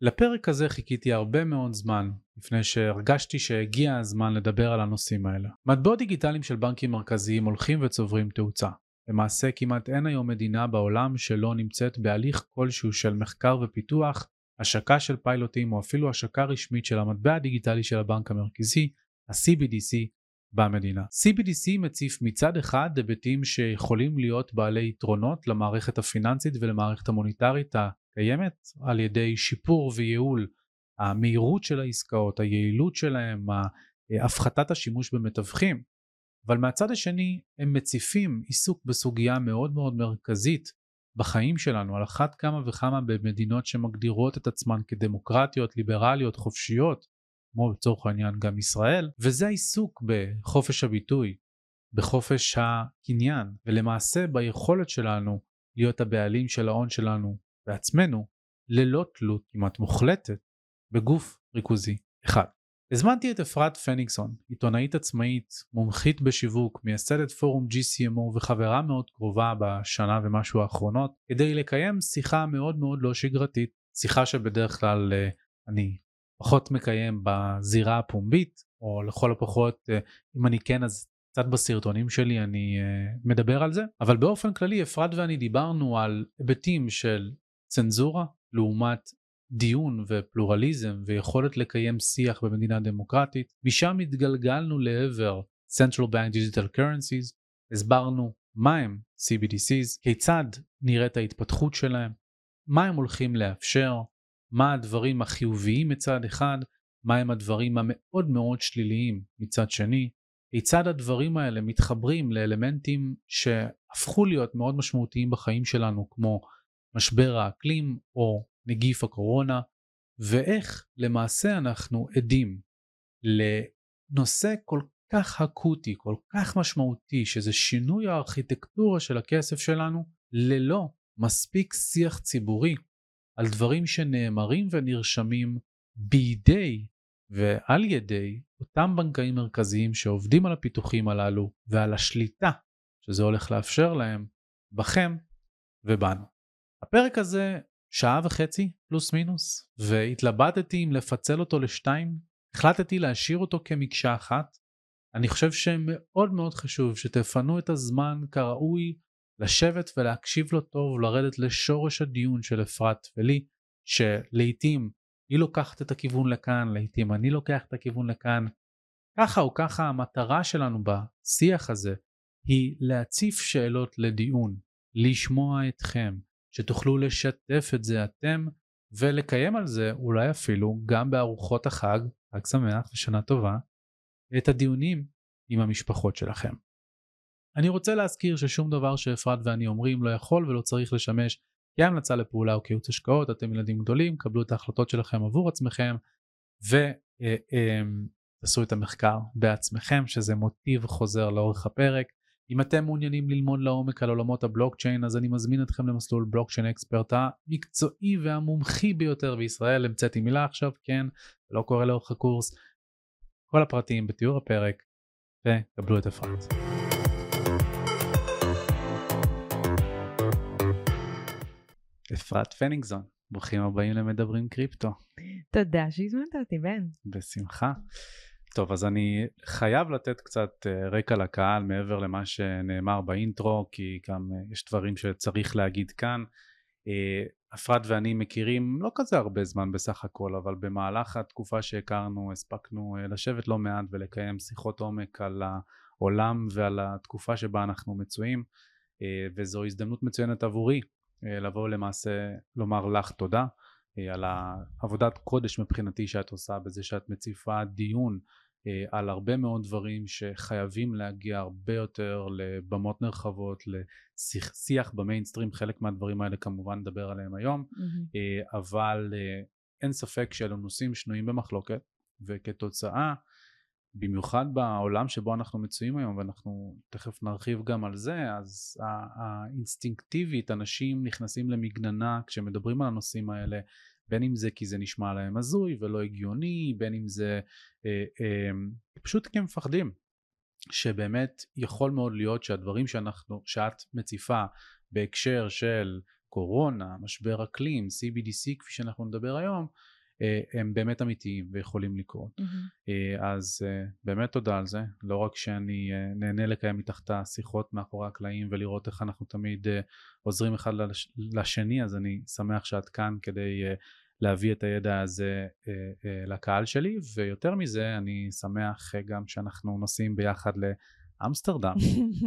לפרק הזה חיכיתי הרבה מאוד זמן, לפני שהרגשתי שהגיע הזמן לדבר על הנושאים האלה. מטבעות דיגיטליים של בנקים מרכזיים הולכים וצוברים תאוצה. למעשה כמעט אין היום מדינה בעולם שלא נמצאת בהליך כלשהו של מחקר ופיתוח, השקה של פיילוטים או אפילו השקה רשמית של המטבע הדיגיטלי של הבנק המרכזי, ה-CBDC, במדינה. CBDC מציף מצד אחד היבטים שיכולים להיות בעלי יתרונות למערכת הפיננסית ולמערכת המוניטרית הקיימת על ידי שיפור וייעול המהירות של העסקאות, היעילות שלהם, הפחתת השימוש במתווכים, אבל מהצד השני הם מציפים עיסוק בסוגיה מאוד מאוד מרכזית בחיים שלנו, על אחת כמה וכמה במדינות שמגדירות את עצמן כדמוקרטיות, ליברליות, חופשיות, כמו לצורך העניין גם ישראל, וזה העיסוק בחופש הביטוי, בחופש הקניין, ולמעשה ביכולת שלנו להיות הבעלים של ההון שלנו בעצמנו, ללא תלות כמעט מוחלטת בגוף ריכוזי אחד. הזמנתי את אפרת פניגסון, עיתונאית עצמאית, מומחית בשיווק, מייסדת פורום GCMO וחברה מאוד קרובה בשנה ומשהו האחרונות, כדי לקיים שיחה מאוד מאוד לא שגרתית, שיחה שבדרך כלל אה, אני פחות מקיים בזירה הפומבית, או לכל הפחות אה, אם אני כן אז קצת בסרטונים שלי אני אה, מדבר על זה, אבל באופן כללי אפרת ואני דיברנו על היבטים של צנזורה לעומת דיון ופלורליזם ויכולת לקיים שיח במדינה דמוקרטית. משם התגלגלנו לעבר Central Bank Digital Currencies, הסברנו מה הם CBDCs, כיצד נראית ההתפתחות שלהם, מה הם הולכים לאפשר, מה הדברים החיוביים מצד אחד, מה הם הדברים המאוד מאוד שליליים מצד שני, כיצד הדברים האלה מתחברים לאלמנטים שהפכו להיות מאוד משמעותיים בחיים שלנו כמו משבר האקלים או נגיף הקורונה, ואיך למעשה אנחנו עדים לנושא כל כך אקוטי, כל כך משמעותי, שזה שינוי הארכיטקטורה של הכסף שלנו, ללא מספיק שיח ציבורי על דברים שנאמרים ונרשמים בידי ועל ידי אותם בנקאים מרכזיים שעובדים על הפיתוחים הללו ועל השליטה שזה הולך לאפשר להם בכם ובנו. הפרק הזה שעה וחצי פלוס מינוס והתלבטתי אם לפצל אותו לשתיים החלטתי להשאיר אותו כמקשה אחת. אני חושב שמאוד מאוד חשוב שתפנו את הזמן כראוי לשבת ולהקשיב לו טוב ולרדת לשורש הדיון של אפרת ולי שלעיתים היא לוקחת את הכיוון לכאן לעיתים אני לוקח את הכיוון לכאן. ככה או ככה המטרה שלנו בשיח הזה היא להציף שאלות לדיון לשמוע אתכם שתוכלו לשתף את זה אתם ולקיים על זה אולי אפילו גם בארוחות החג, חג שמח ושנה טובה, את הדיונים עם המשפחות שלכם. אני רוצה להזכיר ששום דבר שאפרת ואני אומרים לא יכול ולא צריך לשמש כהמלצה לפעולה או כייעוץ השקעות, אתם ילדים גדולים, קבלו את ההחלטות שלכם עבור עצמכם ותעשו את המחקר בעצמכם שזה מוטיב חוזר לאורך הפרק. אם אתם מעוניינים ללמוד לעומק על עולמות הבלוקצ'יין אז אני מזמין אתכם למסלול בלוקצ'יין אקספרט המקצועי והמומחי ביותר בישראל המצאתי מילה עכשיו כן לא קורה לאורך הקורס כל הפרטים בתיאור הפרק וקבלו את אפרת. אפרת פנינגזון ברוכים הבאים למדברים קריפטו. תודה שהזמנת אותי בן. בשמחה. טוב, אז אני חייב לתת קצת אה, רקע לקהל מעבר למה שנאמר באינטרו, כי גם אה, יש דברים שצריך להגיד כאן. אה, אפרת ואני מכירים לא כזה הרבה זמן בסך הכל, אבל במהלך התקופה שהכרנו הספקנו לשבת לא מעט ולקיים שיחות עומק על העולם ועל התקופה שבה אנחנו מצויים, וזו הזדמנות מצוינת עבורי לבוא למעשה לומר לך תודה. על העבודת קודש מבחינתי שאת עושה בזה שאת מציפה דיון אה, על הרבה מאוד דברים שחייבים להגיע הרבה יותר לבמות נרחבות, לשיח במיינסטרים, חלק מהדברים האלה כמובן נדבר עליהם היום, mm-hmm. אבל אה, אין ספק שאלו נושאים שנויים במחלוקת וכתוצאה במיוחד בעולם שבו אנחנו מצויים היום ואנחנו תכף נרחיב גם על זה אז האינסטינקטיבית אנשים נכנסים למגננה כשמדברים על הנושאים האלה בין אם זה כי זה נשמע להם הזוי ולא הגיוני, בין אם זה אה, אה, פשוט כי הם מפחדים. שבאמת יכול מאוד להיות שהדברים שאנחנו, שאת מציפה בהקשר של קורונה, משבר אקלים, CBDC כפי שאנחנו נדבר היום, הם באמת אמיתיים ויכולים לקרות. Mm-hmm. אז באמת תודה על זה, לא רק שאני נהנה לקיים איתך את השיחות מאחורי הקלעים ולראות איך אנחנו תמיד עוזרים אחד לשני, אז אני שמח שאת כאן כדי להביא את הידע הזה לקהל שלי, ויותר מזה אני שמח גם שאנחנו נוסעים ביחד אמסטרדם.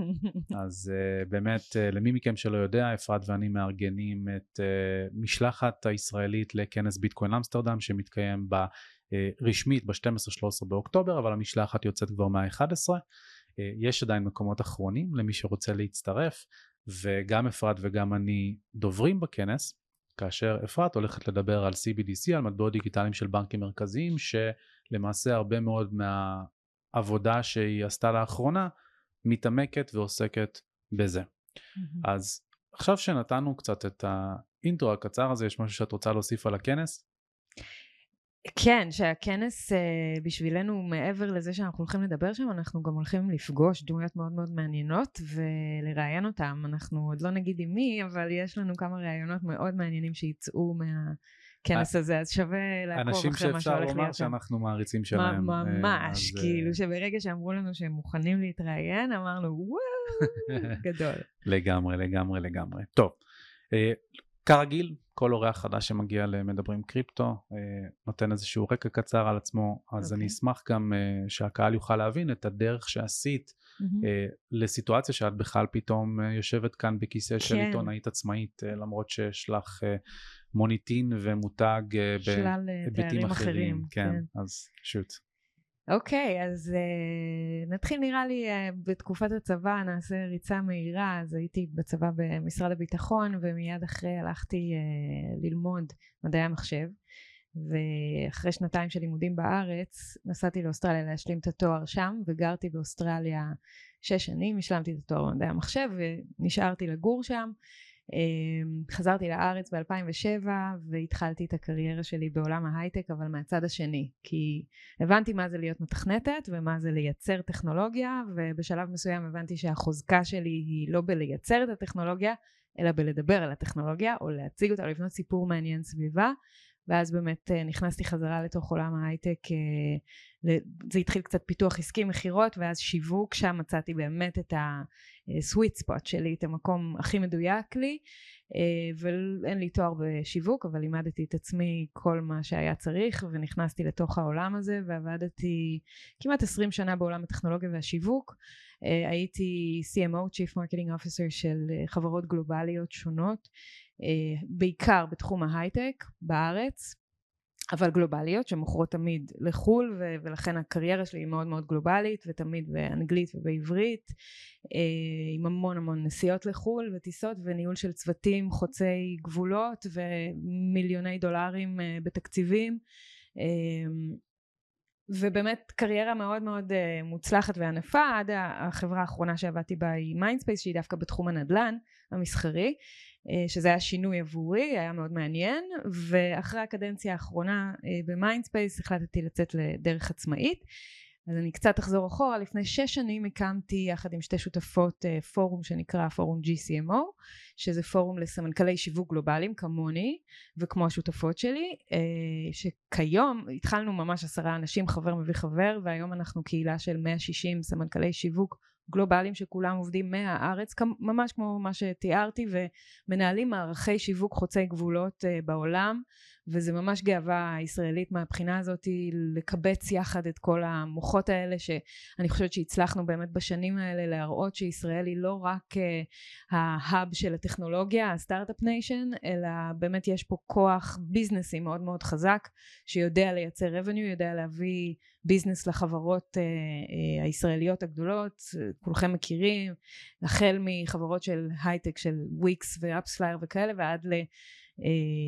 אז uh, באמת, uh, למי מכם שלא יודע, אפרת ואני מארגנים את uh, משלחת הישראלית לכנס ביטקוין אמסטרדם שמתקיים ב, uh, רשמית ב-12-13 באוקטובר, אבל המשלחת יוצאת כבר מה-11. Uh, יש עדיין מקומות אחרונים למי שרוצה להצטרף, וגם אפרת וגם אני דוברים בכנס, כאשר אפרת הולכת לדבר על CBDC, על מטבעות דיגיטליים של בנקים מרכזיים, שלמעשה הרבה מאוד מה... עבודה שהיא עשתה לאחרונה מתעמקת ועוסקת בזה. Mm-hmm. אז עכשיו שנתנו קצת את האינטרו הקצר הזה, יש משהו שאת רוצה להוסיף על הכנס? כן, שהכנס uh, בשבילנו מעבר לזה שאנחנו הולכים לדבר שם, אנחנו גם הולכים לפגוש דמויות מאוד מאוד מעניינות ולראיין אותם. אנחנו עוד לא נגיד עם מי, אבל יש לנו כמה ראיונות מאוד מעניינים שיצאו מה... הכנס הזה, אז שווה לעקוב אחרי מה שהולך להיות אנשים שאפשר לומר שאנחנו מעריצים שלהם. ממש, אה, כאילו שברגע שאמרו לנו שהם מוכנים להתראיין, אמרנו וואו, גדול. לגמרי, לגמרי, לגמרי. טוב, אה, כרגיל, כל אורח חדש שמגיע למדברים קריפטו אה, נותן איזשהו רקע קצר על עצמו, אז okay. אני אוקיי. אשמח גם שהקהל יוכל להבין את הדרך שעשית mm-hmm. לסיטואציה שאת בכלל פתאום יושבת כאן בכיסא כן. של עיתונאית עצמאית, למרות שיש לך מוניטין ומותג אה, בהיבטים אחרים. אחרים. כן, כן, אז שוט. אוקיי, אז uh, נתחיל נראה לי uh, בתקופת הצבא, נעשה ריצה מהירה, אז הייתי בצבא במשרד הביטחון ומיד אחרי הלכתי uh, ללמוד מדעי המחשב ואחרי שנתיים של לימודים בארץ נסעתי לאוסטרליה להשלים את התואר שם וגרתי באוסטרליה שש שנים, השלמתי את התואר במדעי המחשב ונשארתי לגור שם אמ, חזרתי לארץ ב-2007 והתחלתי את הקריירה שלי בעולם ההייטק אבל מהצד השני כי הבנתי מה זה להיות מתכנתת ומה זה לייצר טכנולוגיה ובשלב מסוים הבנתי שהחוזקה שלי היא לא בלייצר את הטכנולוגיה אלא בלדבר על הטכנולוגיה או להציג אותה או לבנות סיפור מעניין סביבה ואז באמת אה, נכנסתי חזרה לתוך עולם ההייטק אה, זה התחיל קצת פיתוח עסקי מכירות ואז שיווק שם מצאתי באמת את הסוויט ספוט שלי את המקום הכי מדויק לי אה, ואין לי תואר בשיווק אבל לימדתי את עצמי כל מה שהיה צריך ונכנסתי לתוך העולם הזה ועבדתי כמעט עשרים שנה בעולם הטכנולוגיה והשיווק. הייתי CMO Chief Marketing Officer של חברות גלובליות שונות. אה, בעיקר בתחום ההייטק בארץ אבל גלובליות שמוכרות תמיד לחו"ל ו- ולכן הקריירה שלי היא מאוד מאוד גלובלית ותמיד באנגלית ובעברית אה, עם המון המון נסיעות לחו"ל וטיסות וניהול של צוותים חוצי גבולות ומיליוני דולרים אה, בתקציבים. ובאמת קריירה מאוד מאוד מוצלחת וענפה. עד החברה האחרונה שעבדתי בה היא Mindspace שהיא דווקא בתחום הנדל"ן המסחרי. אה, שזה היה שינוי עבורי, היה מאוד מעניין, ואחרי הקדנציה האחרונה אה, ב Mindspace החלטתי לצאת לדרך עצמאית. אז אני קצת אחזור אחורה, לפני שש שנים הקמתי יחד עם שתי שותפות אה, פורום שנקרא פורום GCMO, שזה פורום לסמנכלי שיווק גלובליים כמוני וכמו השותפות שלי, שכיום התחלנו ממש עשרה אנשים, חבר מביא חבר, והיום אנחנו קהילה של 160 סמנכלי שיווק גלובליים שכולם עובדים מהארץ, ממש כמו מה שתיארתי, ומנהלים מערכי שיווק חוצי גבולות uh, בעולם, וזה ממש גאווה ישראלית מהבחינה הזאת לקבץ יחד את כל המוחות האלה, שאני חושבת שהצלחנו באמת בשנים האלה להראות שישראל היא לא רק ה hub של הטכנולוגיה, ה start-up nation, אלא באמת יש פה כוח business י מאוד מאוד חזק, שיודע לייצר revenue, יודע להביא business לחברות uh, uh, הישראליות הגדולות, כולכם מכירים, החל מחברות של הייטק של Wix ו AppsFlyer וכאלה ועד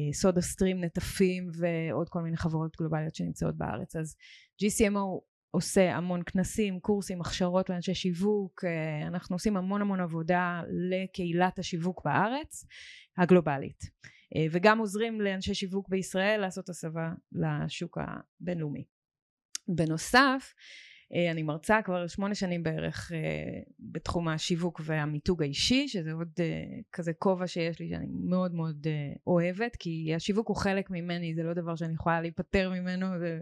לסודה סטרים נטפים ועוד כל מיני חברות גלובליות שנמצאות בארץ אז GCMO עושה המון כנסים, קורסים, הכשרות לאנשי שיווק, אנחנו עושים המון המון עבודה לקהילת השיווק בארץ הגלובלית וגם עוזרים לאנשי שיווק בישראל לעשות הסבה לשוק הבינלאומי. בנוסף אה, אני מרצה כבר שמונה שנים בערך אה, בתחום השיווק והמיתוג האישי, שזה עוד כזה כובע שיש לי שאני מאוד מאוד אוהבת, כי השיווק הוא חלק ממני, זה לא דבר שאני יכולה להיפטר ממנו, זה,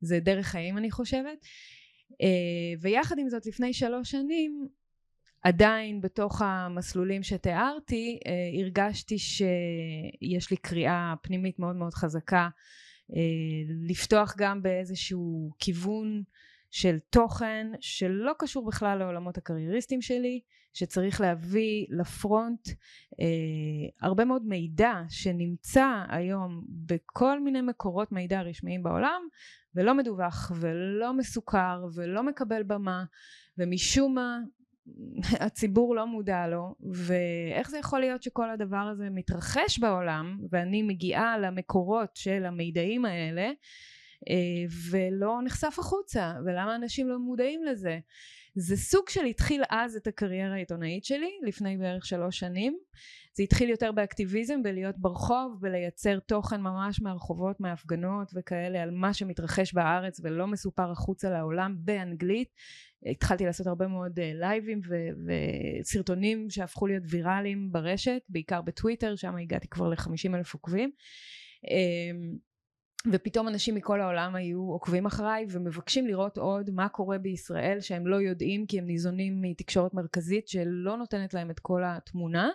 זה דרך חיים אני חושבת. ויחד עם זאת, לפני שלוש שנים, עדיין בתוך המסלולים שתיארתי, הרגשתי שיש לי קריאה פנימית מאוד מאוד חזקה אה, לפתוח גם באיזשהו כיוון של תוכן שלא קשור בכלל לעולמות הקרייריסטים שלי, שצריך להביא לפרונט אה, הרבה מאוד מידע שנמצא היום בכל מיני מקורות מידע רשמיים בעולם ולא מדווח ולא מסוכר ולא מקבל במה ומשום מה הציבור לא מודע לו ואיך זה יכול להיות שכל הדבר הזה מתרחש בעולם ואני מגיעה למקורות של המידעים האלה ולא נחשף החוצה ולמה אנשים לא מודעים לזה? זה סוג של התחיל אז את הקריירה העיתונאית שלי לפני בערך שלוש שנים. זה התחיל יותר באקטיביזם בלהיות ברחוב בלייצר תוכן ממש מהרחובות מההפגנות וכאלה על מה שמתרחש בארץ ולא מסופר החוצה לעולם באנגלית. התחלתי לעשות הרבה מאוד uh, לייבים ו- וסרטונים שהפכו להיות ויראליים ברשת בעיקר בטוויטר שם הגעתי כבר לחמישים אלף עוקבים. um, ופתאום אנשים מכל העולם היו עוקבים אחריי ומבקשים לראות עוד מה קורה בישראל שהם לא יודעים כי הם ניזונים מתקשורת מרכזית שלא נותנת להם את כל התמונה.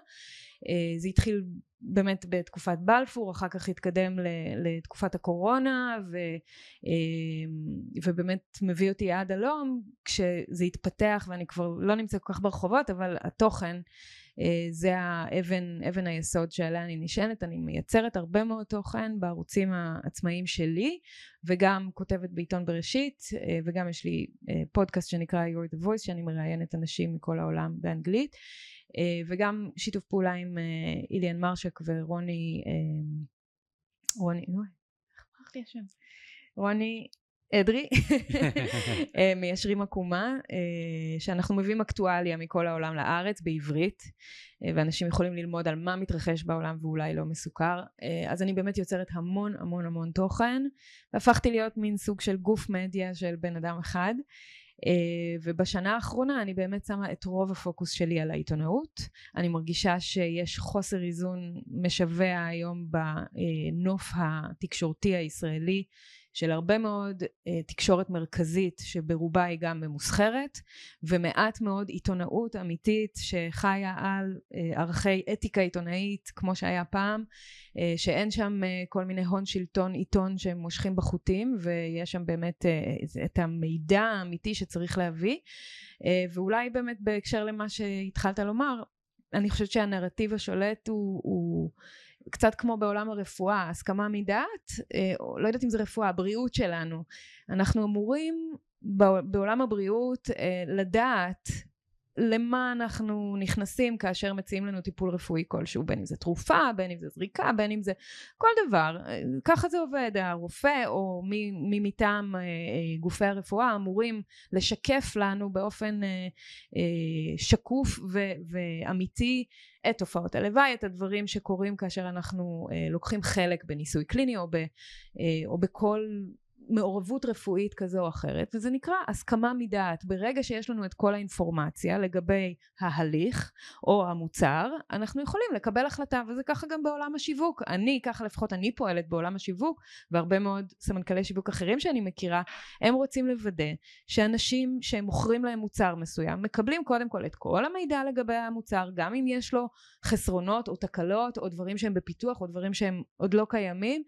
אה, זה התחיל באמת בתקופת בלפור, אחר כך התקדם לתקופת הקורונה ו, אה, ובאמת מביא אותי עד הלום כשזה התפתח ואני כבר לא נמצא כל כך ברחובות אבל התוכן זה האבן אבן היסוד שעליה אני נשענת אני מייצרת הרבה מאוד תוכן בערוצים העצמאיים שלי וגם כותבת בעיתון בראשית וגם יש לי פודקאסט שנקרא You're the Voice שאני מראיינת אנשים מכל העולם באנגלית אה, וגם שיתוף פעולה עם אה, איליאן מרשק ורוני אה, רוני, איך אמרתי השם? רוני אדרי, מיישרים עקומה, שאנחנו מביאים אקטואליה מכל העולם לארץ בעברית, ואנשים יכולים ללמוד על מה מתרחש בעולם ואולי לא מסוכר. אז אני באמת יוצרת המון המון המון תוכן, והפכתי להיות מין סוג של גוף מדיה של בן אדם אחד. אה, ובשנה האחרונה אני באמת שמה את רוב הפוקוס שלי על העיתונאות. אני מרגישה שיש חוסר איזון משווע היום בנוף התקשורתי הישראלי של הרבה מאוד אה, תקשורת מרכזית שברובה היא גם ממוסחרת ומעט מאוד עיתונאות אמיתית שחיה על אה, ערכי אתיקה עיתונאית כמו שהיה פעם אה, שאין שם אה, כל מיני הון שלטון עיתון שהם מושכים בחוטים ויש שם באמת אה, את המידע האמיתי שצריך להביא אה, ואולי באמת בהקשר למה שהתחלת לומר אני חושבת שהנרטיב השולט הוא, הוא קצת כמו בעולם הרפואה, הסכמה מדעת, אה, לא יודעת אם זה רפואה, הבריאות שלנו. אנחנו אמורים בעולם הבריאות אה, לדעת למה אנחנו נכנסים כאשר מציעים לנו טיפול רפואי כלשהו, בין אם זה תרופה, בין אם זה זריקה, בין אם זה כל דבר. ככה זה עובד, הרופא או מי, מטעם אה, אה, גופי הרפואה אמורים לשקף לנו באופן אה, שקוף ו, ואמיתי את תופעות הלוואי, את הדברים שקורים כאשר אנחנו לוקחים חלק בניסוי קליני או, ב, או בכל מעורבות רפואית כזו או אחרת וזה נקרא הסכמה מדעת. ברגע שיש לנו את כל האינפורמציה לגבי ההליך או המוצר אנחנו יכולים לקבל החלטה וזה ככה גם בעולם השיווק. אני ככה לפחות אני פועלת בעולם השיווק והרבה מאוד סמנכ"לי שיווק אחרים שאני מכירה הם רוצים לוודא שאנשים שהם מוכרים להם מוצר מסוים מקבלים קודם כל את כל המידע לגבי המוצר גם אם יש לו חסרונות או תקלות או דברים שהם בפיתוח או דברים שהם עוד לא קיימים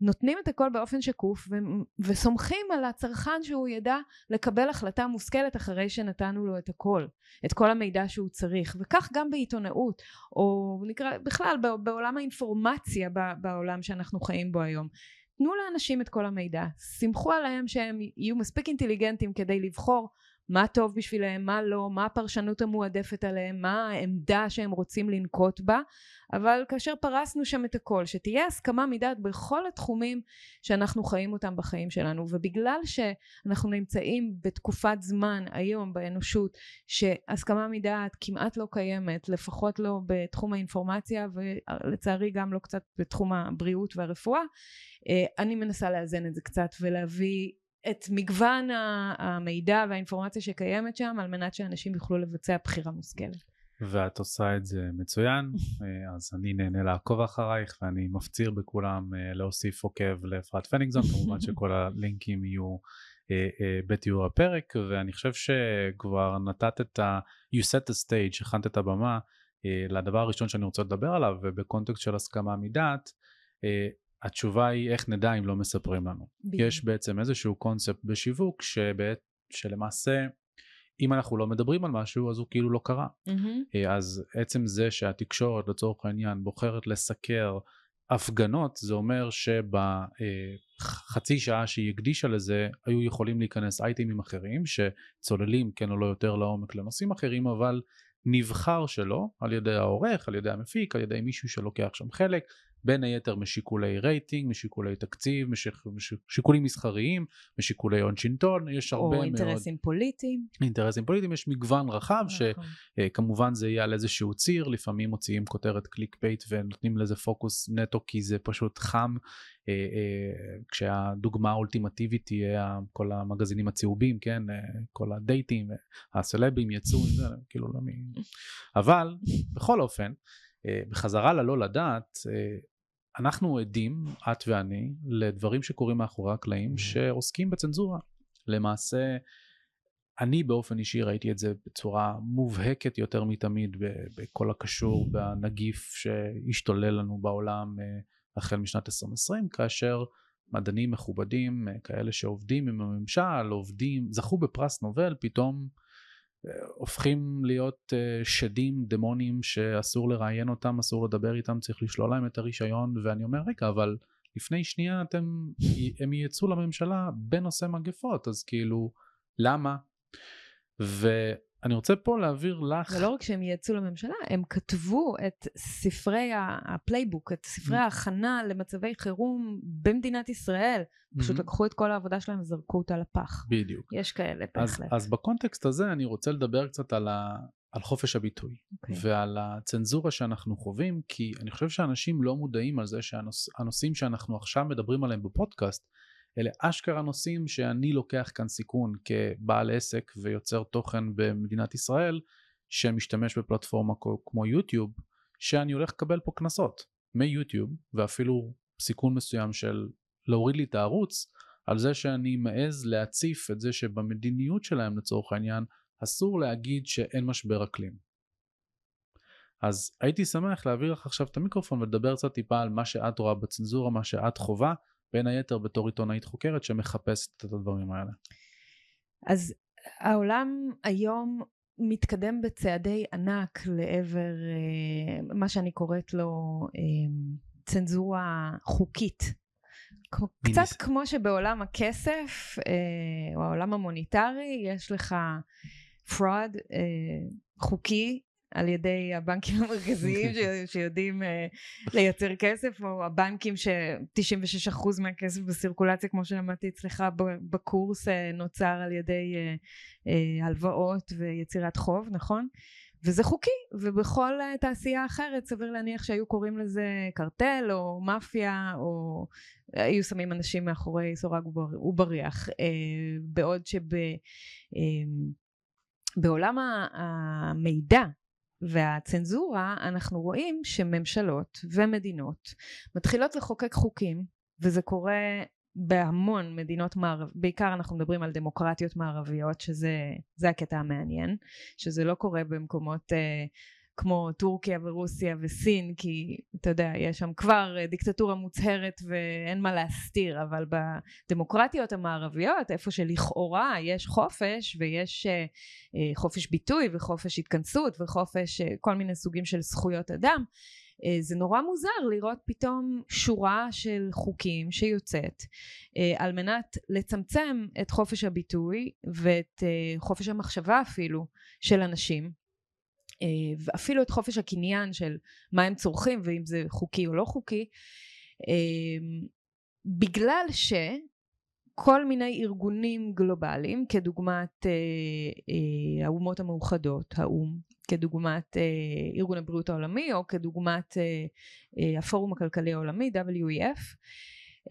נותנים את הכל באופן שקוף ו- וסומכים על הצרכן שהוא ידע לקבל החלטה מושכלת אחרי שנתנו לו את הכל, את כל המידע שהוא צריך. וכך גם בעיתונאות או נקרא בכלל בעולם האינפורמציה בעולם שאנחנו חיים בו היום. תנו לאנשים את כל המידע, סמכו עליהם שהם יהיו מספיק אינטליגנטים כדי לבחור מה טוב בשבילם, מה לא, מה הפרשנות המועדפת עליהם, מה העמדה שהם רוצים לנקוט בה, אבל כאשר פרסנו שם את הכל, שתהיה הסכמה מדעת בכל התחומים שאנחנו חיים אותם בחיים שלנו, ובגלל שאנחנו נמצאים בתקופת זמן היום באנושות שהסכמה מדעת כמעט לא קיימת, לפחות לא בתחום האינפורמציה ולצערי גם לא קצת בתחום הבריאות והרפואה, אה, אני מנסה לאזן את זה קצת ולהביא את מגוון המידע והאינפורמציה שקיימת שם על מנת שאנשים יוכלו לבצע בחירה מושכלת. ואת עושה את זה מצוין, אה, אז אני נהנה לעקוב אחרייך ואני מפציר בכולם אה, להוסיף עוקב לאפרת פניגזון, כמובן שכל הלינקים יהיו אה, בתיאור הפרק, ואני חושב שכבר נתת את ה... you set the stage, הכנת את הבמה לדבר הראשון שאני רוצה לדבר עליו, ובקונטקסט של הסכמה מדעת, התשובה היא איך נדע אם לא מספרים לנו. בדיוק. יש בעצם איזשהו קונספט בשיווק שבעת, שלמעשה אם אנחנו לא מדברים על משהו אז הוא כאילו לא קרה. Mm-hmm. אז עצם זה שהתקשורת לצורך העניין בוחרת לסקר הפגנות זה אומר שבחצי שעה שהיא הקדישה לזה היו יכולים להיכנס אייטמים אחרים שצוללים כן או לא יותר לעומק לנושאים אחרים אבל נבחר שלא על ידי העורך, על ידי המפיק, על ידי מישהו שלוקח שם חלק בין היתר משיקולי רייטינג, משיקולי תקציב, משיקולים מסחריים, משיקולי הון שלטון, יש הרבה מאוד... או אינטרסים. פוליטיים. אינטרסים פוליטיים, יש מגוון רחב, נכון. שכמובן זה יהיה על איזשהו ציר, לפעמים מוציאים כותרת clickbait ונותנים לזה פוקוס נטו כי זה פשוט חם, אה, אה, כשהדוגמה האולטימטיבית תהיה כל המגזינים הצהובים, כן, אה, כל הדייטים, הסלבים יצאו, כאילו לא מ... אבל בכל אופן, אה, בחזרה ללא לדעת, אה, אנחנו עדים, את ואני, לדברים שקורים מאחורי הקלעים. שעוסקים בצנזורה. למעשה, אני באופן אישי ראיתי את זה בצורה מובהקת יותר מתמיד בכל הקשור. בנגיף שהשתולל לנו בעולם אה, החל משנת 2020, כאשר מדענים מכובדים, כאלה שעובדים עם הממשל, עובדים, זכו בפרס נובל, פתאום הופכים להיות אה, שדים דמונים שאסור לראיין אותם, אסור לדבר איתם, צריך לשלול להם את הרישיון ואני אומר רגע אבל לפני שנייה אתם, הם יצאו לממשלה בנושא מגפות אז כאילו למה? אני רוצה פה להעביר לך... ולא רק שהם יצאו לממשלה, הם כתבו את ספרי הפלייבוק, את ספרי mm. ההכנה למצבי חירום במדינת ישראל. פשוט mm-hmm. לקחו את כל העבודה שלהם וזרקו אותה לפח. בדיוק. יש כאלה בהחלט. אז, אז בקונטקסט הזה אני רוצה לדבר קצת על, ה, על חופש הביטוי. Okay. אוקיי. ועל הצנזורה שאנחנו חווים, כי אני חושב שאנשים לא מודעים על זה שהנושאים שאנחנו עכשיו מדברים עליהם בפודקאסט, אלה אשכרה נושאים שאני לוקח כאן סיכון כבעל עסק ויוצר תוכן במדינת ישראל שמשתמש בפלטפורמה כמו יוטיוב שאני הולך לקבל פה קנסות מיוטיוב ואפילו סיכון מסוים של להוריד לי את הערוץ על זה שאני מעז להציף את זה שבמדיניות שלהם לצורך העניין אסור להגיד שאין משבר אקלים. אז הייתי שמח להעביר לך עכשיו את המיקרופון ולדבר קצת טיפה על מה שאת רואה בצנזורה, מה שאת חווה בין היתר בתור עיתונאית חוקרת שמחפשת את הדברים האלה. אז העולם היום מתקדם בצעדי ענק לעבר uh, מה שאני קוראת לו uh, צנזורה חוקית. קצת מניס... כמו שבעולם הכסף uh, או העולם המוניטרי יש לך fraud uh, חוקי על ידי הבנקים המרכזיים שיודעים uh, לייצר כסף או הבנקים ש-96% מהכסף בסירקולציה כמו שלמדתי אצלך בקורס uh, נוצר על ידי uh, uh, הלוואות ויצירת חוב נכון? וזה חוקי ובכל uh, תעשייה אחרת סביר להניח שהיו קוראים לזה קרטל או מאפיה או היו שמים אנשים מאחורי סורג ובריח uh, בעוד שבעולם uh, המידע והצנזורה אנחנו רואים שממשלות ומדינות מתחילות לחוקק חוקים וזה קורה בהמון מדינות מערב, בעיקר אנחנו מדברים על דמוקרטיות מערביות שזה הקטע המעניין, שזה לא קורה במקומות uh, כמו טורקיה ורוסיה וסין כי אתה יודע יש שם כבר אה, דיקטטורה מוצהרת ואין מה להסתיר אבל בדמוקרטיות המערביות איפה שלכאורה יש חופש ויש אה, אה, חופש ביטוי וחופש התכנסות וחופש כל מיני סוגים של זכויות אדם זה נורא מוזר לראות פתאום שורה של חוקים שיוצאת על מנת לצמצם את חופש הביטוי ואת חופש המחשבה אפילו של אנשים. אה, ואפילו את חופש הקניין של מה הם צורכים ואם זה חוקי או לא חוקי. אה, בגלל שכל מיני ארגונים גלובליים כדוגמת אה, האומות המאוחדות האו"ם כדוגמת ארגון הבריאות העולמי או כדוגמת הפורום הכלכלי העולמי WEF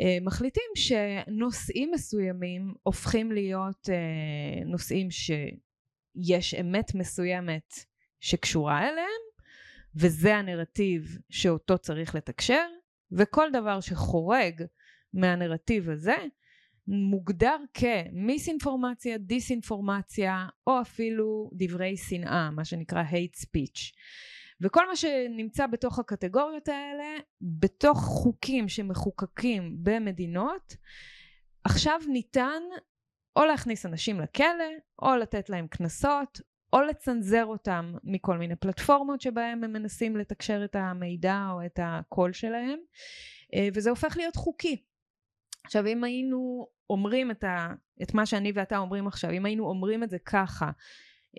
אה, מחליטים שנושאים מסוימים הופכים להיות אה, נושאים שיש אמת מסוימת שקשורה אליהם, וזה הנרטיב שאותו צריך לתקשר, וכל דבר שחורג מהנרטיב הזה, מוגדר כמיסאינפורמציה, דיסאינפורמציה, או אפילו דברי שנאה, מה שנקרא hate speech. וכל מה שנמצא בתוך הקטגוריות האלה, בתוך חוקים שמחוקקים במדינות, עכשיו ניתן או להכניס אנשים לכלא, או לתת להם קנסות, או לצנזר אותם מכל מיני פלטפורמות שבהם הם מנסים לתקשר את המידע או את הקול שלהם, אה, וזה הופך להיות חוקי. עכשיו אם היינו אומרים את, ה, את מה שאני ואתה אומרים עכשיו, אם היינו אומרים את זה ככה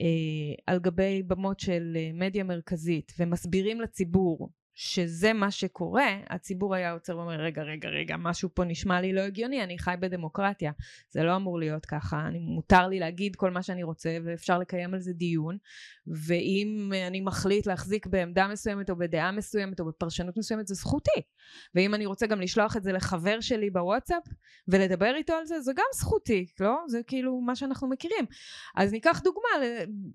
אה, על גבי במות של אה, מדיה מרכזית ומסבירים לציבור שזה מה שקורה, הציבור היה עוצר ואומר, רגע, רגע, רגע, משהו פה נשמע לי לא הגיוני, אני חי בדמוקרטיה. זה לא אמור להיות ככה, אני, מותר לי להגיד כל מה שאני רוצה, ואפשר לקיים על זה דיון, ואם אני מחליט להחזיק בעמדה מסוימת, או בדעה מסוימת, או בפרשנות מסוימת, זה זכותי. ואם אני רוצה גם לשלוח את זה לחבר שלי בוואטסאפ, ולדבר איתו על זה, זה גם זכותי, לא? זה כאילו מה שאנחנו מכירים. אז ניקח דוגמה,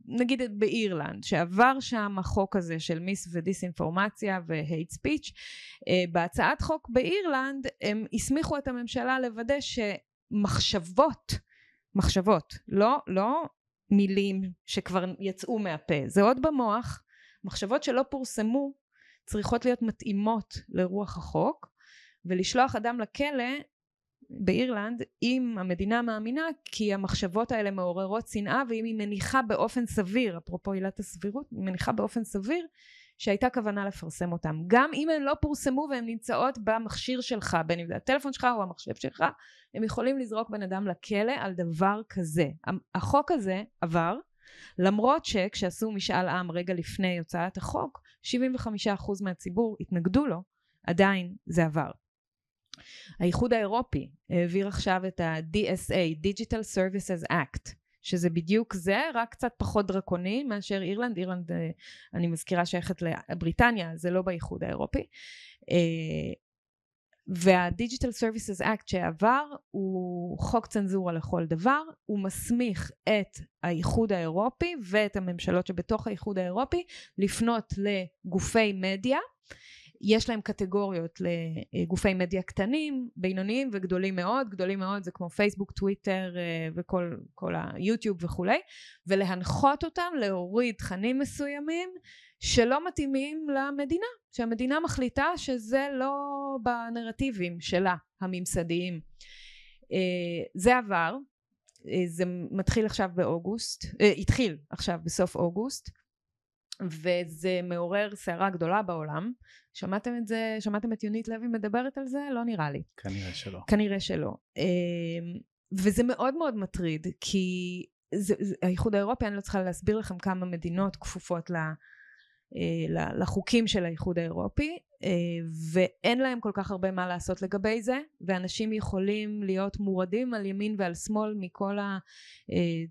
נגיד באירלנד, שעבר שם החוק הזה של מיס ודיסאינפורמציה, והייט ספיץ'. אה, בהצעת חוק באירלנד הם הסמיכו את הממשלה לוודא שמחשבות, מחשבות, לא, לא מילים שכבר יצאו מהפה, זה עוד במוח, מחשבות שלא פורסמו צריכות להיות מתאימות לרוח החוק ולשלוח אדם לכלא באירלנד אם המדינה מאמינה כי המחשבות האלה מעוררות שנאה ואם היא מניחה באופן סביר אפרופו עילת הסבירות היא מניחה באופן סביר שהייתה כוונה לפרסם אותם. גם אם הן לא פורסמו והן נמצאות במכשיר שלך, בין אם זה הטלפון שלך או המחשב שלך, הם יכולים לזרוק בן אדם לכלא על דבר כזה. החוק הזה עבר, למרות שכשעשו משאל עם רגע לפני הוצאת החוק, 75% מהציבור התנגדו לו, עדיין זה עבר. האיחוד האירופי העביר עכשיו את ה-DSA, Digital Services Act, שזה בדיוק זה, רק קצת פחות דרקוני מאשר אירלנד. אירלנד, אה, אני מזכירה, שייכת לבריטניה, זה לא באיחוד האירופי. אה, וה-Digital Services Act שעבר הוא חוק צנזורה לכל דבר, הוא מסמיך את האיחוד האירופי ואת הממשלות שבתוך האיחוד האירופי לפנות לגופי מדיה יש להם קטגוריות לגופי מדיה קטנים, בינוניים וגדולים מאוד, גדולים מאוד זה כמו פייסבוק, טוויטר אה, וכל היוטיוב וכולי, ולהנחות אותם להוריד תכנים מסוימים שלא מתאימים למדינה, שהמדינה מחליטה שזה לא בנרטיבים שלה, הממסדיים. אה, זה עבר, אה, זה מתחיל עכשיו באוגוסט, התחיל עכשיו בסוף אוגוסט, וזה מעורר סערה גדולה בעולם. שמעתם את זה, שמעתם את יונית לוי מדברת על זה? לא נראה לי. כנראה שלא. כנראה שלא. אמ, וזה מאוד מאוד מטריד, כי זה, זה, האיחוד האירופי, אני לא צריכה להסביר לכם כמה מדינות כפופות ל, אה, לחוקים של האיחוד האירופי, אה, ואין להם כל כך הרבה מה לעשות לגבי זה, ואנשים יכולים להיות מורדים על ימין ועל שמאל מכל ה... אה,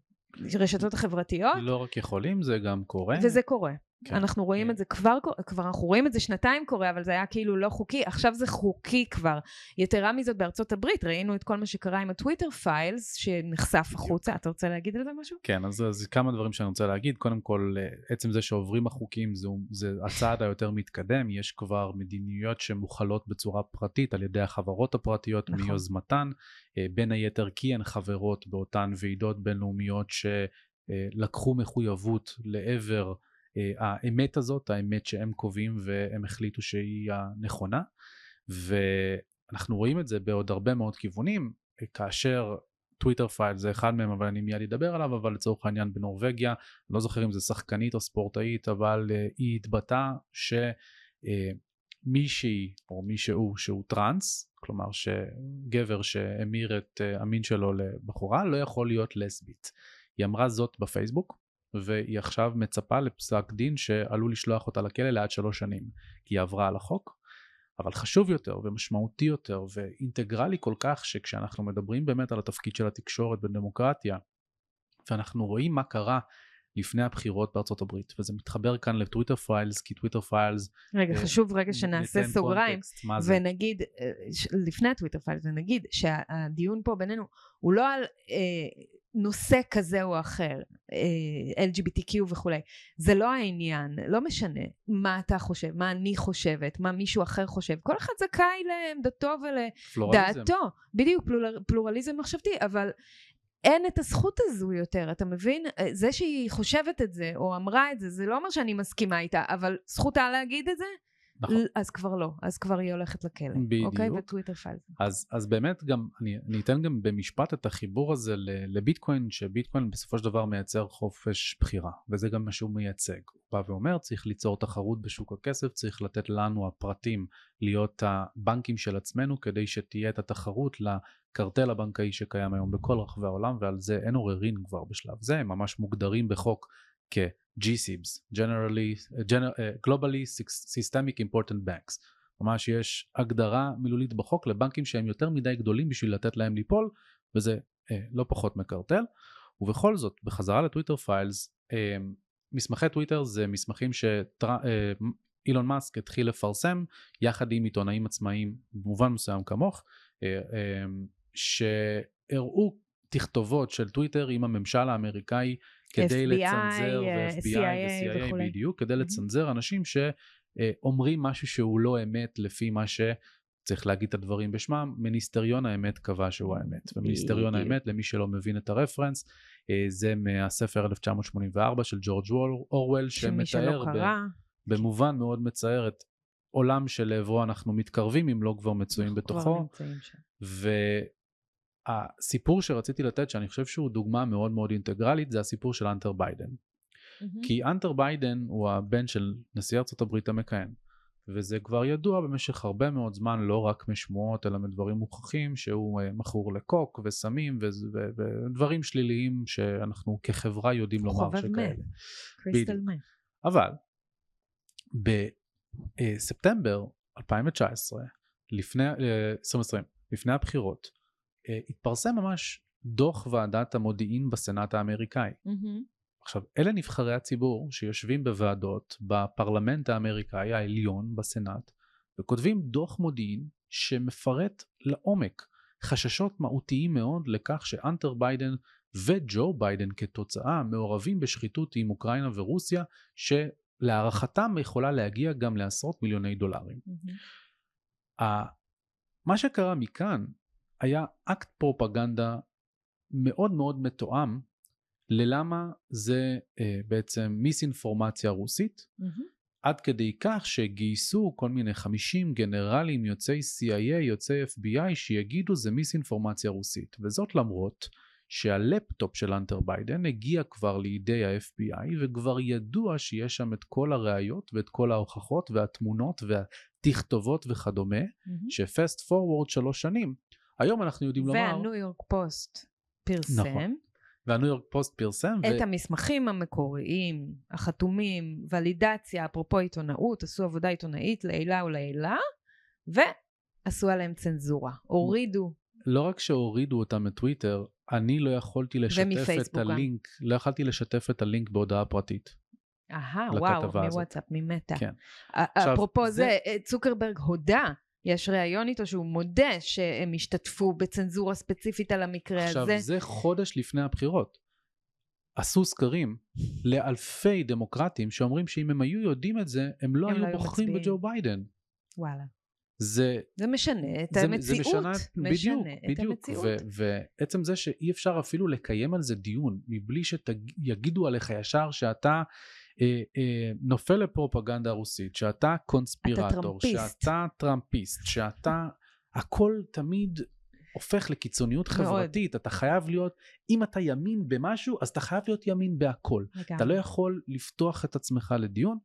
הרשתות החברתיות. לא רק יכולים, זה גם קורה. וזה קורה. כן, אנחנו רואים כן. את זה כבר, כבר אנחנו רואים את זה שנתיים קורה, אבל זה היה כאילו לא חוקי, עכשיו זה חוקי כבר. יתרה מזאת, בארצות הברית ראינו את כל מה שקרה עם הטוויטר פיילס, שנחשף החוצה. אתה רוצה להגיד על זה משהו? כן, אז, אז כמה דברים שאני רוצה להגיד. קודם כל, אה, עצם זה שעוברים החוקים זה, זה הצעד היותר מתקדם, יש כבר מדיניות שמוכלות בצורה פרטית על ידי החברות הפרטיות נכון. מיוזמתן, אה, בין היתר כי הן חברות באותן ועידות בינלאומיות שלקחו מחויבות לעבר האמת הזאת, האמת שהם קובעים והם החליטו שהיא הנכונה. ואנחנו רואים את זה בעוד הרבה מאוד כיוונים, אה, כאשר טוויטר פייל זה אחד מהם אבל אני מיד אדבר עליו אבל לצורך העניין בנורבגיה לא זוכר אם זה שחקנית או ספורטאית אבל uh, היא התבטאה שמישהי uh, או מישהו שהוא טראנס כלומר שגבר שהמיר את המין שלו לבחורה לא יכול להיות לסבית היא אמרה זאת בפייסבוק והיא עכשיו מצפה לפסק דין שעלול לשלוח אותה לכלא לעד שלוש שנים כי היא עברה על החוק. אבל חשוב יותר ומשמעותי יותר ואינטגרלי כל כך שכשאנחנו מדברים באמת על התפקיד של התקשורת בדמוקרטיה ואנחנו רואים מה קרה לפני הבחירות בארצות הברית, וזה מתחבר כאן ל Twitter Files, כי Twitter Files... רגע, אה, חשוב רגע שנעשה סוגריים, קונטקסט? ונגיד, אה, לפני הטוויטר פיילס, ונגיד שהדיון פה בינינו הוא לא על אה, נושא כזה או אחר, אה, LGBTQ וכולי, זה לא העניין, לא משנה מה אתה חושב, מה אני חושבת, מה מישהו אחר חושב, כל אחד זכאי לעמדתו פלורליזם. ולדעתו, בדיוק, פלור, פלורליזם מחשבתי, אבל אין את הזכות הזו יותר, אתה מבין? אה, זה שהיא חושבת את זה, או אמרה את זה, זה לא אומר שאני מסכימה איתה, אבל זכותה להגיד את זה? נכון. אז כבר לא, אז כבר היא הולכת לכלא. בדיוק. אוקיי? וטוויטר פיילס. אז, אז באמת גם, אני, אני אתן גם במשפט את החיבור הזה לביטקוין, שביטקוין בסופו של דבר מייצר חופש בחירה, וזה גם מה שהוא מייצג. הוא בא ואומר, צריך ליצור תחרות בשוק הכסף, צריך לתת לנו הפרטים להיות הבנקים של עצמנו, כדי שתהיה את התחרות לקרטל הבנקאי שקיים היום בכל רחבי העולם, ועל זה אין עוררין כבר בשלב זה, הם ממש מוגדרים בחוק כ-GSIBs, Generally, Gener- uh, Globally Systemic Important Banks. ממש יש הגדרה מילולית בחוק לבנקים שהם יותר מדי גדולים בשביל לתת להם ליפול, וזה אה, לא פחות מקרטל. ובכל זאת, בחזרה לטוויטר פיילס, אה, מסמכי טוויטר זה מסמכים שאילון מאסק התחיל לפרסם יחד עם עיתונאים עצמאיים, במובן מסוים כמוך, אה, אה, שהראו תכתובות של טוויטר עם הממשל האמריקאי כדי FBI, לצנזר, אה, ו-FBI CIA ו-CIA. בדיוק, כדי מהמם. לצנזר אנשים שאומרים משהו שהוא לא אמת לפי מה שצריך להגיד את הדברים בשמם, מיניסטריון האמת קבע שהוא האמת. ומיניסטריון. האמת, למי שלא מבין את הרפרנס, אה, זה מהספר 1984 של ג'ורג' וול- אורוול, שמתאר קרא, במובן מאוד מצער את עולם שלעברו אנחנו מתקרבים אם לא כבר מצויים בתוכו. נמצאים שם. והסיפור שרציתי לתת שאני חושב שהוא דוגמה מאוד מאוד אינטגרלית זה הסיפור של האנטר ביידן. מהמם. כי האנטר ביידן הוא הבן של נשיא ארצות הברית המכהן. וזה כבר ידוע במשך הרבה מאוד זמן לא רק משמועות אלא מדברים מוכחים שהוא אה, מכור לקוק וסמים ו- ו- ודברים שליליים שאנחנו כחברה יודעים לומר חובב שכאלה. meth. crystal. meth. אבל בספטמבר 2019, לפני, אה, 2020, לפני הבחירות, אה, התפרסם ממש דוח ועדת המודיעין בסנאט האמריקאי. מהמם. עכשיו, אלה נבחרי הציבור שיושבים בוועדות בפרלמנט האמריקאי העליון בסנאט, וכותבים דוח מודיעין שמפרט לעומק חששות מהותיים מאוד לכך שהאנטר ביידן וג'ו ביידן כתוצאה מעורבים בשחיתות עם אוקראינה ורוסיה, שלהערכתם יכולה להגיע גם לעשרות מיליוני דולרים. ה- מה שקרה מכאן היה אקט פרופגנדה מאוד מאוד מתואם ללמה זה אה, בעצם מיסאינפורמציה רוסית, מהמם. עד כדי כך שגייסו כל מיני 50 גנרלים יוצאי CIA, יוצאי FBI, שיגידו זה מיסאינפורמציה רוסית. וזאת למרות שהלפטופ של האנטר ביידן הגיע כבר לידי ה-FBI וכבר ידוע שיש שם את כל הראיות ואת כל ההוכחות והתמונות והתכתובות וכדומה, מהמם. ש fast forward שלוש שנים. היום אנחנו יודעים לומר, והניו יורק פוסט פרסם נכון. והניו יורק פוסט פרסם, את המסמכים המקוריים, החתומים, ולידציה, אפרופו עיתונאות, עשו עבודה עיתונאית לעילה ולעילה, ועשו עליהם צנזורה. הורידו, לא רק שהורידו אותם מטוויטר, אני לא יכולתי לשתף את ומפייסבוק גם. הלינק, לא יכולתי לשתף את הלינק בהודעה פרטית. אהה, וואו. מוואטסאפ, ממטה. כן. אפרופו זה- זה, אה, צוקרברג הודה, יש ראיון איתו שהוא מודה שהם השתתפו בצנזורה ספציפית על המקרה עכשיו, הזה. זה חודש לפני הבחירות. עשו סקרים לאלפי דמוקרטים שאומרים שאם הם היו יודעים את זה, הם לא הם לא היו היו בוחרים מצביעים. בג'ו ביידן. וואלה. זה זה משנה את זה, המציאות. זה משנה, בדיוק, משנה את בדיוק, המציאות. ו, ועצם זה שאי אפשר אפילו לקיים על זה דיון מבלי שיגידו עליך ישר שאתה נופל לפרופגנדה רוסית, שאתה קונספירטור, טראמפיסט. שאתה טראמפיסט, שאתה הכל תמיד הופך לקיצוניות מאוד. חברתית, אתה חייב להיות, אם אתה ימין במשהו אז אתה חייב להיות ימין בהכל, אתה לגמרי. לא יכול לפתוח את עצמך לדיון.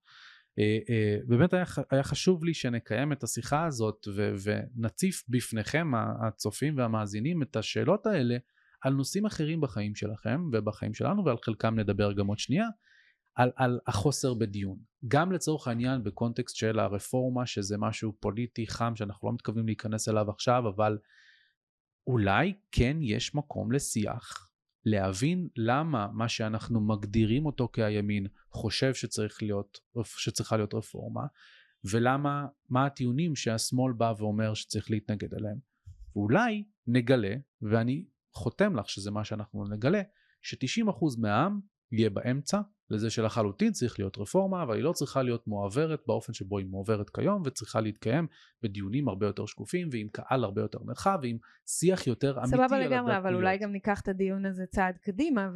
אה, אה, באמת היה, היה חשוב לי שנקיים את השיחה הזאת ו, ונציף בפניכם הצופים והמאזינים את השאלות האלה על נושאים אחרים בחיים שלכם ובחיים שלנו ועל חלקם נדבר גם עוד שנייה על, על החוסר בדיון גם לצורך העניין בקונטקסט של הרפורמה שזה משהו פוליטי חם שאנחנו לא מתכוונים להיכנס אליו עכשיו אבל אולי כן יש מקום לשיח להבין למה מה שאנחנו מגדירים אותו כהימין חושב שצריך להיות, שצריכה להיות רפורמה, ולמה, מה הטיעונים שהשמאל בא ואומר שצריך להתנגד אליהם. ואולי נגלה, ואני חותם לך שזה מה שאנחנו נגלה, ש-90% מהעם יהיה באמצע, לזה שלחלוטין צריך להיות רפורמה, אבל היא לא צריכה להיות מועברת באופן שבו היא מועברת כיום, וצריכה להתקיים בדיונים הרבה יותר שקופים, ועם קהל הרבה יותר נרחב, ועם שיח יותר אמיתי. סבבה לגמרי, אבל אולי גם ניקח את הדיון הזה צעד קדימה,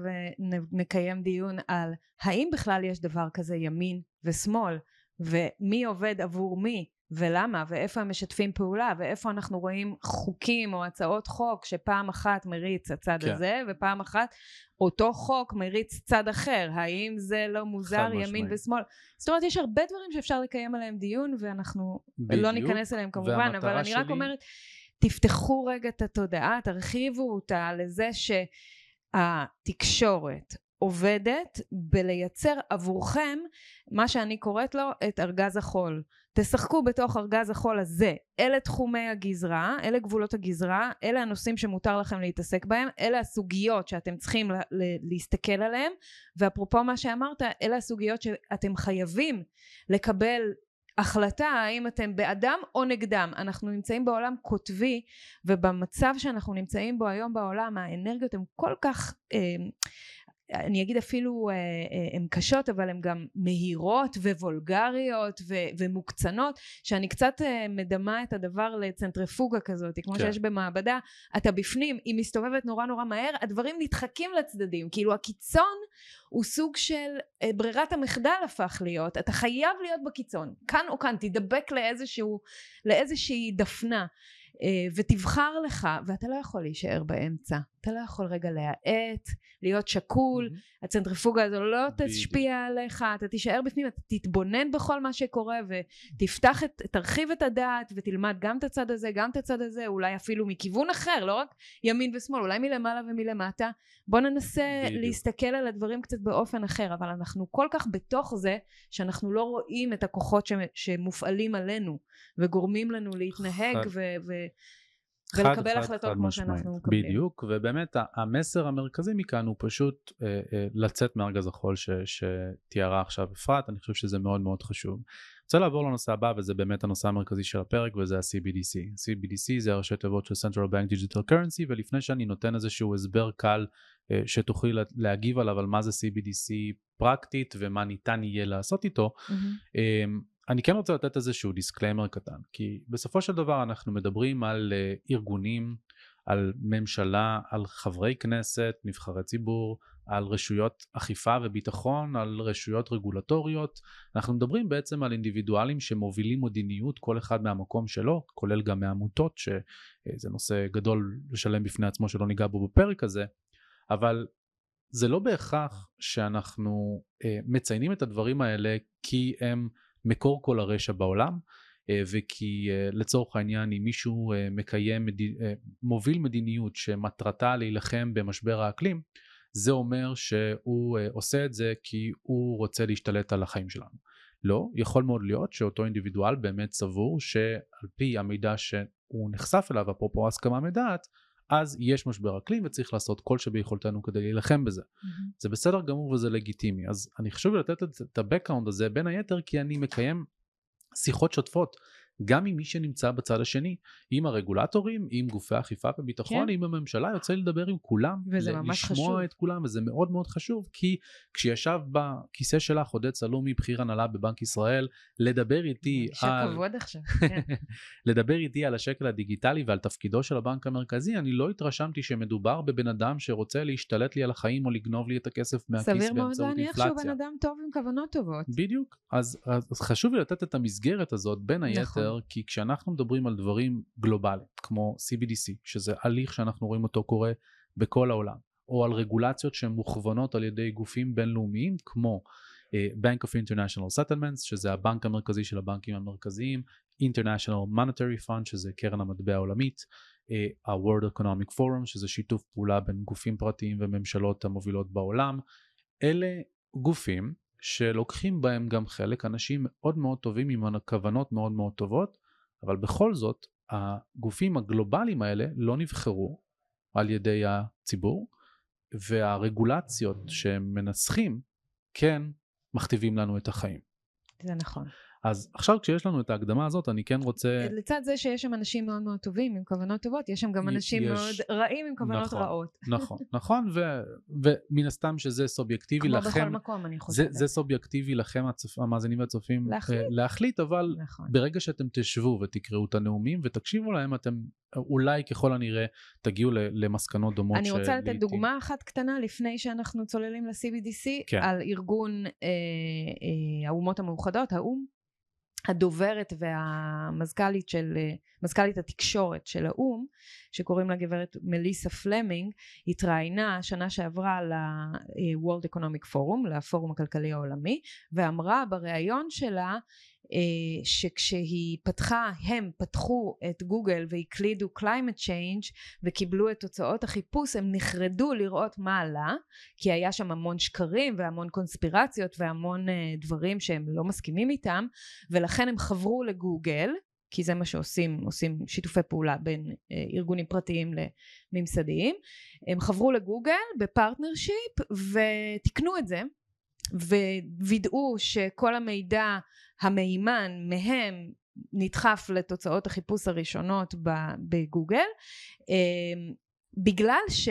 ונקיים דיון על האם בכלל יש דבר כזה ימין ושמאל, ומי עובד עבור מי, ולמה, ואיפה הם משתפים פעולה, ואיפה אנחנו רואים חוקים או הצעות חוק שפעם אחת מריץ הצד כן. הזה, ופעם אחת אותו חוק מריץ צד אחר. האם זה לא מוזר ימין ושמאל? זאת אומרת, יש הרבה דברים שאפשר לקיים עליהם דיון, ואנחנו לא בדיוק, לא ניכנס אליהם כמובן, אבל אני רק אומרת, תפתחו רגע את התודעה, תרחיבו אותה לזה שהתקשורת, עובדת בלייצר עבורכם מה שאני קוראת לו את ארגז החול. תשחקו בתוך ארגז החול הזה. אלה תחומי הגזרה, אלה גבולות הגזרה, אלה הנושאים שמותר לכם להתעסק בהם, אלה הסוגיות שאתם צריכים להסתכל עליהם, ואפרופו מה שאמרת, אלה הסוגיות שאתם חייבים לקבל החלטה האם אתם בעדם או נגדם. אנחנו נמצאים בעולם קוטבי, ובמצב שאנחנו נמצאים בו היום בעולם, האנרגיות הן כל כך... אה, אני אגיד אפילו אה, אה, הן קשות אבל הן גם מהירות ווולגריות ו- ומוקצנות שאני קצת אה, מדמה את הדבר לצנטריפוגה כזאת כמו כן. שיש במעבדה אתה בפנים היא מסתובבת נורא נורא מהר הדברים נדחקים לצדדים כאילו הקיצון הוא סוג של ברירת המחדל הפך להיות אתה חייב להיות בקיצון כאן או כאן תדבק לאיזשהו לאיזושהי דפנה ותבחר לך ואתה לא יכול להישאר באמצע אתה לא יכול רגע להאט להיות שקול mm-hmm. הצנטריפוגה הזו לא תשפיע עליך אתה תישאר בפנים אתה תתבונן בכל מה שקורה ותפתח את תרחיב את הדעת ותלמד גם את הצד הזה גם את הצד הזה אולי אפילו מכיוון אחר לא רק ימין ושמאל אולי מלמעלה ומלמטה בוא ננסה בדיוק. להסתכל על הדברים קצת באופן אחר אבל אנחנו כל כך בתוך זה שאנחנו לא רואים את הכוחות שמופעלים עלינו וגורמים לנו להתנהג ו- ו- ולקבל החלטות כמו שאנחנו מקבלים. בדיוק, ובאמת המסר המרכזי מכאן הוא פשוט אה, אה, לצאת מארגז החול ש, שתיארה עכשיו אפרת, אני חושב שזה מאוד מאוד חשוב. אני רוצה לעבור לנושא הבא וזה באמת הנושא המרכזי של הפרק וזה ה-CBDC. CBDC זה הראשי תיבות של Central Bank Digital Currency ולפני שאני נותן איזשהו הסבר קל אה, שתוכלי להגיב עליו על מה זה CBDC פרקטית ומה ניתן יהיה לעשות איתו, mm-hmm. אני כן רוצה לתת איזשהו disclaimer קטן, כי בסופו של דבר אנחנו מדברים על uh, ארגונים, על ממשלה, על חברי כנסת, נבחרי ציבור, על רשויות אכיפה וביטחון, על רשויות רגולטוריות. אנחנו מדברים בעצם על אינדיבידואלים שמובילים מדיניות, כל אחד מהמקום שלו, כולל גם מעמותות, שזה נושא גדול לשלם בפני עצמו שלא ניגע בו בפרק הזה, אבל זה לא בהכרח שאנחנו uh, מציינים את הדברים האלה כי הם מקור כל הרשע בעולם אה, וכי אה, לצורך העניין אם מישהו אה, מקיים, מוביל מדיניות שמטרתה להילחם במשבר האקלים זה אומר שהוא עושה את זה כי הוא רוצה להשתלט על החיים שלנו. לא, יכול מאוד להיות שאותו אינדיבידואל באמת סבור שעל פי המידע שהוא נחשף אליו, אפרופו הסכמה מדעת, אז יש משבר אקלים וצריך לעשות כל שביכולתנו כדי להילחם בזה. Mm-hmm. זה בסדר גמור וזה לגיטימי. אז אני חשוב לתת את ה-background הזה בין היתר כי אני מקיים שיחות שוטפות גם עם מי שנמצא בצד השני, עם הרגולטורים, עם גופי אכיפה וביטחון, כן. עם הממשלה, יוצא לי לדבר עם כולם, וזה ממש חשוב. לשמוע את כולם, וזה מאוד מאוד חשוב, כי כשישב בכיסא שלך עודד סלומי, בכיר הנהלה בבנק ישראל, לדבר איתי על... שכבוד עכשיו, כן. לדבר איתי על השקל הדיגיטלי ועל תפקידו של הבנק המרכזי, אני לא התרשמתי שמדובר בבן אדם שרוצה להשתלט לי על החיים או לגנוב לי את הכסף מהכיס באמצעות אינפלציה. סביר מאוד להניח שהוא בן אדם טוב עם כוונות טובות. בדיוק, אז, אז חשוב לי לתת את המסגרת הזאת, בין היתר, נכון. כי כשאנחנו מדברים על דברים גלובליים, כמו CBDC, שזה הליך שאנחנו רואים אותו קורה בכל העולם, או על רגולציות שהן מוכוונות על ידי גופים בינלאומיים, כמו uh, Bank of International Settlements, שזה הבנק המרכזי של הבנקים המרכזיים, International Monetary Fund, שזה קרן המטבע העולמית, uh, ה-World Economic Forum, שזה שיתוף פעולה בין גופים פרטיים וממשלות המובילות בעולם. אלה גופים שלוקחים בהם גם חלק אנשים מאוד מאוד טובים עם כוונות מאוד מאוד טובות אבל בכל זאת הגופים הגלובליים האלה לא נבחרו על ידי הציבור והרגולציות שהם מנסחים כן מכתיבים לנו את החיים. זה נכון. אז עכשיו כשיש לנו את ההקדמה הזאת, אני כן רוצה... לצד זה שיש שם אנשים מאוד מאוד טובים עם כוונות טובות, יש שם גם אנשים יש... מאוד רעים עם כוונות נכון, רעות. נכון, נכון, ו, ומן הסתם שזה סובייקטיבי כמו לכם. בכל מקום, אני זה, חושבת. זה סובייקטיבי לכם, הצופ... המאזינים והצופים, להחליט. אה, להחליט, אבל נכון. ברגע שאתם תשבו ותקראו את הנאומים ותקשיבו להם, אתם אולי ככל הנראה תגיעו למסקנות דומות. אני רוצה לתת דוגמה אחת קטנה לפני שאנחנו צוללים ל-CBDC, כן. על ארגון אה, אה, האומות המאוחדות, האו"ם. הדוברת והמזכ"לית של, מזכ"לית התקשורת של האו"ם, שקוראים לה גברת מליסה פלמינג, התראיינה שנה שעברה ל-World Economic Forum, לפורום הכלכלי העולמי, ואמרה בריאיון שלה שכשהיא פתחה, הם פתחו את גוגל והקלידו climate change וקיבלו את תוצאות החיפוש, הם נחרדו לראות מה עלה, כי היה שם המון שקרים והמון קונספירציות והמון אה, דברים שהם לא מסכימים איתם, ולכן הם חברו לגוגל, כי זה מה שעושים, עושים שיתופי פעולה בין אה, ארגונים פרטיים לממסדיים, הם חברו לגוגל ב partnership ותיקנו את זה ווידאו שכל המידע המהימן מהם נדחף לתוצאות החיפוש הראשונות בגוגל אה, בגלל ש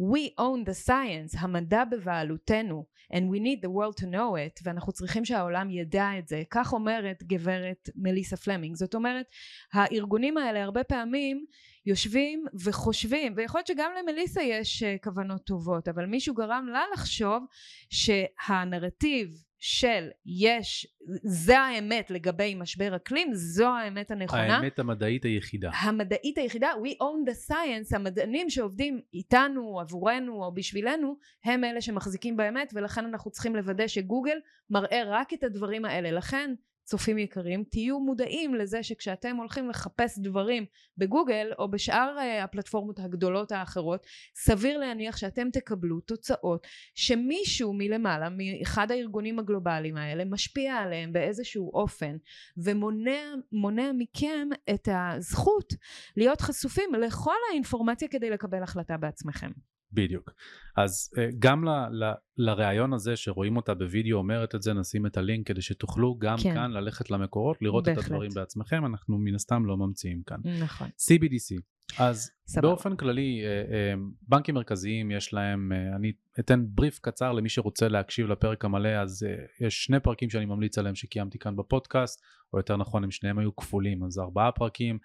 we own the science, המדע בבעלותנו and we need the world to know it ואנחנו צריכים שהעולם ידע את זה. כך אומרת גברת מליסה פלמינג. זאת אומרת הארגונים האלה הרבה פעמים יושבים וחושבים ויכול להיות שגם למליסה יש אה, כוונות טובות אבל מישהו גרם לה לחשוב שהנרטיב של יש זה האמת לגבי משבר אקלים זו האמת הנכונה האמת המדעית היחידה. המדעית היחידה we own the science המדענים שעובדים איתנו עבורנו או בשבילנו הם אלה שמחזיקים באמת ולכן אנחנו צריכים לוודא שגוגל מראה רק את הדברים האלה לכן צופים יקרים תהיו מודעים לזה שכשאתם הולכים לחפש דברים בגוגל או בשאר uh, הפלטפורמות הגדולות האחרות סביר להניח שאתם תקבלו תוצאות שמישהו מלמעלה מאחד הארגונים הגלובליים האלה משפיע עליהם באיזשהו אופן ומונע מונע מכם את הזכות להיות חשופים לכל האינפורמציה כדי לקבל החלטה בעצמכם. בדיוק. אז אה, גם ל, ל, לראיון הזה שרואים אותה בווידאו אומרת את זה, נשים את הלינק כדי שתוכלו גם כן. כאן ללכת למקורות, לראות בהחלט. את הדברים בעצמכם, אנחנו מן הסתם לא ממציאים כאן. נכון. CBDC, אז סבבה. באופן כללי, אה, אה, בנקים מרכזיים יש להם, אה, אני אתן בריף קצר למי שרוצה להקשיב לפרק המלא, אז יש שני פרקים שאני ממליץ עליהם שקיימתי כאן בפודקאסט, או יותר נכון הם שניהם היו כפולים, אז ארבעה פרקים,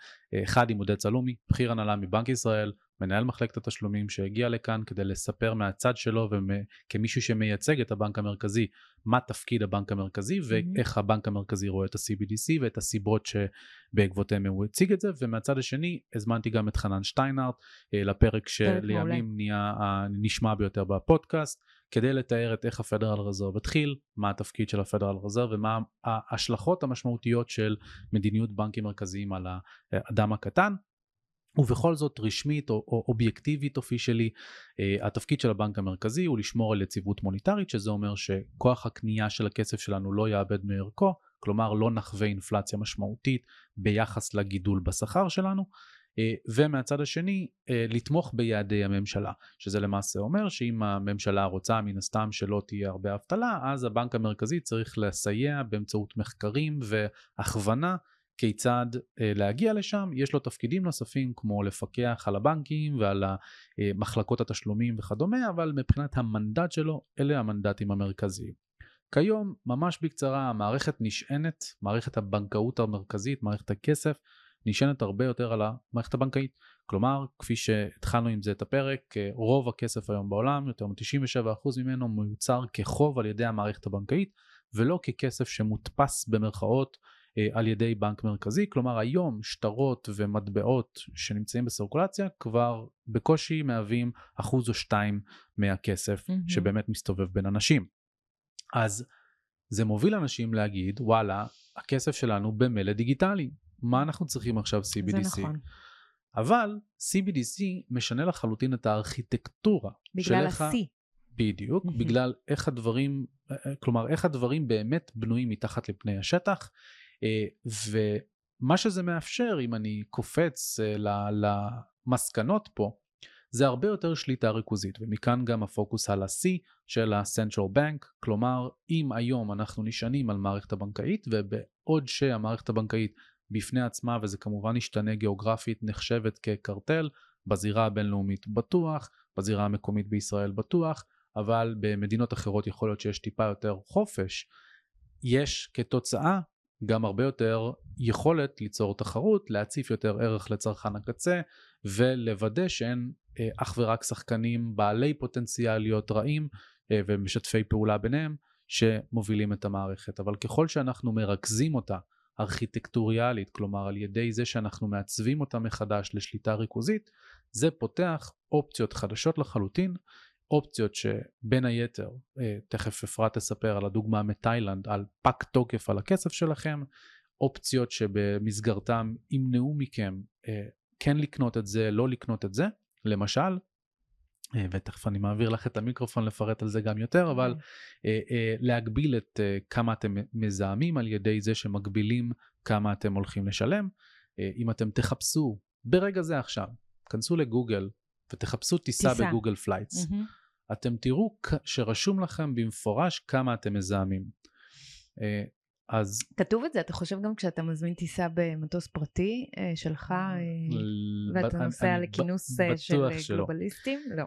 אחד עם עודד סלומי, בכיר הנהלה מבנק ישראל, מנהל מחלקת התשלומים שהגיע לכאן כדי לספר מהצד שלו וכמישהו שמייצג את הבנק המרכזי מה תפקיד הבנק המרכזי ואיך הבנק המרכזי רואה את ה-CBDC ואת הסיבות שבעקבותיהם הוא הציג את זה ומהצד השני הזמנתי גם את חנן שטיינארט אה, לפרק שלימים נהיה הנשמע ביותר בפודקאסט כדי לתאר את איך הפדרל רזרב התחיל, מה התפקיד של הפדרל רזרב ומה ההשלכות המשמעותיות של מדיניות בנקים מרכזיים על האדם הקטן. ובכל זאת רשמית או, או אובייקטיבית אופישלי uh, התפקיד של הבנק המרכזי הוא לשמור על יציבות מוניטרית שזה אומר שכוח הקנייה של הכסף שלנו לא יאבד מערכו כלומר לא נחווה אינפלציה משמעותית ביחס לגידול בשכר שלנו ומהצד השני uh, לתמוך ביעדי הממשלה שזה למעשה אומר שאם הממשלה רוצה מן הסתם שלא תהיה הרבה אבטלה אז הבנק המרכזי צריך לסייע באמצעות מחקרים והכוונה כיצד אה, להגיע לשם, יש לו תפקידים נוספים כמו לפקח על הבנקים ועל מחלקות התשלומים וכדומה, אבל מבחינת המנדט שלו, אלה המנדטים המרכזיים. כיום, ממש בקצרה, המערכת נשענת, מערכת הבנקאות המרכזית, מערכת הכסף, נשענת הרבה יותר על המערכת הבנקאית. כלומר, כפי שהתחלנו עם זה את הפרק, רוב הכסף היום בעולם, יותר מ-97% ממנו מיוצר כחוב על ידי המערכת הבנקאית, ולא ככסף שמודפס במרכאות על ידי בנק מרכזי, כלומר היום שטרות ומטבעות שנמצאים בסירקולציה כבר בקושי מהווים אחוז או שתיים מהכסף mm-hmm. שבאמת מסתובב בין אנשים. אז זה מוביל אנשים להגיד וואלה הכסף שלנו במילא דיגיטלי, מה אנחנו צריכים עכשיו CBDC? זה נכון. אבל CBDC משנה לחלוטין את הארכיטקטורה. בגלל ה-C. בדיוק, mm-hmm. בגלל איך הדברים, כלומר איך הדברים באמת בנויים מתחת לפני השטח. ומה שזה מאפשר אם אני קופץ למסקנות פה זה הרבה יותר שליטה ריכוזית, ומכאן גם הפוקוס על ה-C של ה-Central Bank, כלומר, אם היום אנחנו נשענים על מערכת הבנקאית, ובעוד שהמערכת הבנקאית בפני עצמה, וזה כמובן ישתנה גיאוגרפית, נחשבת כקרטל, בזירה הבינלאומית בטוח, בזירה המקומית בישראל בטוח, אבל במדינות אחרות יכול להיות שיש טיפה יותר חופש. יש כתוצאה גם הרבה יותר יכולת ליצור תחרות, להציף יותר ערך לצרכן הקצה ולוודא שאין אה, אך ורק שחקנים בעלי פוטנציאל להיות רעים אה, ומשתפי פעולה ביניהם שמובילים את המערכת. אבל ככל שאנחנו מרכזים אותה ארכיטקטוריאלית, כלומר על ידי זה שאנחנו מעצבים אותה מחדש לשליטה ריכוזית, זה פותח אופציות חדשות לחלוטין אופציות שבין היתר, אה, תכף אפרת תספר על הדוגמה מתאילנד, על פג תוקף על הכסף שלכם, אופציות שבמסגרתם ימנעו מכם אה, כן לקנות את זה, לא לקנות את זה, למשל, ותכף אני מעביר לך את המיקרופון לפרט על זה גם יותר, אבל אוקיי. להגביל את כמה אתם מזהמים על ידי זה שמגבילים כמה אתם הולכים לשלם. אם אתם תחפשו ברגע זה עכשיו, כנסו לגוגל ותחפשו טיסה, טיסה. ב Google Flights, mm-hmm. אתם תראו שרשום לכם במפורש כמה אתם מזהמים. אה, אז... כתוב את זה, אתה חושב גם כשאתה מזמין טיסה במטוס פרטי אה, שלך, אה, ואתה נוסע לכינוס של גלובליסטים? לא.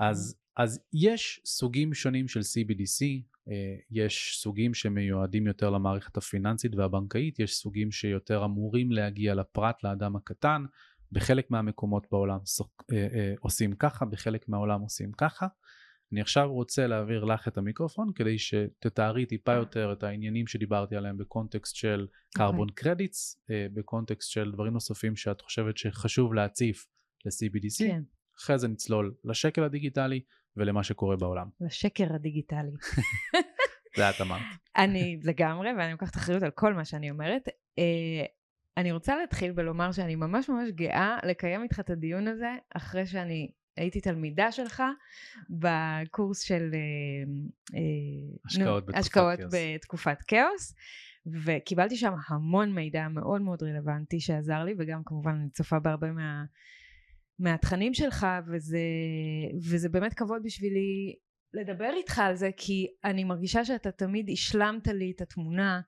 אז, אז יש סוגים שונים של CBDC, יש סוגים שמיועדים יותר למערכת הפיננסית והבנקאית, יש סוגים שיותר אמורים להגיע לפרט, לאדם הקטן, בחלק מהמקומות בעולם אה, אה, עושים ככה, בחלק מהעולם עושים ככה. אני עכשיו רוצה להעביר לך את המיקרופון כדי שתתארי טיפה יותר את העניינים שדיברתי עליהם בקונטקסט של carbon okay. credits, אה, בקונטקסט של דברים נוספים שאת חושבת שחשוב להציף ל-CBDC. כן. אחרי זה נצלול לשקל הדיגיטלי ולמה שקורה בעולם. לשקר הדיגיטלי. זה את אמרת. אני לגמרי, ואני לוקחת אחריות על כל מה שאני אומרת. אני רוצה להתחיל בלומר שאני ממש ממש גאה לקיים איתך את הדיון הזה אחרי שאני הייתי תלמידה שלך בקורס של אה, אה, השקעות, נו, בתקופת, השקעות כאוס. בתקופת כאוס וקיבלתי שם המון מידע מאוד מאוד רלוונטי שעזר לי וגם כמובן אני צופה בהרבה מה, מהתכנים שלך וזה, וזה באמת כבוד בשבילי לדבר איתך על זה כי אני מרגישה שאתה תמיד השלמת לי את התמונה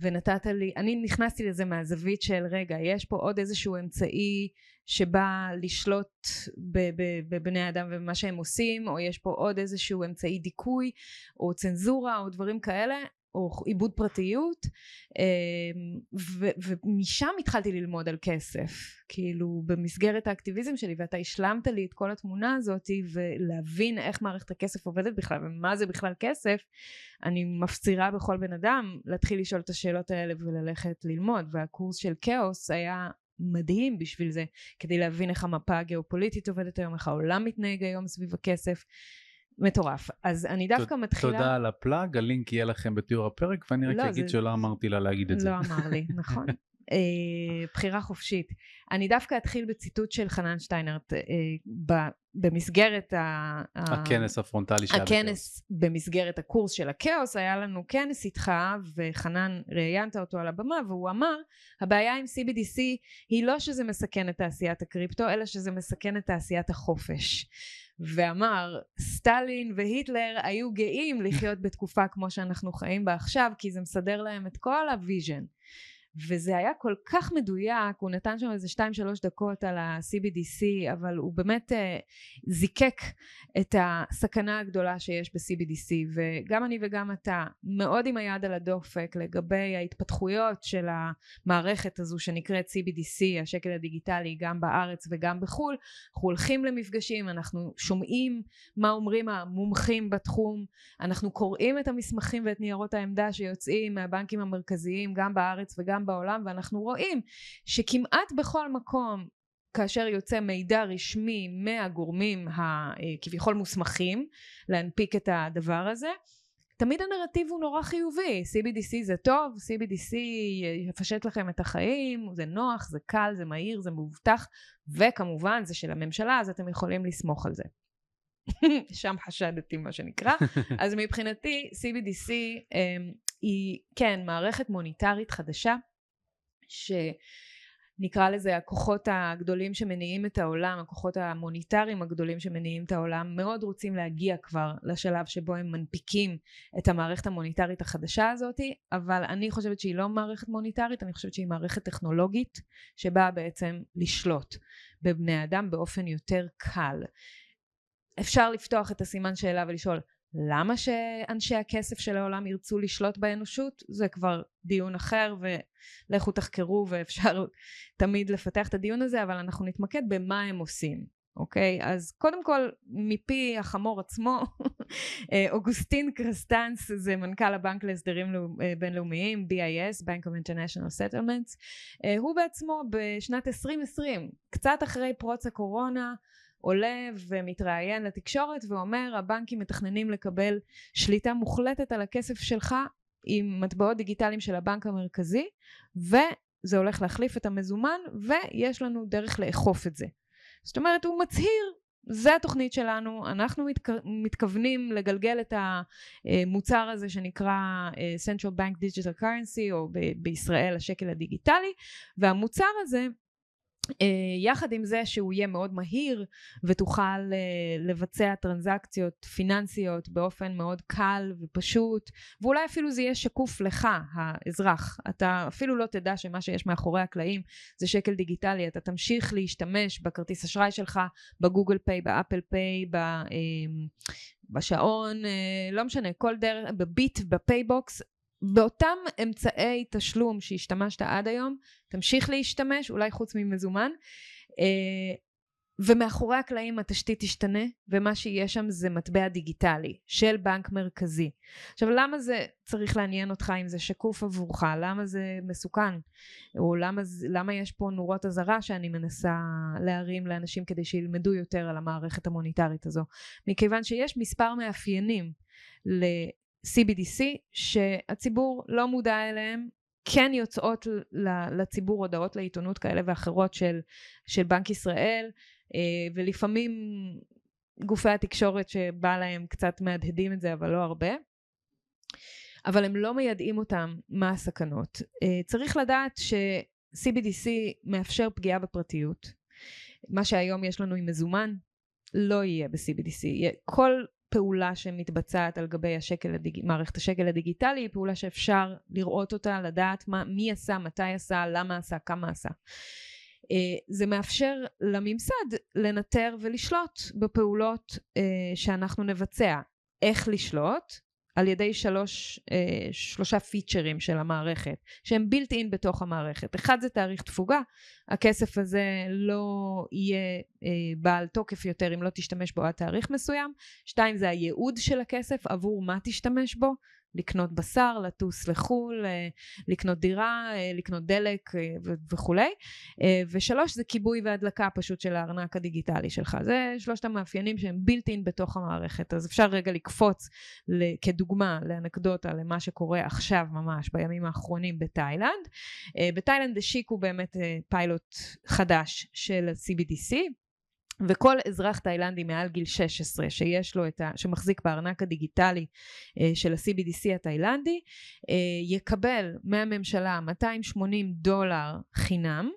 ונתת לי, אני נכנסתי לזה מהזווית של רגע, יש פה עוד איזשהו אמצעי שבא לשלוט בבני אדם ובמה שהם עושים, או יש פה עוד איזשהו אמצעי דיכוי, או צנזורה, או דברים כאלה, או עיבוד פרטיות אמ, ומשם התחלתי ללמוד על כסף. כאילו במסגרת האקטיביזם שלי ואתה השלמת לי את כל התמונה הזאת ולהבין איך מערכת הכסף עובדת בכלל ומה זה בכלל כסף אני מפצירה בכל בן אדם להתחיל לשאול את השאלות האלה וללכת ללמוד. והקורס של כאוס היה מדהים בשביל זה כדי להבין איך המפה הגיאופוליטית עובדת היום איך העולם מתנהג היום סביב הכסף מטורף. אז אני דווקא מתחילה... תודה על הפלאג, הלינק יהיה לכם בתיאור הפרק, ואני רק לא, אגיד זה... שלא אמרתי לה להגיד את לא זה. לא אמר לי, נכון. אה, בחירה חופשית. אני דווקא אתחיל בציטוט של חנן שטיינהרט אה, במסגרת ה... הכנס הפרונטלי שהיה הכנס במסגרת הקורס של הכאוס, היה לנו כנס איתך וחנן ראיינת אותו על הבמה והוא אמר הבעיה עם CBDC היא לא שזה מסכן את תעשיית הקריפטו אלא שזה מסכן את תעשיית החופש. ואמר סטלין והיטלר היו גאים לחיות בתקופה כמו שאנחנו חיים בה עכשיו כי זה מסדר להם את כל ה vision וזה היה כל כך מדויק, הוא נתן שם איזה 2-3 דקות על ה-CBDC, אבל הוא באמת uh, זיקק את הסכנה הגדולה שיש ב-CBDC, וגם אני וגם אתה מאוד עם היד על הדופק לגבי ההתפתחויות של המערכת הזו שנקראת CBDC, השקל הדיגיטלי, גם בארץ וגם בחו"ל. אנחנו הולכים למפגשים, אנחנו שומעים מה אומרים המומחים בתחום, אנחנו קוראים את המסמכים ואת ניירות העמדה שיוצאים מהבנקים המרכזיים, גם בארץ וגם בעולם ואנחנו רואים שכמעט בכל מקום כאשר יוצא מידע רשמי מהגורמים הכביכול מוסמכים להנפיק את הדבר הזה תמיד הנרטיב הוא נורא חיובי. CBDC זה טוב CBDC יפשט לכם את החיים זה נוח זה קל זה מהיר זה מאובטח וכמובן זה של הממשלה אז אתם יכולים לסמוך על זה. שם חשדתי מה שנקרא. אז מבחינתי CBDC אמ, היא כן מערכת מוניטרית חדשה ש... נקרא לזה הכוחות הגדולים שמניעים את העולם, הכוחות המוניטריים הגדולים שמניעים את העולם, מאוד רוצים להגיע כבר לשלב שבו הם מנפיקים את המערכת המוניטרית החדשה הזאת, אבל אני חושבת שהיא לא מערכת מוניטרית, אני חושבת שהיא מערכת טכנולוגית שבאה בעצם לשלוט בבני אדם באופן יותר קל. אפשר לפתוח את הסימן שאלה ולשאול למה שאנשי הכסף של העולם ירצו לשלוט באנושות? זה כבר דיון אחר ולכו תחקרו ואפשר תמיד לפתח את הדיון הזה אבל אנחנו נתמקד במה הם עושים אוקיי? אז קודם כל מפי החמור עצמו אוגוסטין קרסטנס זה מנכ"ל הבנק להסדרים בינלאומיים BIS Bank of International Settlements הוא בעצמו בשנת 2020 קצת אחרי פרוץ הקורונה עולה ומתראיין לתקשורת ואומר הבנקים מתכננים לקבל שליטה מוחלטת על הכסף שלך עם מטבעות דיגיטליים של הבנק המרכזי וזה הולך להחליף את המזומן ויש לנו דרך לאכוף את זה. זאת אומרת הוא מצהיר זה התוכנית שלנו, אנחנו מתכ... מתכוונים לגלגל את המוצר הזה שנקרא Central Bank Digital Currency או ב- בישראל השקל הדיגיטלי והמוצר הזה אה, יחד עם זה שהוא יהיה מאוד מהיר ותוכל אה, לבצע טרנזקציות פיננסיות באופן מאוד קל ופשוט ואולי אפילו זה יהיה שקוף לך האזרח. אתה אפילו לא תדע שמה שיש מאחורי הקלעים זה שקל דיגיטלי. אתה תמשיך להשתמש בכרטיס אשראי שלך ב Google Pay ב Apple Pay אה, בשעון לא משנה כל דרך בביט בפייבוקס באותם אמצעי תשלום שהשתמשת עד היום, תמשיך להשתמש, אולי חוץ ממזומן, אה, ומאחורי הקלעים התשתית תשתנה, ומה שיהיה שם זה מטבע דיגיטלי של בנק מרכזי. עכשיו, למה זה צריך לעניין אותך אם זה שקוף עבורך? למה זה מסוכן? או למה, למה יש פה נורות אזהרה שאני מנסה להרים לאנשים כדי שילמדו יותר על המערכת המוניטרית הזו? מכיוון שיש מספר מאפיינים CBDC שהציבור לא מודע אליהם כן יוצאות לציבור הודעות לעיתונות כאלה ואחרות של, של בנק ישראל אה, ולפעמים גופי התקשורת שבא להם קצת מהדהדים את זה אבל לא הרבה אבל הם לא מיידעים אותם מה הסכנות. אה, צריך לדעת ש-CBDC מאפשר פגיעה בפרטיות. מה שהיום יש לנו עם מזומן לא יהיה ב-CBDC. כל פעולה שמתבצעת על גבי השקל הדיג... מערכת השקל הדיגיטלי היא פעולה שאפשר לראות אותה, לדעת מה, מי עשה, מתי עשה, למה עשה, כמה עשה. אה, זה מאפשר לממסד לנטר ולשלוט בפעולות אה, שאנחנו נבצע. איך לשלוט? על ידי שלוש, אה, שלושה פיצ'רים של המערכת שהם בילט אין בתוך המערכת. אחד זה תאריך תפוגה, הכסף הזה לא יהיה אה, בעל תוקף יותר אם לא תשתמש בו עד תאריך מסוים. שתיים זה הייעוד של הכסף, עבור מה תשתמש בו. לקנות בשר, לטוס לחו"ל, אה, לקנות דירה, אה, לקנות דלק אה, וכולי. ושלוש זה כיבוי והדלקה פשוט של הארנק הדיגיטלי שלך. זה שלושת המאפיינים שהם בילט אין בתוך המערכת. אז אפשר רגע לקפוץ כדוגמה לאנקדוטה למה שקורה עכשיו ממש בימים האחרונים בתאילנד. בתאילנד השיקו באמת פיילוט חדש של CBDC. וכל אזרח תאילנדי מעל גיל 16 שיש לו את ה... שמחזיק בארנק הדיגיטלי אה, של ה-CBDC התאילנדי אה, יקבל מהממשלה 280 דולר חינם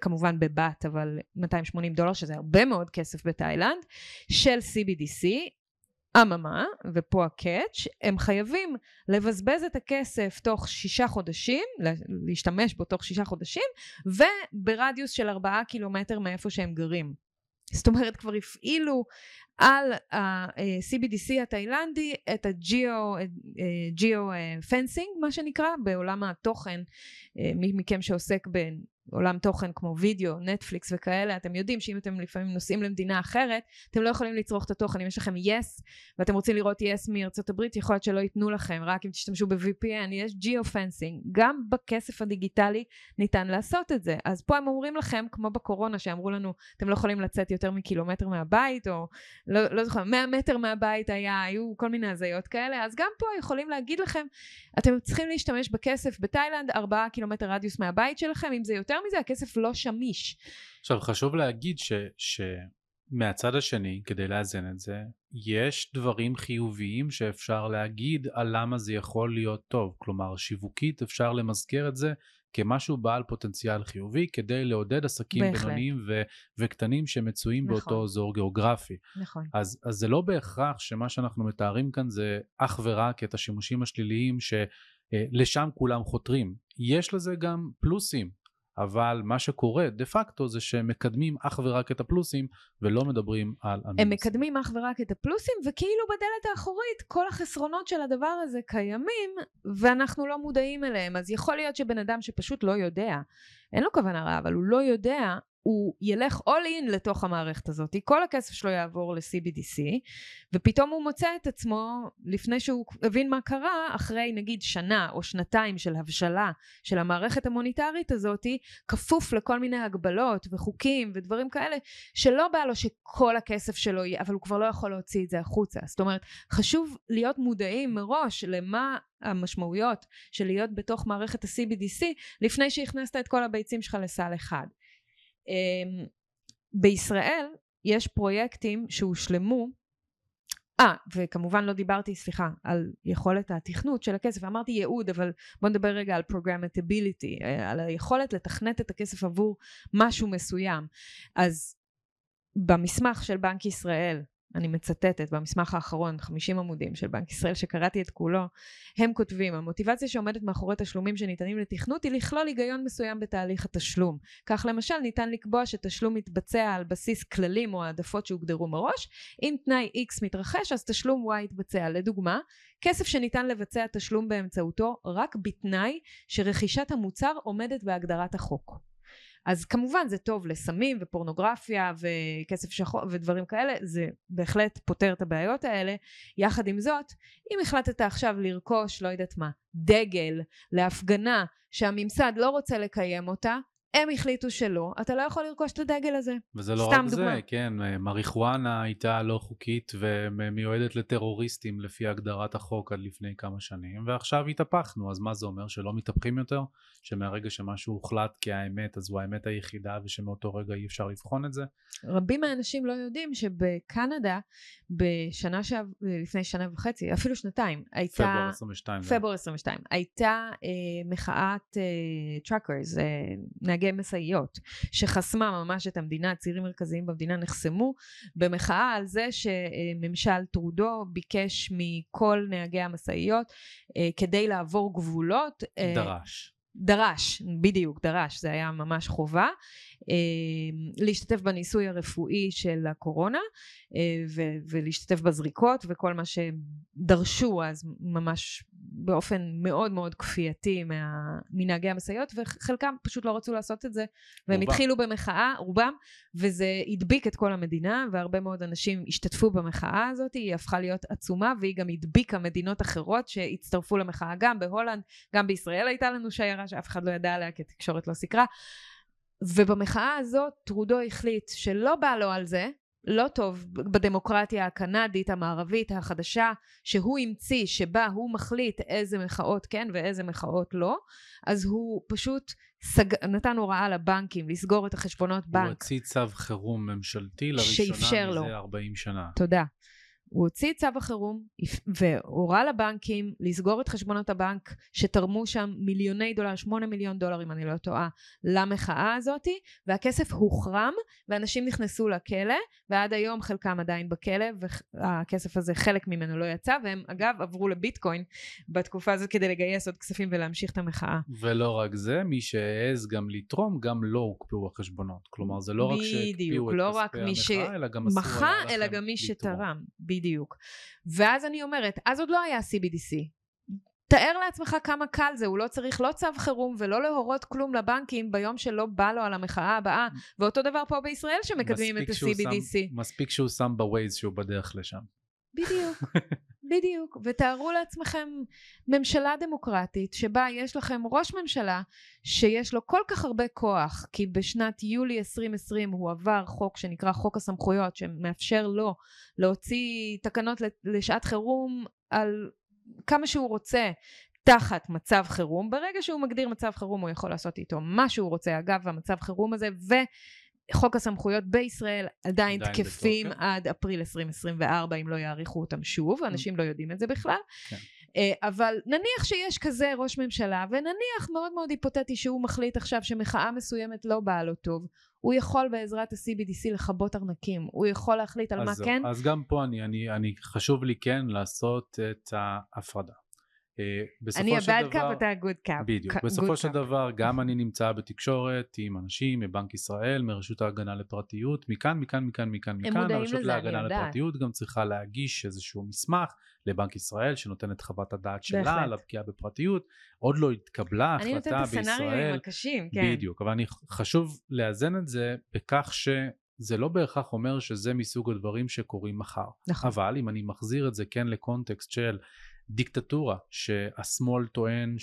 כמובן בבת אבל 280 דולר שזה הרבה מאוד כסף בתאילנד של CBDC אממה, ופה ה catch, הם חייבים לבזבז את הכסף תוך שישה חודשים, להשתמש בו תוך שישה חודשים, וברדיוס של ארבעה קילומטר מאיפה שהם גרים. זאת אומרת כבר הפעילו על ה-CBDC התאילנדי את ה geo fencing מה שנקרא בעולם התוכן מי מכם שעוסק עולם תוכן כמו וידאו, נטפליקס וכאלה, אתם יודעים שאם אתם לפעמים נוסעים למדינה אחרת, אתם לא יכולים לצרוך את התוכן. אם יש לכם yes, ואתם רוצים לראות yes מארצות הברית, יכול להיות שלא ייתנו לכם, רק אם תשתמשו ב-VPN, יש geo-fencing. גם בכסף הדיגיטלי ניתן לעשות את זה. אז פה הם אומרים לכם, כמו בקורונה, שאמרו לנו, אתם לא יכולים לצאת יותר מקילומטר מהבית, או לא, לא זוכר, 100 מטר מהבית היה, היו כל מיני הזיות כאלה, אז גם פה יכולים להגיד לכם, אתם צריכים להשתמש בכסף בתאילנד, 4 קילומטר רדיוס מהבית שלכם, אם זה יותר מזה הכסף לא שמיש. עכשיו חשוב להגיד ש, שמהצד השני כדי לאזן את זה יש דברים חיוביים שאפשר להגיד על למה זה יכול להיות טוב כלומר שיווקית אפשר למזכר את זה כמשהו בעל פוטנציאל חיובי, כדי לעודד עסקים בהחלט. בינוניים ו- וקטנים שמצויים נכון. באותו אזור גיאוגרפי. נכון. אז, אז זה לא בהכרח שמה שאנחנו מתארים כאן זה אך ורק את השימושים השליליים שלשם כולם חותרים. יש לזה גם פלוסים, אבל מה שקורה דה פקטו זה שהם מקדמים אך ורק את הפלוסים ולא מדברים על המינוסים. הם מקדמים אך ורק את הפלוסים, וכאילו בדלת האחורית כל החסרונות של הדבר הזה קיימים, ואנחנו לא מודעים אליהם. אז יכול להיות שבן אדם שפשוט לא יודע, אין לו כוונה רעה, אבל הוא לא יודע, הוא ילך all in לתוך המערכת הזאת, כל הכסף שלו יעבור ל-CBDC, ופתאום הוא מוצא את עצמו, לפני שהוא הבין מה קרה, אחרי נגיד שנה או שנתיים של הבשלה של המערכת המוניטרית הזאת, כפוף לכל מיני הגבלות וחוקים ודברים כאלה, שלא בא לו שכל הכסף שלו יהיה, אבל הוא כבר לא יכול להוציא את זה החוצה. זאת אומרת, חשוב להיות מודעים מראש למה המשמעויות של להיות בתוך מערכת ה-CBDC, לפני שהכנסת את כל הביצים שלך לסל אחד. אמ, בישראל יש פרויקטים שהושלמו אה, וכמובן לא דיברתי, סליחה, על יכולת התכנות של הכסף, אמרתי ייעוד, אבל בוא נדבר רגע על programmability, אה, על היכולת לתכנת את הכסף עבור משהו מסוים. אז במסמך של בנק ישראל, אני מצטטת, במסמך האחרון, 50 עמודים של בנק ישראל, שקראתי את כולו, הם כותבים, המוטיבציה שעומדת מאחורי תשלומים שניתנים לתכנות היא לכלול היגיון מסוים בתהליך התשלום. כך למשל, ניתן לקבוע שתשלום מתבצע על בסיס כללים או העדפות שהוגדרו מראש, אם תנאי X מתרחש, אז תשלום Y יתבצע. לדוגמה, כסף שניתן לבצע תשלום באמצעותו רק בתנאי שרכישת המוצר עומדת בהגדרת החוק. אז כמובן זה טוב לסמים ופורנוגרפיה וכסף שחור ודברים כאלה, זה בהחלט פותר את הבעיות האלה. יחד עם זאת, אם החלטת עכשיו לרכוש, לא יודעת מה, דגל להפגנה שהממסד לא רוצה לקיים אותה, הם החליטו שלא, אתה לא יכול לרכוש את הדגל הזה. וזה לא רק דוגמה. זה, כן, מריחואנה הייתה לא חוקית ומיועדת לטרוריסטים לפי הגדרת החוק עד לפני כמה שנים, ועכשיו התהפכנו, אז מה זה אומר? שלא מתהפכים יותר? שמהרגע שמשהו הוחלט כהאמת, אז הוא האמת היחידה ושמאותו רגע אי אפשר לבחון את זה? רבים מהאנשים לא יודעים שבקנדה, בשנה שעב... לפני שנה וחצי, אפילו שנתיים, הייתה... פברואר 22. זה. פברואר 22, הייתה אה, מחאת אה, truckers, אה, נהגי משאיות, שחסמה ממש את המדינה, צירים מרכזיים במדינה נחסמו, במחאה על זה שממשל טרודו ביקש מכל נהגי המשאיות אה, כדי לעבור גבולות. אה, דרש. דרש, בדיוק, דרש, זה היה ממש חובה, להשתתף בניסוי הרפואי של הקורונה אה, ו- ולהשתתף בזריקות וכל מה שדרשו אז ממש באופן מאוד מאוד כפייתי מה- מנהגי המשאיות וחלקם פשוט לא רצו לעשות את זה והם רובם. התחילו במחאה, רובם, וזה הדביק את כל המדינה והרבה מאוד אנשים השתתפו במחאה הזאת, היא הפכה להיות עצומה והיא גם הדביקה מדינות אחרות שהצטרפו למחאה, גם בהולנד, גם בישראל הייתה לנו שיירה שאף אחד לא ידע עליה כי התקשורת לא סיקרה. ובמחאה הזאת טרודו החליט שלא בא לו על זה, לא טוב בדמוקרטיה הקנדית המערבית החדשה שהוא המציא שבה הוא מחליט איזה מחאות כן ואיזה מחאות לא אז הוא פשוט סג... נתן הוראה לבנקים לסגור את החשבונות הוא בנק הוציא צו חירום ממשלתי לראשונה לו. מזה 40 שנה. תודה. הוא הוציא את צו החירום והורה לבנקים לסגור את חשבונות הבנק שתרמו שם מיליוני דולר, שמונה מיליון דולר אם אני לא טועה, למחאה הזאתי, והכסף הוחרם ואנשים נכנסו לכלא, ועד היום חלקם עדיין בכלא, והכסף הזה חלק ממנו לא יצא, והם אגב עברו לביטקוין בתקופה הזאת כדי לגייס עוד כספים ולהמשיך את המחאה. ולא רק זה, מי שהעז גם לתרום, גם לא הוקפאו החשבונות. כלומר, זה לא רק שהקפיאו את לא כספי המחאה, אלא גם אסור מחה, היה אלא לכם גם מי לתרום. בדיוק. ואז אני אומרת, אז עוד לא היה CBDC. תאר לעצמך כמה קל זה, הוא לא צריך לא צו חירום ולא להורות כלום לבנקים ביום שלא בא לו על המחאה הבאה, ואותו דבר פה בישראל שמקדמים את ה-CBDC. מספיק שהוא שם בווייז שהוא בדרך לשם. בדיוק, בדיוק. ותארו לעצמכם ממשלה דמוקרטית שבה יש לכם ראש ממשלה שיש לו כל כך הרבה כוח, כי בשנת יולי 2020 הוא עבר חוק שנקרא חוק הסמכויות, שמאפשר לו להוציא תקנות לשעת חירום על כמה שהוא רוצה. תחת מצב חירום, ברגע שהוא מגדיר מצב חירום הוא יכול לעשות איתו מה שהוא רוצה, אגב המצב חירום הזה וחוק הסמכויות בישראל עדיין עדיין תקפים בתוקף. עד אפריל 2024 אם לא יאריכו אותם שוב, אנשים לא יודעים את זה בכלל. כן. אה, אבל נניח שיש כזה ראש ממשלה, ונניח מאוד מאוד היפותטי שהוא מחליט עכשיו שמחאה מסוימת לא באה לו טוב, הוא יכול בעזרת ה-CBDC לכבות ארנקים, הוא יכול להחליט על אז מה. כן. אז גם פה אני, אני, אני, חשוב לי כן לעשות את ההפרדה. אה, אני ה-bad cup, אתה ה-good cup. בדיוק. בסופו של. דבר, גם אני נמצא בתקשורת עם אנשים מבנק ישראל, מרשות ההגנה לפרטיות, מכאן, מכאן, מכאן, מכאן, מכאן. מודעים הרשות לזה, אני להגנה. לפרטיות גם צריכה להגיש איזשהו מסמך לבנק ישראל, שנותן את חוות הדעת שלה. על הפגיעה בפרטיות. עוד לא התקבלה אני נותנת החלטה את בישראל. הקשים, כן. בדיוק, אבל אני חשוב לאזן את זה בכך שזה לא בהכרח אומר שזה מסוג הדברים שקורים מחר. נכון. אבל אם אני מחזיר את זה כן לקונטקסט של דיקטטורה שהשמאל טוען.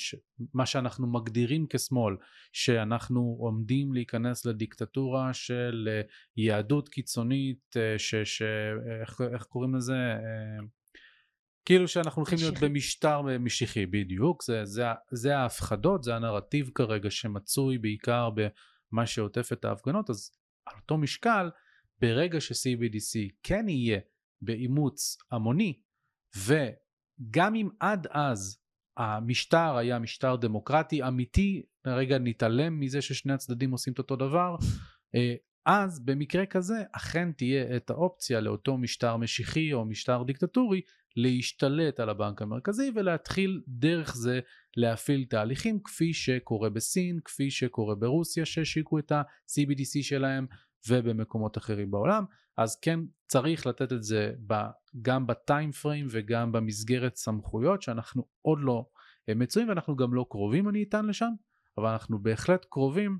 מה שאנחנו מגדירים כשמאל, שאנחנו עומדים להיכנס לדיקטטורה של אה, יהדות קיצונית, אה, ש... ש... איך, איך קוראים לזה? אה, כאילו שאנחנו הולכים להיות. במשטר משיחי בדיוק, זה, זה, זה ההפחדות, זה הנרטיב כרגע שמצוי בעיקר במה שעוטף את ההפגנות, אז על אותו משקל, ברגע ש-CBDC כן יהיה באימוץ המוני, וגם אם עד אז המשטר היה משטר דמוקרטי אמיתי, רגע נתעלם מזה ששני הצדדים עושים את אותו דבר, אה, אז במקרה כזה אכן תהיה את האופציה לאותו משטר משיחי או משטר דיקטטורי להשתלט על הבנק המרכזי ולהתחיל דרך זה להפעיל תהליכים כפי שקורה בסין, כפי שקורה ברוסיה שהשיקו את ה-CBDC שלהם ובמקומות אחרים בעולם. אז כן צריך לתת את זה ב- גם בטיים פריים וגם במסגרת סמכויות שאנחנו עוד לא אה, מצויים ואנחנו גם לא קרובים אני אטען לשם, אבל אנחנו בהחלט קרובים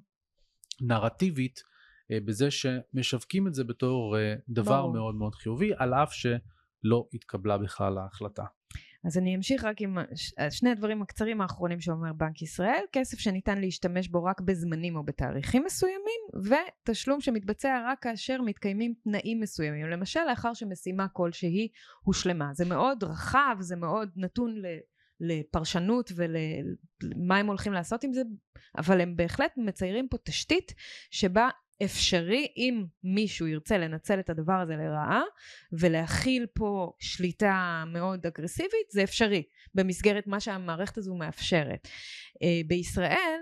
נרטיבית אה, בזה שמשווקים את זה בתור אה, דבר ברור. מאוד מאוד חיובי על אף שלא התקבלה בכלל ההחלטה. אז אני אמשיך רק עם הש- שני הדברים הקצרים האחרונים שאומר בנק ישראל, כסף שניתן להשתמש בו רק בזמנים או בתאריכים מסוימים, ותשלום שמתבצע רק כאשר מתקיימים תנאים מסוימים, למשל לאחר שמשימה כלשהי הושלמה. זה מאוד רחב, זה מאוד נתון ל... לפרשנות ולמה הם הולכים לעשות עם זה, אבל הם בהחלט מציירים פה תשתית שבה אפשרי אם מישהו ירצה לנצל את הדבר הזה לרעה ולהכיל פה שליטה מאוד אגרסיבית, זה אפשרי במסגרת מה שהמערכת הזו מאפשרת. אה, בישראל,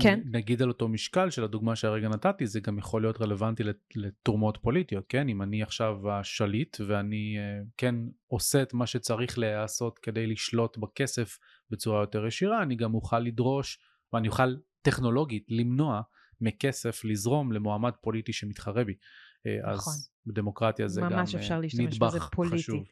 כן. נגיד על אותו משקל של הדוגמה שהרגע נתתי זה גם יכול להיות רלוונטי לת- לתרומות פוליטיות כן אם אני עכשיו השליט ואני אה, כן עושה את מה שצריך להיעשות כדי לשלוט בכסף בצורה יותר ישירה אני גם אוכל לדרוש ואני אוכל טכנולוגית למנוע מכסף לזרום למועמד פוליטי שמתחרה בי אה, נכון. אז בדמוקרטיה זה גם אה, נדבך. חשוב.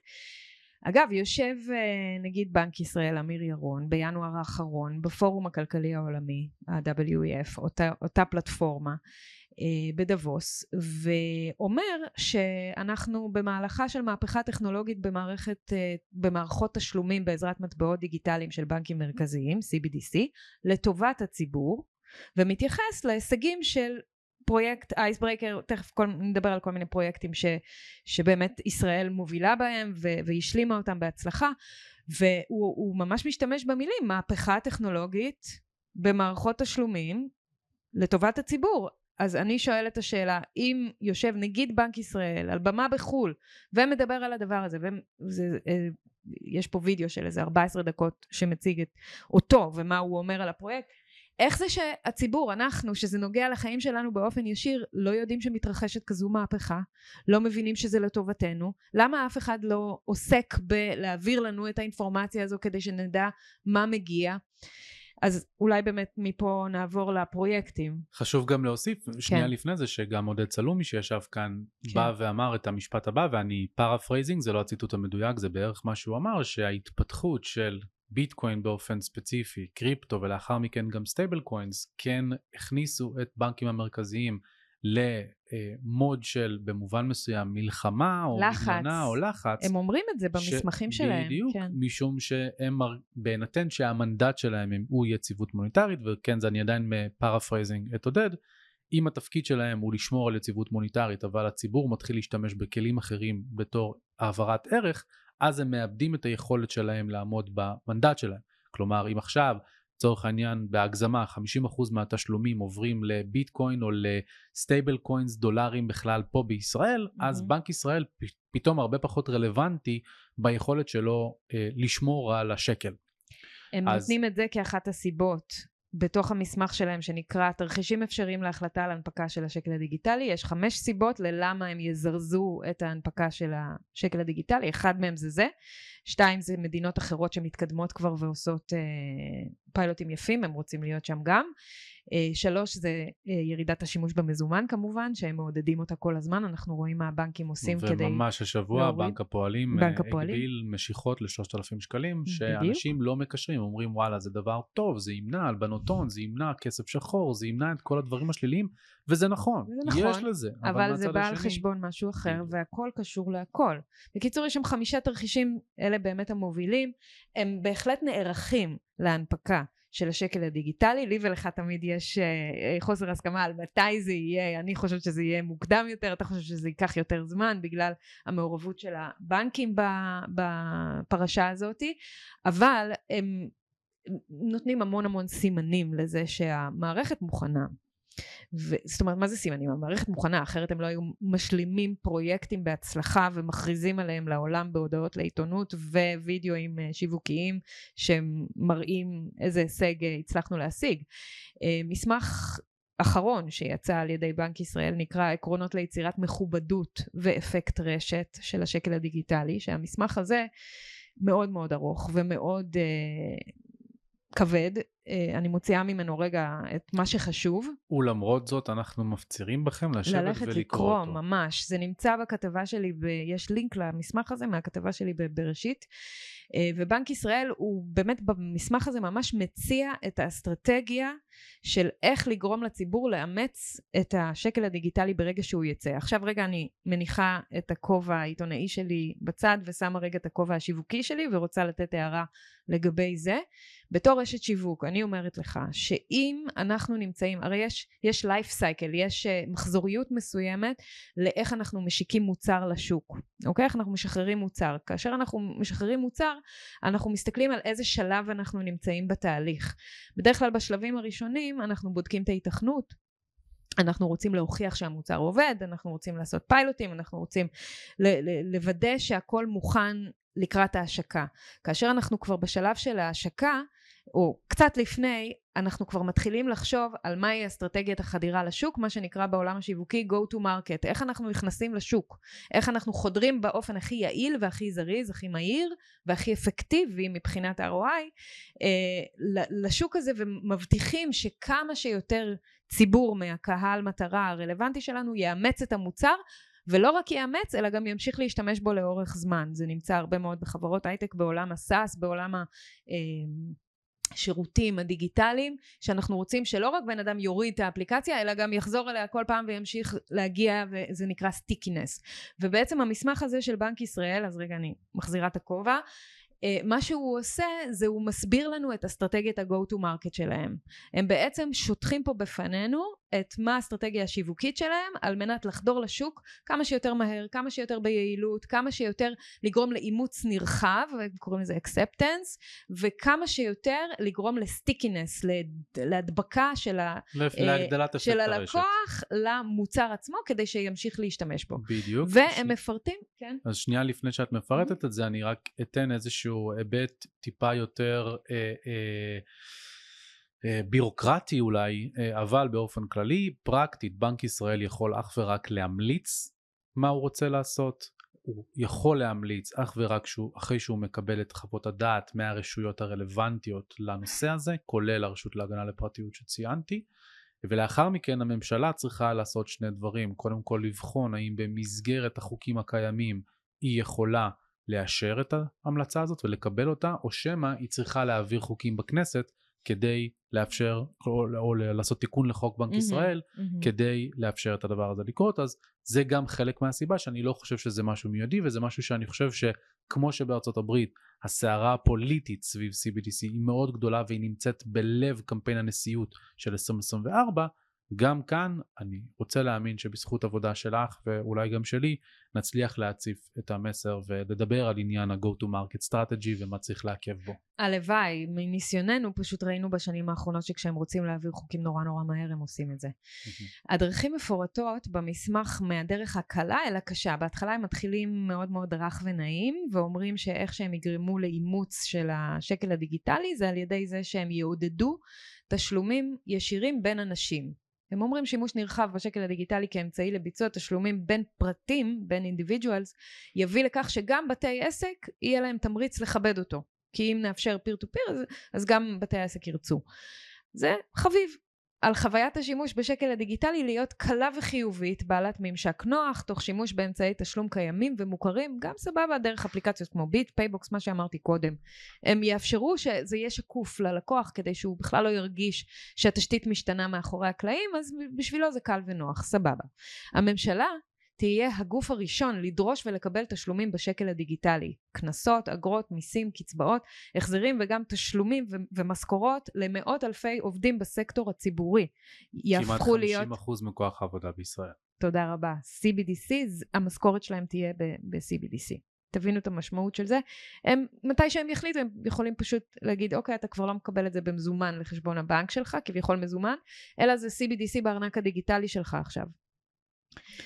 אגב, יושב אה, נגיד בנק ישראל אמיר ירון בינואר האחרון בפורום הכלכלי העולמי, ה-WEF, אותה, אותה פלטפורמה בדבוס, ואומר שאנחנו במהלכה של מהפכה טכנולוגית במערכת, במערכות תשלומים בעזרת מטבעות דיגיטליים של בנקים מרכזיים, CBDC, לטובת הציבור, ומתייחס להישגים של פרויקט אייסברייקר, תכף כל, נדבר על כל מיני פרויקטים ש, שבאמת ישראל מובילה בהם ו, והשלימה אותם בהצלחה והוא הוא ממש משתמש במילים מהפכה טכנולוגית במערכות תשלומים לטובת הציבור אז אני שואלת את השאלה אם יושב נגיד בנק ישראל על במה בחו"ל ומדבר על הדבר הזה ויש פה וידאו של איזה 14 דקות שמציג את אותו ומה הוא אומר על הפרויקט איך זה שהציבור, אנחנו, שזה נוגע לחיים שלנו באופן ישיר, לא יודעים שמתרחשת כזו מהפכה, לא מבינים שזה לטובתנו? למה אף אחד לא עוסק בלהעביר לנו את האינפורמציה הזו כדי שנדע מה מגיע? אז אולי באמת מפה נעבור לפרויקטים. חשוב גם להוסיף שנייה כן. לפני זה שגם עודד סלומי שישב כאן כן. בא ואמר את המשפט הבא ואני paraphrasing זה לא הציטוט המדויק זה בערך מה שהוא אמר שההתפתחות של ביטקוין באופן ספציפי קריפטו ולאחר מכן גם stable coins כן הכניסו את בנקים המרכזיים למוד של במובן מסוים מלחמה או. מגננה או לחץ הם אומרים את זה במסמכים ש... שלהם. בדיוק, כן. משום שהם, בהינתן שהמנדט שלהם הם- הוא יציבות מוניטרית, וכן, זה אני עדיין paraphrasing את עודד, אם התפקיד שלהם הוא לשמור על יציבות מוניטרית, אבל הציבור מתחיל להשתמש בכלים אחרים בתור העברת ערך, אז הם מאבדים את היכולת שלהם לעמוד במנדט שלהם. כלומר, אם עכשיו לצורך העניין בהגזמה 50% מהתשלומים עוברים לביטקוין או ל stable coins דולרים בכלל פה בישראל, mm-hmm. אז בנק ישראל פתאום הרבה פחות רלוונטי ביכולת שלו אה, לשמור על השקל. הם אז... נותנים את זה כאחת הסיבות בתוך המסמך שלהם שנקרא תרחישים אפשריים להחלטה על הנפקה של השקל הדיגיטלי יש חמש סיבות ללמה הם יזרזו את ההנפקה של השקל הדיגיטלי. אחד מהם זה זה שתיים זה מדינות אחרות שמתקדמות כבר ועושות אה, פיילוטים יפים הם רוצים להיות שם גם אה, שלוש זה אה, ירידת השימוש במזומן כמובן, שהם מעודדים אותה כל הזמן, אנחנו רואים מה הבנקים עושים וממש כדי... וממש השבוע להוריד. בנק הפועלים בנק הפועלים. הגביל משיכות לשלושת אלפים שקלים, שאנשים בדיוק. לא מקשרים, אומרים וואלה זה דבר טוב, זה ימנע הלבנות הון, זה ימנע כסף שחור, זה ימנע את כל הדברים השליליים, וזה נכון, זה נכון יש לזה. אבל, אבל זה בא על חשבון משהו אחר, והכל קשור להכל. בקיצור, יש שם חמישה תרחישים, אלה באמת המובילים, הם בהחלט נערכים להנפקה. של השקל הדיגיטלי. לי ולך תמיד יש uh, חוסר הסכמה על מתי זה יהיה, אני חושבת שזה יהיה מוקדם יותר, אתה חושב שזה ייקח יותר זמן בגלל המעורבות של הבנקים בפרשה הזאתי, אבל הם נותנים המון המון סימנים לזה שהמערכת מוכנה. זאת אומרת, מה זה סימנים? המערכת מוכנה, אחרת הם לא היו משלימים פרויקטים בהצלחה ומכריזים עליהם לעולם בהודעות לעיתונות ווידאוים אה, שיווקיים שמראים איזה הישג אה, הצלחנו להשיג. אה, מסמך אחרון שיצא על ידי בנק ישראל נקרא עקרונות ליצירת מכובדות ואפקט רשת של השקל הדיגיטלי, שהמסמך הזה מאוד מאוד ארוך ומאוד כבד, אה, אני מוציאה ממנו רגע את מה שחשוב. ולמרות זאת אנחנו מפצירים בכם לשבת ולקרוא אותו. ללכת לקרוא, ממש. זה נמצא בכתבה שלי, יש לינק למסמך הזה מהכתבה שלי בראשית. אה, ובנק ישראל הוא באמת במסמך הזה ממש מציע את האסטרטגיה של איך לגרום לציבור לאמץ את השקל הדיגיטלי ברגע שהוא יצא. עכשיו רגע אני מניחה את הכובע העיתונאי שלי בצד ושמה רגע את הכובע השיווקי שלי ורוצה לתת הערה לגבי זה. בתור רשת שיווק אני אומרת לך שאם אנחנו נמצאים, הרי יש, יש life cycle, יש uh, מחזוריות מסוימת לאיך אנחנו משיקים מוצר לשוק, אוקיי? איך אנחנו משחררים מוצר. כאשר אנחנו משחררים מוצר אנחנו מסתכלים על איזה שלב אנחנו נמצאים בתהליך. בדרך כלל בשלבים הראשונים אנחנו בודקים את ההיתכנות, אנחנו רוצים להוכיח שהמוצר עובד, אנחנו רוצים לעשות פיילוטים, אנחנו רוצים לוודא שהכל מוכן לקראת ההשקה. כאשר אנחנו כבר בשלב של ההשקה, או קצת לפני, אנחנו כבר מתחילים לחשוב על מהי אסטרטגיית החדירה לשוק, מה שנקרא בעולם השיווקי go to market, איך אנחנו נכנסים לשוק, איך אנחנו חודרים באופן הכי יעיל והכי זריז, הכי מהיר והכי אפקטיבי מבחינת ה-ROI אה, לשוק הזה ומבטיחים שכמה שיותר ציבור מהקהל מטרה הרלוונטי שלנו יאמץ את המוצר ולא רק יאמץ, אלא גם ימשיך להשתמש בו לאורך זמן. זה נמצא הרבה מאוד בחברות הייטק בעולם ה SaaS, בעולם ה... אה, השירותים הדיגיטליים שאנחנו רוצים שלא רק בן אדם יוריד את האפליקציה אלא גם יחזור אליה כל פעם וימשיך להגיע וזה נקרא stickiness ובעצם המסמך הזה של בנק ישראל אז רגע אני מחזירה את הכובע אה, מה שהוא עושה זה הוא מסביר לנו את אסטרטגיית ה-go to market שלהם. הם בעצם שוטחים פה בפנינו את מה האסטרטגיה השיווקית שלהם על מנת לחדור לשוק כמה שיותר מהר, כמה שיותר ביעילות, כמה שיותר לגרום לאימוץ נרחב, קוראים לזה acceptance, וכמה שיותר לגרום לסטיקינס, להדבקה של, ה, להגדלת אה, של הלקוח למוצר עצמו כדי שימשיך להשתמש בו. בדיוק. והם ש... מפרטים, כן. אז שנייה לפני שאת מפרטת את זה, אני רק אתן איזשהו היבט טיפה יותר... אה, אה, בירוקרטי אולי, אה, אבל באופן כללי, פרקטית, בנק ישראל יכול אך ורק להמליץ מה הוא רוצה לעשות, הוא יכול להמליץ אך ורק שהוא, אחרי שהוא מקבל את חוות הדעת מהרשויות הרלוונטיות לנושא הזה, כולל הרשות להגנה לפרטיות שציינתי, ולאחר מכן הממשלה צריכה לעשות שני דברים, קודם כל לבחון האם במסגרת החוקים הקיימים היא יכולה לאשר את ההמלצה הזאת ולקבל אותה, או שמא היא צריכה להעביר חוקים בכנסת כדי לאפשר או, או לעשות תיקון לחוק בנק mm-hmm, ישראל mm-hmm. כדי לאפשר את הדבר הזה לקרות אז זה גם חלק מהסיבה שאני לא חושב שזה משהו מיידי וזה משהו שאני חושב שכמו שבארצות הברית הסערה הפוליטית סביב CBDC היא מאוד גדולה והיא נמצאת בלב קמפיין הנשיאות של 2024 גם כאן אני רוצה להאמין שבזכות עבודה שלך ואולי גם שלי נצליח להציף את המסר ולדבר על עניין ה-go to market strategy ומה צריך לעכב בו. הלוואי, מניסיוננו פשוט ראינו בשנים האחרונות שכשהם רוצים להעביר חוקים נורא נורא מהר הם עושים את זה. הדרכים מפורטות במסמך מהדרך הקלה אל הקשה. בהתחלה הם מתחילים מאוד מאוד רך ונעים ואומרים שאיך שהם יגרמו לאימוץ של השקל הדיגיטלי זה על ידי זה שהם יעודדו תשלומים ישירים בין אנשים. הם אומרים שימוש נרחב בשקל הדיגיטלי כאמצעי לביצוע תשלומים בין פרטים, בין individuals, יביא לכך שגם בתי עסק יהיה להם תמריץ לכבד אותו. כי אם נאפשר peer to peer אז, גם בתי העסק ירצו. זה חביב. על חוויית השימוש בשקל הדיגיטלי להיות קלה וחיובית, בעלת ממשק נוח, תוך שימוש באמצעי תשלום קיימים ומוכרים, גם סבבה דרך אפליקציות כמו ביט, פייבוקס, מה שאמרתי קודם. הם יאפשרו שזה יהיה שקוף ללקוח כדי שהוא בכלל לא ירגיש שהתשתית משתנה מאחורי הקלעים, אז בשבילו זה קל ונוח, סבבה. הממשלה תהיה הגוף הראשון לדרוש ולקבל תשלומים בשקל הדיגיטלי. קנסות, אגרות, מיסים, קצבאות, החזרים וגם תשלומים ו- ומשכורות למאות אלפי עובדים בסקטור הציבורי. יהפכו להיות... כמעט 50% מכוח העבודה בישראל. תודה רבה. CBDC, המשכורת שלהם תהיה ב-CBDC. תבינו את המשמעות של זה. הם, מתי שהם יחליטו, הם יכולים פשוט להגיד, אוקיי, אתה כבר לא מקבל את זה במזומן לחשבון הבנק שלך, כביכול מזומן, אלא זה CBDC בארנק הדיגיטלי שלך עכשיו.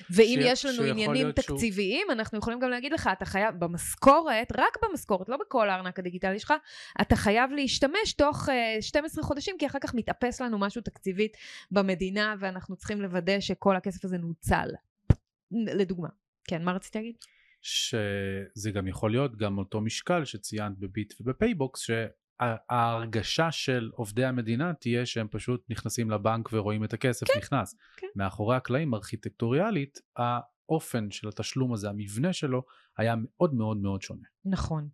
ואם ש... יש לנו עניינים תקציביים, שהוא... אנחנו יכולים גם להגיד לך, אתה חייב, במשכורת, רק במשכורת, לא בכל הארנק הדיגיטלי שלך, אתה חייב להשתמש תוך uh, אה, 12 חודשים, כי אחר כך מתאפס לנו משהו תקציבית במדינה, ואנחנו צריכים לוודא שכל הכסף הזה נוצל. לדוגמה. כן, מה רציתי להגיד? שזה גם יכול להיות גם אותו משקל שציינת בביט ובפייבוקס, ההרגשה של עובדי המדינה תהיה שהם פשוט נכנסים לבנק ורואים את הכסף כן, נכנס. כן. מאחורי הקלעים ארכיטקטוריאלית האופן של התשלום הזה, המבנה שלו, היה מאוד מאוד מאוד שונה. נכון.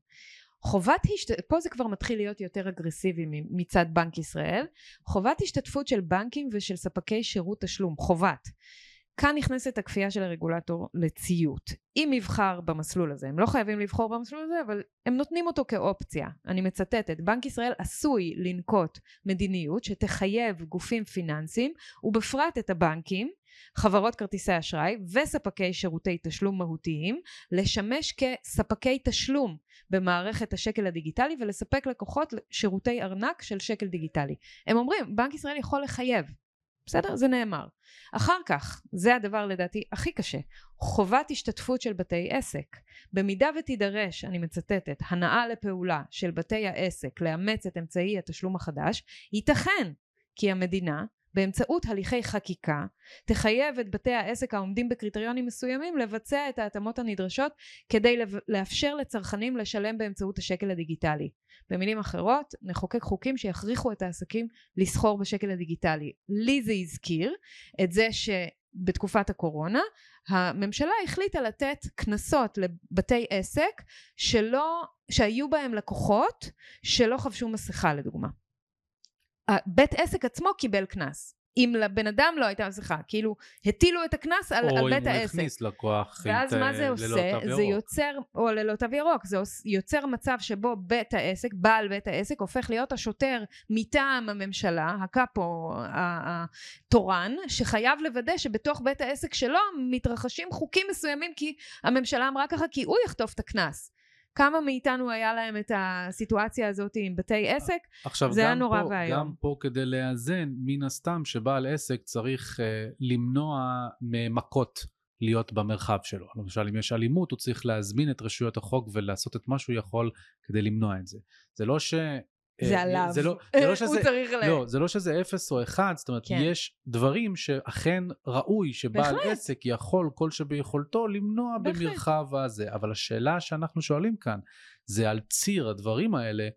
חובת, השת... פה זה כבר מתחיל להיות יותר אגרסיבי מצד בנק ישראל, חובת השתתפות של בנקים ושל ספקי שירות תשלום, חובת. כאן נכנסת הכפייה של הרגולטור לציות. אם יבחר במסלול הזה, הם לא חייבים לבחור במסלול הזה, אבל הם נותנים אותו כאופציה. אני מצטטת, בנק ישראל עשוי לנקוט מדיניות שתחייב גופים פיננסיים, ובפרט את הבנקים, חברות כרטיסי אשראי וספקי שירותי תשלום מהותיים, לשמש כספקי תשלום במערכת השקל הדיגיטלי ולספק לקוחות שירותי ארנק של שקל דיגיטלי. הם אומרים, בנק ישראל יכול לחייב. בסדר? זה נאמר. אחר כך, זה הדבר לדעתי הכי קשה, חובת השתתפות של בתי עסק. במידה ותידרש, אני מצטטת, הנאה לפעולה של בתי העסק לאמץ את אמצעי התשלום החדש, ייתכן כי המדינה באמצעות הליכי חקיקה תחייב את בתי העסק העומדים בקריטריונים מסוימים לבצע את ההתאמות הנדרשות כדי לאפשר לצרכנים לשלם באמצעות השקל הדיגיטלי. במילים אחרות נחוקק חוקים שיכריחו את העסקים לסחור בשקל הדיגיטלי. לי זה הזכיר את זה שבתקופת הקורונה הממשלה החליטה לתת קנסות לבתי עסק שלא, שהיו בהם לקוחות שלא חבשו מסכה לדוגמה. בית עסק עצמו קיבל קנס. אם לבן אדם לא הייתה מסכה, כאילו הטילו את הקנס על, על בית העסק. או אם הוא הכניס לקוח ואז מה זה עושה? זה יוצר, או ללא תו ירוק, זה יוצר מצב שבו בית העסק, בעל בית העסק, הופך להיות השוטר מטעם הממשלה, הקאפו התורן, שחייב לוודא שבתוך בית העסק שלו מתרחשים חוקים מסוימים כי הממשלה אמרה ככה כי הוא יחטוף את הקנס. כמה מאיתנו היה להם את הסיטואציה הזאת עם בתי עסק, עכשיו, זה היה נורא ואיום. גם פה כדי לאזן, מן הסתם שבעל עסק צריך uh, למנוע ממכות להיות במרחב שלו. למשל, אם יש אלימות, הוא צריך להזמין את רשויות החוק ולעשות את מה שהוא יכול כדי למנוע את זה. זה לא ש... זה אה, עליו, זה לא, זה לא שזה, הוא צריך ל... לא, זה לא שזה אפס או אחד, זאת אומרת, כן. יש דברים שאכן ראוי שבעל בהחלט. עסק יכול כל שביכולתו למנוע בהחלט. במרחב הזה, אבל השאלה שאנחנו שואלים כאן, זה על ציר הדברים האלה,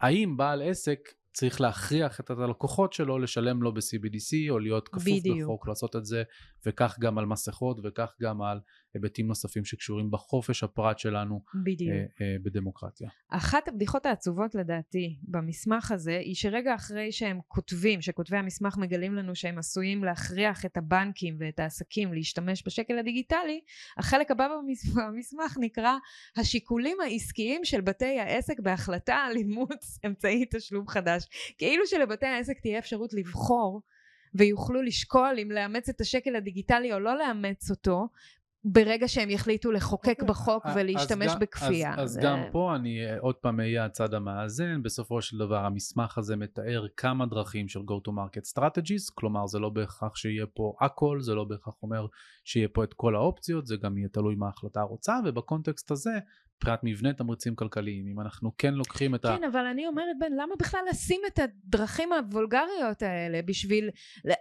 האם בעל עסק צריך להכריח את הלקוחות שלו לשלם לו ב-CBDC או להיות כפוף בדיוק. לחוק לעשות את זה וכך גם על מסכות וכך גם על היבטים נוספים שקשורים בחופש הפרט שלנו בדיוק. אה, אה, בדמוקרטיה. אחת הבדיחות העצובות לדעתי במסמך הזה היא שרגע אחרי שהם כותבים, שכותבי המסמך מגלים לנו שהם עשויים להכריח את הבנקים ואת העסקים להשתמש בשקל הדיגיטלי, החלק הבא במסמך נקרא השיקולים העסקיים של בתי העסק בהחלטה על אימוץ אמצעי תשלום חדש. כאילו שלבתי העסק תהיה אפשרות לבחור ויוכלו לשקול אם לאמץ את השקל הדיגיטלי או לא לאמץ אותו, ברגע שהם יחליטו לחוקק. אוקיי. בחוק ולהשתמש אז בכפייה. אז, אז. גם פה אני אה, עוד פעם אהיה הצד המאזן, בסופו של דבר המסמך הזה מתאר כמה דרכים של go to market strategies, כלומר זה לא בהכרח שיהיה פה הכל, זה לא בהכרח אומר שיהיה פה את כל האופציות, זה גם יהיה תלוי מה ההחלטה רוצה, ובקונטקסט הזה מבחינת מבנה תמריצים כלכליים, אם אנחנו כן לוקחים את כן, ה... כן, אבל אני אומרת, בן, למה בכלל לשים את הדרכים הוולגריות האלה בשביל...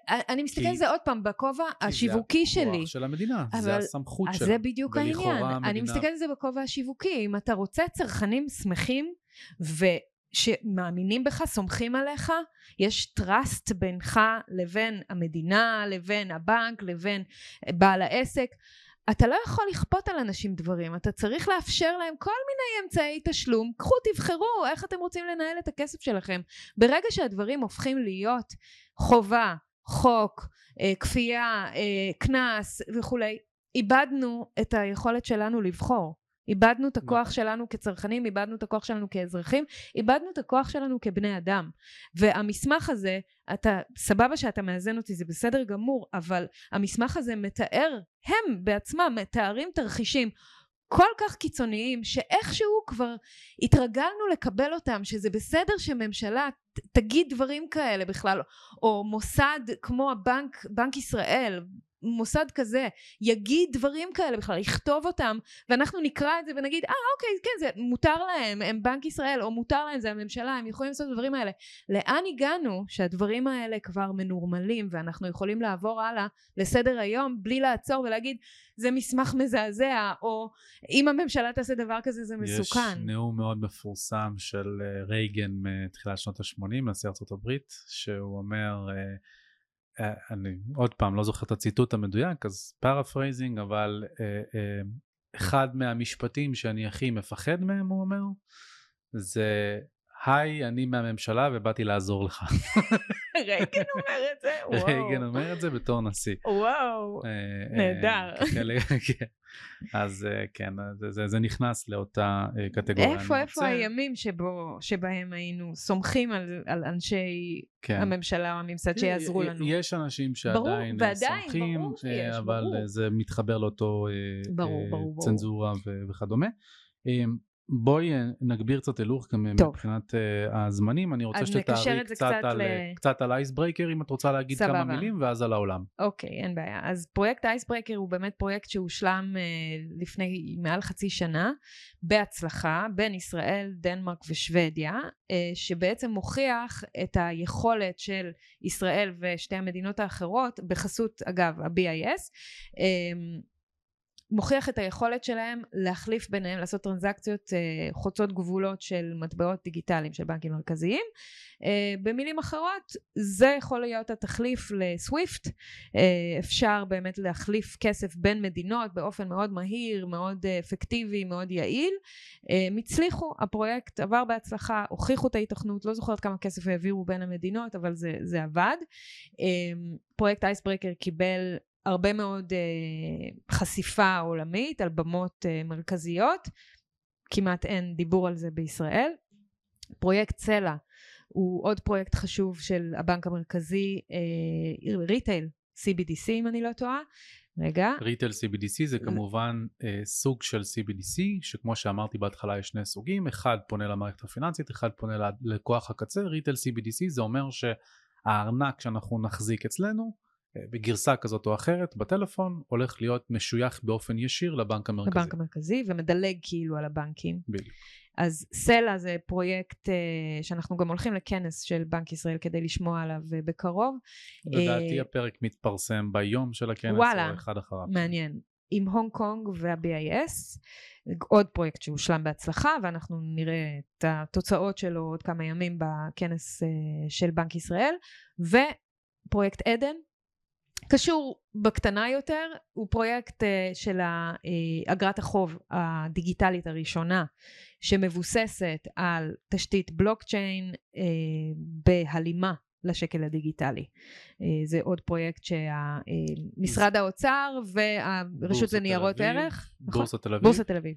אני מסתכלת על זה עוד פעם, בכובע השיווקי שלי. זה הכוח של המדינה, אבל... זה הסמכות שלה. אז זה בדיוק העניין. המדינה... אני מסתכלת על זה בכובע השיווקי. אם אתה רוצה צרכנים שמחים, ו... שמאמינים בך, סומכים עליך, יש trust בינך לבין המדינה, לבין הבנק, לבין בעל העסק. אתה לא יכול לכפות על אנשים דברים, אתה צריך לאפשר להם כל מיני אמצעי תשלום, קחו תבחרו איך אתם רוצים לנהל את הכסף שלכם. ברגע שהדברים הופכים להיות חובה, חוק, אה, כפייה, אה, קנס וכולי, איבדנו את היכולת שלנו לבחור. איבדנו את הכוח נכון. שלנו כצרכנים, איבדנו את הכוח שלנו כאזרחים, איבדנו את הכוח שלנו כבני אדם. והמסמך הזה, אתה, סבבה שאתה מאזן אותי, זה בסדר גמור, אבל המסמך הזה מתאר, הם בעצמם מתארים תרחישים כל כך קיצוניים, שאיכשהו כבר התרגלנו לקבל אותם, שזה בסדר שממשלה תגיד דברים כאלה בכלל, או מוסד כמו הבנק, בנק ישראל, מוסד כזה יגיד דברים כאלה בכלל, יכתוב אותם, ואנחנו נקרא את זה ונגיד, אה אוקיי, כן, זה מותר להם, הם בנק ישראל, או מותר להם, זה הממשלה, הם יכולים לעשות את הדברים האלה. לאן הגענו שהדברים האלה כבר מנורמלים, ואנחנו יכולים לעבור הלאה לסדר היום, בלי לעצור ולהגיד, זה מסמך מזעזע, או אם הממשלה תעשה דבר כזה זה מסוכן. יש נאום מאוד מפורסם של אה, רייגן מתחילת שנות ה-80, נשיא ארצות הברית, שהוא אומר, אה, אה, אני עוד פעם לא זוכר את הציטוט המדויק אז paraphrasing אבל אה, אה, אחד מהמשפטים שאני הכי מפחד מהם הוא אומר זה היי אני מהממשלה ובאתי לעזור לך. רייגן אומר את זה? וואו. רייגן אומר את זה בתור נשיא. וואו, נהדר. אז אה, כן, זה, נכנס לאותה אה, קטגוריה. איפה, איפה הימים שבהם היינו סומכים על, על אנשי כן. הממשלה או הממסד שיעזרו לנו? יש אנשים שעדיין אה, סומכים, אבל. זה מתחבר לאותו ברור, ברור, צנזורה. וכדומה. בואי אה, נגביר קצת הילוך גם אה, מבחינת uh, הזמנים, אני רוצה שתתארי קצת, קצת, על, ל... קצת על Icebreaker אם את רוצה להגיד סבבה. כמה מילים ואז על העולם. אוקיי, אין בעיה. אז פרויקט Icebreaker הוא באמת פרויקט שהושלם uh, לפני מעל חצי שנה בהצלחה בין ישראל, דנמרק ושוודיה, שבעצם מוכיח את היכולת של ישראל ושתי המדינות האחרות בחסות אגב ה-BIS מוכיח את היכולת שלהם להחליף ביניהם, לעשות טרנזקציות uh, חוצות גבולות של מטבעות דיגיטליים של בנקים מרכזיים. Uh, במילים אחרות, זה יכול להיות התחליף לסוויפט. Uh, אפשר באמת להחליף כסף בין מדינות באופן מאוד מהיר, מאוד uh, אפקטיבי, מאוד יעיל. הם הצליחו, הפרויקט עבר בהצלחה, הוכיחו את ההיתכנות, לא זוכרת כמה כסף העבירו בין המדינות, אבל זה, זה עבד. אה, פרויקט Icebreaker קיבל הרבה מאוד אה, חשיפה עולמית על במות אה, מרכזיות, כמעט אין דיבור על זה בישראל. פרויקט סלע הוא עוד פרויקט חשוב של הבנק המרכזי, retail, אה, CBDC אם אני לא טועה. רגע. retail CBDC זה כמובן אה, סוג של CBDC, שכמו שאמרתי בהתחלה יש שני סוגים, אחד פונה למערכת הפיננסית, אחד פונה ללקוח הקצה, retail CBDC זה אומר שהארנק שאנחנו נחזיק אצלנו, בגרסה כזאת או אחרת בטלפון הולך להיות משוייך באופן ישיר לבנק המרכזי. לבנק המרכזי ומדלג כאילו על הבנקים. בדיוק. אז סלע זה פרויקט אה, שאנחנו גם הולכים לכנס של בנק ישראל כדי לשמוע עליו אה, בקרוב. לדעתי uh, הפרק מתפרסם ביום של הכנס וואלה, או אחד אחריו. מעניין. עם הונג קונג וה-BIS, עוד פרויקט שהושלם בהצלחה ואנחנו נראה את התוצאות שלו עוד כמה ימים בכנס uh, של בנק ישראל ופרויקט עדן קשור בקטנה יותר, הוא פרויקט uh, של אגרת החוב הדיגיטלית הראשונה שמבוססת על תשתית בלוקצ'יין uh, בהלימה לשקל הדיגיטלי. זה עוד פרויקט שמשרד האוצר והרשות לניירות ערך, נכון? בורסת תל אביב. בורסת תל אביב.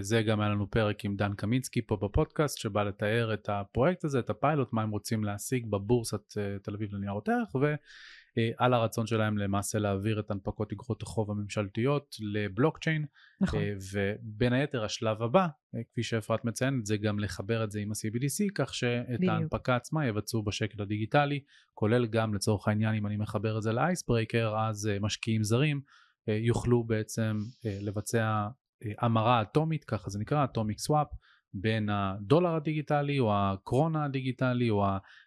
זה גם היה לנו פרק עם דן קמינסקי פה בפודקאסט שבא לתאר את הפרויקט הזה, את הפיילוט, מה הם רוצים להשיג בבורסת תל אביב לניירות ערך אה, על הרצון שלהם למעשה להעביר את הנפקות אגרות החוב הממשלתיות לבלוקצ'יין, נכון. אה, ובין היתר השלב הבא, אה, כפי שאפרת מציינת, זה גם לחבר את זה עם ה-CBDC, כך שאת בדיוק. ההנפקה עצמה יבצעו בשקל הדיגיטלי, כולל גם לצורך העניין, אם אני מחבר את זה ל Icebreaker, אז אה, משקיעים זרים אה, יוכלו בעצם אה, לבצע אה, המרה אטומית, ככה זה נקרא, atomic swap, בין הדולר הדיגיטלי או הקרונה הדיגיטלי או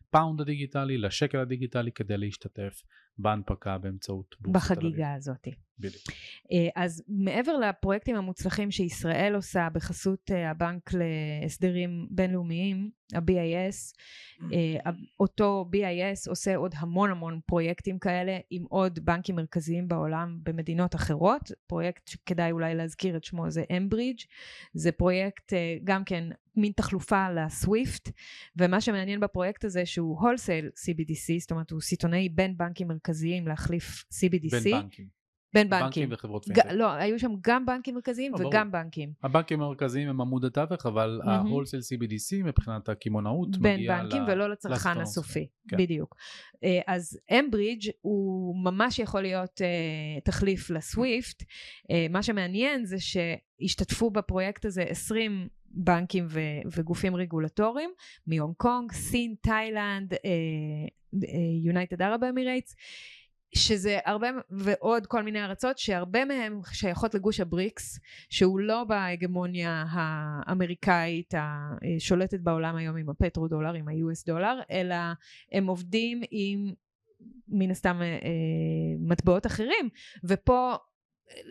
הפאונד הדיגיטלי לשקל הדיגיטלי כדי להשתתף בהנפקה באמצעות בורסת תל אביב. בחגיגה הזאת. בדיוק. אה, אז מעבר לפרויקטים המוצלחים שישראל עושה בחסות אה, הבנק להסדרים בינלאומיים, ה-BIS, אה, אותו BIS עושה עוד המון המון פרויקטים כאלה עם עוד בנקים מרכזיים בעולם במדינות אחרות. פרויקט שכדאי אולי להזכיר את שמו זה אמברידג', זה פרויקט גם כן מין תחלופה לסוויפט, ומה שמעניין בפרויקט הזה שהוא wholesale CBDC, זאת אומרת הוא סיטונאי בין בנקים מרכזיים להחליף CBDC. בין בנקים. בין בנקים. בנקים וחברות ג- פינטק. לא, היו שם גם בנקים מרכזיים לא, ברור. וגם בנקים. הבנקים המרכזיים הם עמוד התווך, אבל מהמם. ה-wholesale CBDC מבחינת הקמעונאות בין מגיע בנקים ל- ולא לצרכן הסופי, כן. בדיוק. אה, אז אמברידג' הוא ממש יכול להיות אה, תחליף לסוויפט. אה, מה שמעניין זה שהשתתפו בפרויקט הזה 20 בנקים ו- וגופים רגולטוריים מהונג קונג, סין, תאילנד, יונייטד ערב אמירייטס. שזה הרבה, ועוד כל מיני ארצות שהרבה מהן שייכות לגוש הבריקס, שהוא לא בהגמוניה האמריקאית השולטת בעולם היום עם הפטרו דולר, עם ה-US דולר, אלא הם עובדים עם מן הסתם אה, אה, מטבעות אחרים, ופה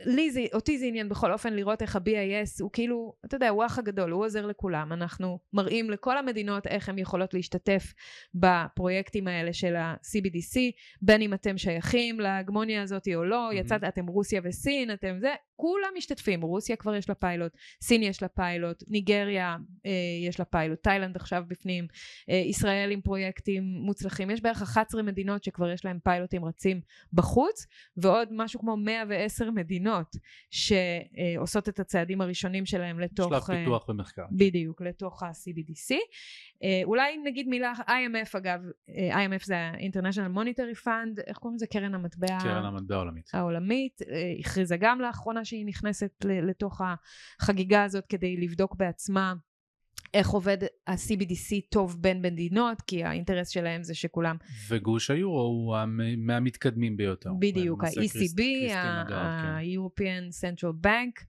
לי זה, אותי זה עניין בכל אופן לראות איך ה-BIS הוא כאילו, אתה יודע, הוא האח הגדול, הוא עוזר לכולם. אנחנו מראים לכל המדינות איך הן יכולות להשתתף בפרויקטים האלה של ה-CBDC, בין אם אתם שייכים להגמוניה הזאת או לא, Mhm. יצאת, אתם רוסיה וסין, אתם זה, כולם משתתפים. רוסיה כבר יש לה פיילוט, סין יש לה פיילוט, ניגריה אה, יש לה פיילוט, תאילנד עכשיו בפנים, אה, ישראל עם פרויקטים מוצלחים. יש בערך 11 מדינות שכבר יש להם פיילוטים רצים בחוץ, ועוד משהו כמו 110 מדינות שעושות את הצעדים הראשונים שלהם לתוך... שלב אה, פיתוח ומחקר. בדיוק, לתוך ה-CBDC. אה, אולי נגיד מילה, IMF אגב, אה, IMF זה ה-International Monetary Fund, איך קוראים לזה? קרן המטבע קרן המטבע העולמית. העולמית, הכריזה גם לאחרונה שהיא נכנסת לתוך החגיגה הזאת כדי לבדוק בעצמה איך עובד ה-CBDC טוב בין מדינות, כי האינטרס שלהם זה שכולם וגוש היורו הוא המ- מהמתקדמים ביותר. בדיוק, ה-ECB, כן. ה-European Central Bank,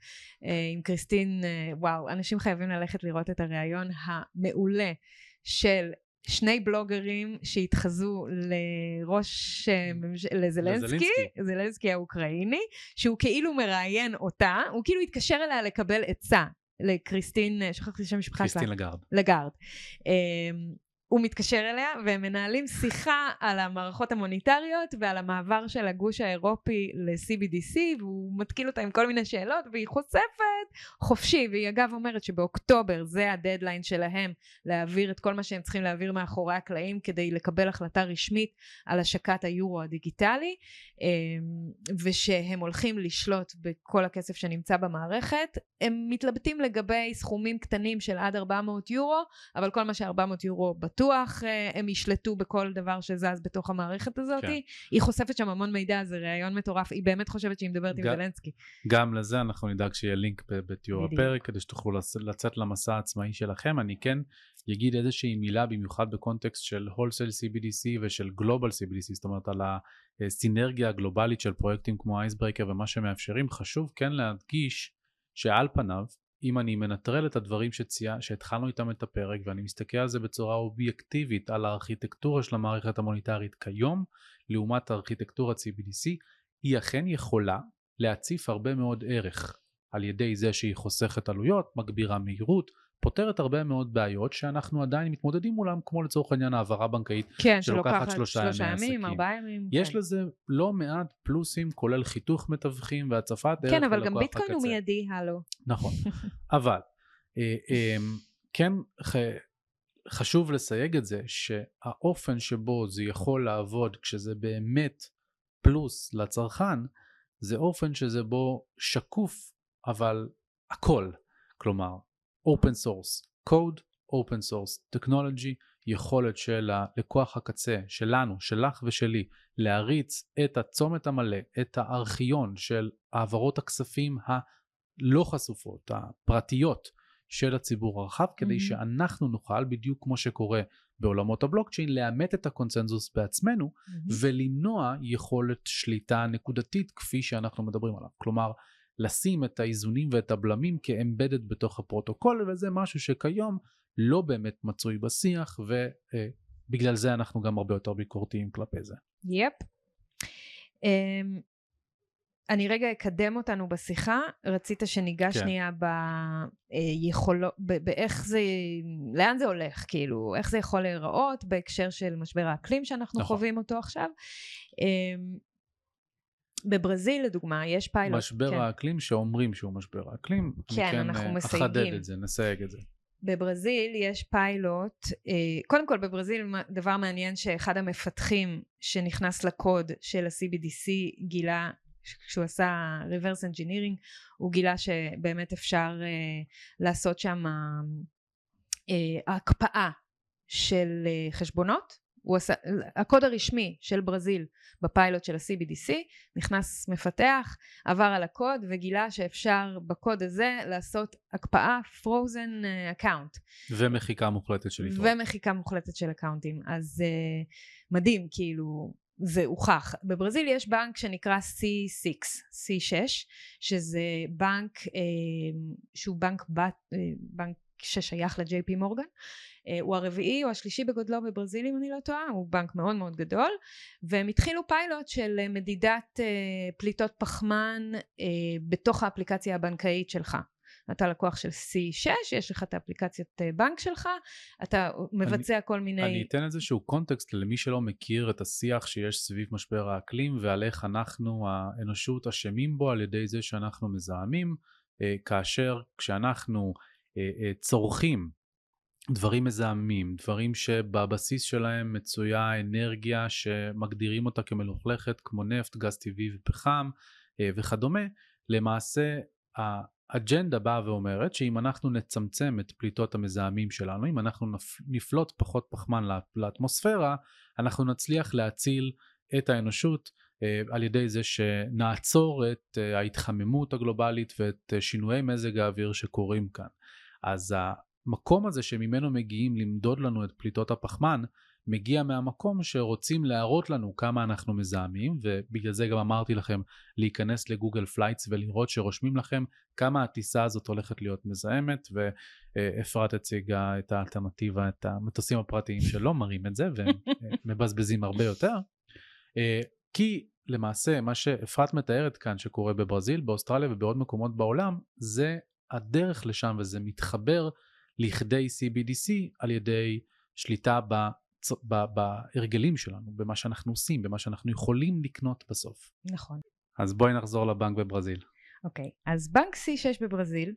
אה, עם קריסטין, אה, וואו, אנשים חייבים ללכת לראות את הריאיון המעולה של שני בלוגרים שהתחזו לראש, אה, לזלנסקי. זלנסקי האוקראיני, שהוא כאילו מראיין אותה, הוא כאילו התקשר אליה לקבל עצה. לקריסטין, אה, שכחתי שם המשפחה שלה. קריסטין לגארד. לגארד. הוא מתקשר אליה והם מנהלים שיחה על המערכות המוניטריות ועל המעבר של הגוש האירופי ל-CBDC והוא מתקיל אותה עם כל מיני שאלות והיא חושפת חופשי והיא אגב אומרת שבאוקטובר זה הדדליין שלהם להעביר את כל מה שהם צריכים להעביר מאחורי הקלעים כדי לקבל החלטה רשמית על השקת היורו הדיגיטלי אמ, ושהם הולכים לשלוט בכל הכסף שנמצא במערכת. הם מתלבטים לגבי סכומים קטנים של עד 400 יורו אבל כל מה ש-400 יורו בטוח אה, הם ישלטו בכל דבר שזז בתוך המערכת הזאת. כן. היא חושפת שם המון מידע, זה ראיון מטורף, היא באמת חושבת שהיא מדברת עם גם- זלנסקי. גם לזה אנחנו נדאג שיהיה לינק בתיאור. הפרק כדי שתוכלו לצ- לצאת למסע העצמאי שלכם. אני כן אגיד איזושהי מילה במיוחד בקונטקסט של wholesale CBDC ושל global CBDC, זאת אומרת על הסינרגיה הגלובלית של פרויקטים כמו אייסברייקר ומה שמאפשרים. חשוב כן להדגיש שעל פניו, אם אני מנטרל את הדברים שציי... שהתחלנו איתם את הפרק ואני מסתכל על זה בצורה אובייקטיבית על הארכיטקטורה של המערכת המוניטרית כיום, לעומת הארכיטקטורת CBDC, היא אכן יכולה להציף הרבה מאוד ערך על ידי זה שהיא חוסכת עלויות, מגבירה מהירות, פותרת הרבה מאוד בעיות שאנחנו עדיין מתמודדים מולם, כמו לצורך העניין העברה בנקאית. כן, שלוקחת שלוקחת שלושה שלושה ימי ימים, עסקים. ארבעה ימים. יש כן. לזה לא מעט פלוסים, כולל חיתוך מתווכים והצפת ערך כן, אבל גם ביטקוין הוא. מיידי, הלו. נכון, אבל אה, אה, כן. חשוב לסייג את זה שהאופן שבו זה יכול לעבוד כשזה באמת פלוס לצרכן זה אופן שזה בו שקוף אבל הכל כלומר open source code open source technology, יכולת של הלקוח הקצה, שלנו, שלך ושלי, להריץ את הצומת המלא, את הארכיון של העברות הכספים הלא חשופות, הפרטיות של הציבור הרחב, כדי mm-hmm. שאנחנו נוכל, בדיוק כמו שקורה בעולמות הבלוקצ'יין, לאמת את הקונצנזוס בעצמנו mm-hmm. ולמנוע יכולת שליטה נקודתית כפי שאנחנו מדברים עליו. כלומר, לשים את האיזונים ואת הבלמים כאמבדד בתוך הפרוטוקול, וזה משהו שכיום לא באמת מצוי בשיח, ובגלל זה אנחנו גם הרבה יותר ביקורתיים כלפי זה. יפ. Yep. Um, אני רגע אקדם אותנו בשיחה, רצית שניגע כן. שנייה ביכולות, באיך זה, לאן זה הולך, כאילו, איך זה יכול להיראות בהקשר של משבר האקלים שאנחנו נכון. חווים אותו עכשיו. אמ, בברזיל לדוגמה יש פיילוט. משבר כן. האקלים שאומרים שהוא משבר האקלים. כן, כן אנחנו אה, מסייגים. אחדד את זה, נסייג את זה. בברזיל יש פיילוט, אה, קודם כל בברזיל דבר מעניין שאחד המפתחים שנכנס לקוד של ה-CBDC גילה כשהוא עשה reverse engineering הוא גילה שבאמת אפשר uh, לעשות שם הקפאה של חשבונות הוא עשה, הקוד הרשמי של ברזיל בפיילוט של ה-CBDC נכנס מפתח עבר על הקוד וגילה שאפשר בקוד הזה לעשות הקפאה frozen account. ומחיקה מוחלטת של איתו ומחיקה מוחלטת של אקאונטים אז uh, מדהים כאילו זה הוכח. בברזיל יש בנק שנקרא C6, C6, שזה בנק אה, שהוא בנק בת, אה, בנק ששייך ל-JP מורגן. אה, הוא הרביעי או השלישי בגודלו בברזיל אם אני לא טועה, הוא בנק מאוד מאוד גדול, והם התחילו פיילוט של מדידת אה, פליטות פחמן אה, בתוך האפליקציה הבנקאית שלך. אתה לקוח של C6, יש לך את האפליקציית אה, בנק שלך, אתה מבצע אני, כל מיני... אני אתן איזשהו קונטקסט למי שלא מכיר את השיח שיש סביב משבר האקלים ועל איך אנחנו האנושות אשמים בו על ידי זה שאנחנו מזהמים, אה, כאשר כשאנחנו אה, צורכים דברים מזהמים, דברים שבבסיס שלהם מצויה אנרגיה שמגדירים אותה כמלוכלכת כמו נפט, גז טבעי ופחם וכדומה, למעשה אג'נדה באה ואומרת שאם אנחנו נצמצם את פליטות המזהמים שלנו, אם אנחנו נפלוט פחות פחמן לאטמוספירה, אנחנו נצליח להציל את האנושות אה, על ידי זה שנעצור את אה, ההתחממות הגלובלית ואת אה, שינויי מזג האוויר שקורים כאן. אז המקום הזה שממנו מגיעים למדוד לנו את פליטות הפחמן, מגיע מהמקום שרוצים להראות לנו כמה אנחנו מזהמים ובגלל זה גם אמרתי לכם להיכנס ל Google Flights ולראות שרושמים לכם כמה הטיסה הזאת הולכת להיות מזהמת ואפרת הציגה את האלטרנטיבה את המטוסים הפרטיים שלא מראים את זה ומבזבזים הרבה יותר. אה, כי למעשה מה שאפרת מתארת כאן שקורה בברזיל באוסטרליה ובעוד מקומות בעולם זה הדרך לשם וזה מתחבר לכדי CBDC על ידי שליטה בהרגלים שלנו, במה שאנחנו עושים, במה שאנחנו יכולים לקנות בסוף. נכון. אז בואי נחזור לבנק בברזיל. אוקיי, okay. אז בנק C6 בברזיל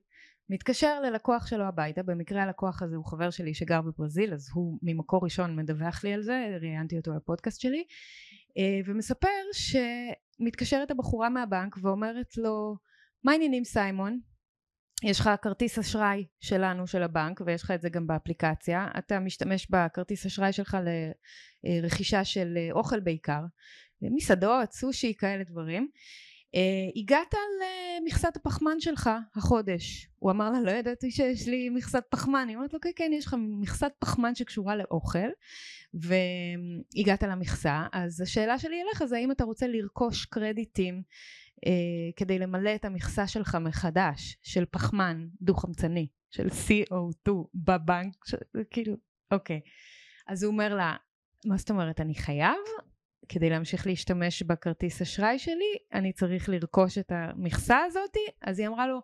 מתקשר ללקוח שלו הביתה, במקרה הלקוח הזה הוא חבר שלי שגר בברזיל, אז הוא ממקור ראשון מדווח לי על זה, ראיינתי אותו לפודקאסט שלי, אה, ומספר שמתקשרת הבחורה מהבנק ואומרת לו, מה העניינים סיימון? יש לך כרטיס אשראי שלנו של הבנק ויש לך את זה גם באפליקציה. אתה משתמש בכרטיס אשראי שלך לרכישה של אוכל בעיקר מסעדות סושי כאלה דברים. Uh, הגעת למכסת הפחמן שלך החודש. הוא אמר לה לא ידעתי שיש לי מכסת פחמן. היא אומרת לו כן כן יש לך מכסת פחמן שקשורה לאוכל. והגעת למכסה אז השאלה שלי אליך זה האם אתה רוצה לרכוש קרדיטים אה, כדי למלא את המכסה שלך מחדש של פחמן דו חמצני של CO2 בבנק ש... כאילו אוקיי. אז הוא אומר לה מה זאת אומרת אני חייב? כדי להמשיך להשתמש בכרטיס אשראי שלי אני צריך לרכוש את המכסה הזאתי אז היא אמרה לו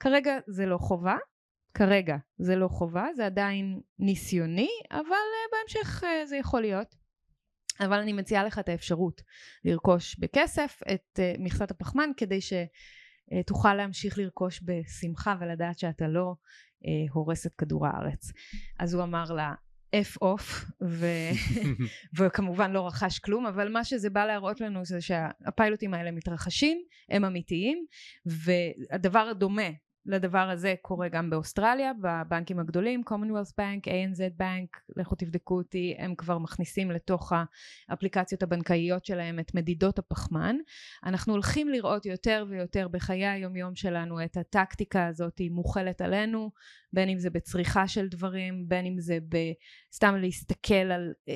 כרגע זה לא חובה כרגע זה לא חובה זה עדיין ניסיוני אבל uh, בהמשך uh, זה יכול להיות אבל אני מציעה לך את האפשרות לרכוש בכסף את uh, מכסת הפחמן כדי שתוכל להמשיך לרכוש בשמחה ולדעת שאתה לא uh, הורס את כדור הארץ. אז הוא אמר לה F אוף ו... וכמובן לא רכש כלום אבל מה שזה בא להראות לנו זה שהפיילוטים האלה מתרחשים הם אמיתיים והדבר הדומה לדבר הזה קורה גם באוסטרליה, בבנקים הגדולים, commonwealth bank, ANZ bank, לכו תבדקו אותי, הם כבר מכניסים לתוך האפליקציות הבנקאיות שלהם את מדידות הפחמן. אנחנו הולכים לראות יותר ויותר בחיי היומיום שלנו את הטקטיקה הזאת מוכלת עלינו, בין אם זה בצריכה של דברים, בין אם זה בסתם להסתכל על אה,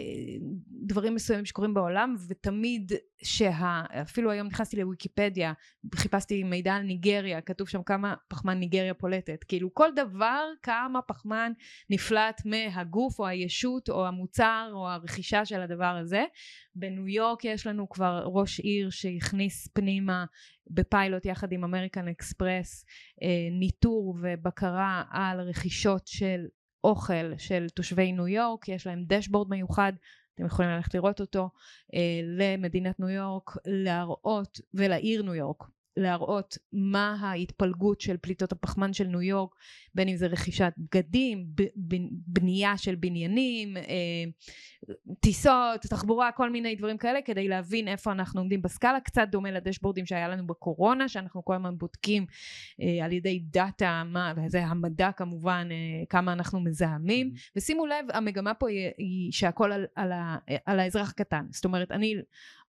דברים מסוימים שקורים בעולם, ותמיד שה... אפילו היום נכנסתי לוויקיפדיה, חיפשתי מידע על ניגריה, כתוב שם כמה פחמן ניגריה פולטת. כאילו כל דבר, כמה פחמן נפלט מהגוף או הישות או המוצר או הרכישה של הדבר הזה. בניו יורק יש לנו כבר ראש עיר שהכניס פנימה בפיילוט יחד עם American Express אה, ניטור ובקרה על רכישות של אוכל של תושבי ניו יורק, יש להם dashboard מיוחד אתם יכולים ללכת לראות אותו, אה, למדינת ניו יורק, להראות, ולעיר ניו יורק, להראות מה ההתפלגות של פליטות הפחמן של ניו יורק, בין אם זה רכישת בגדים, בנייה של בניינים, אה, טיסות, תחבורה, כל מיני דברים כאלה, כדי להבין איפה אנחנו עומדים בסקאלה, קצת דומה לדשבורדים שהיה לנו בקורונה, שאנחנו כל הזמן בודקים אה, על ידי דאטה, מה, וזה המדע כמובן, אה, כמה אנחנו מזהמים, mm-hmm. ושימו לב, המגמה פה היא, שהכל על, על, על האזרח הקטן, זאת אומרת, אני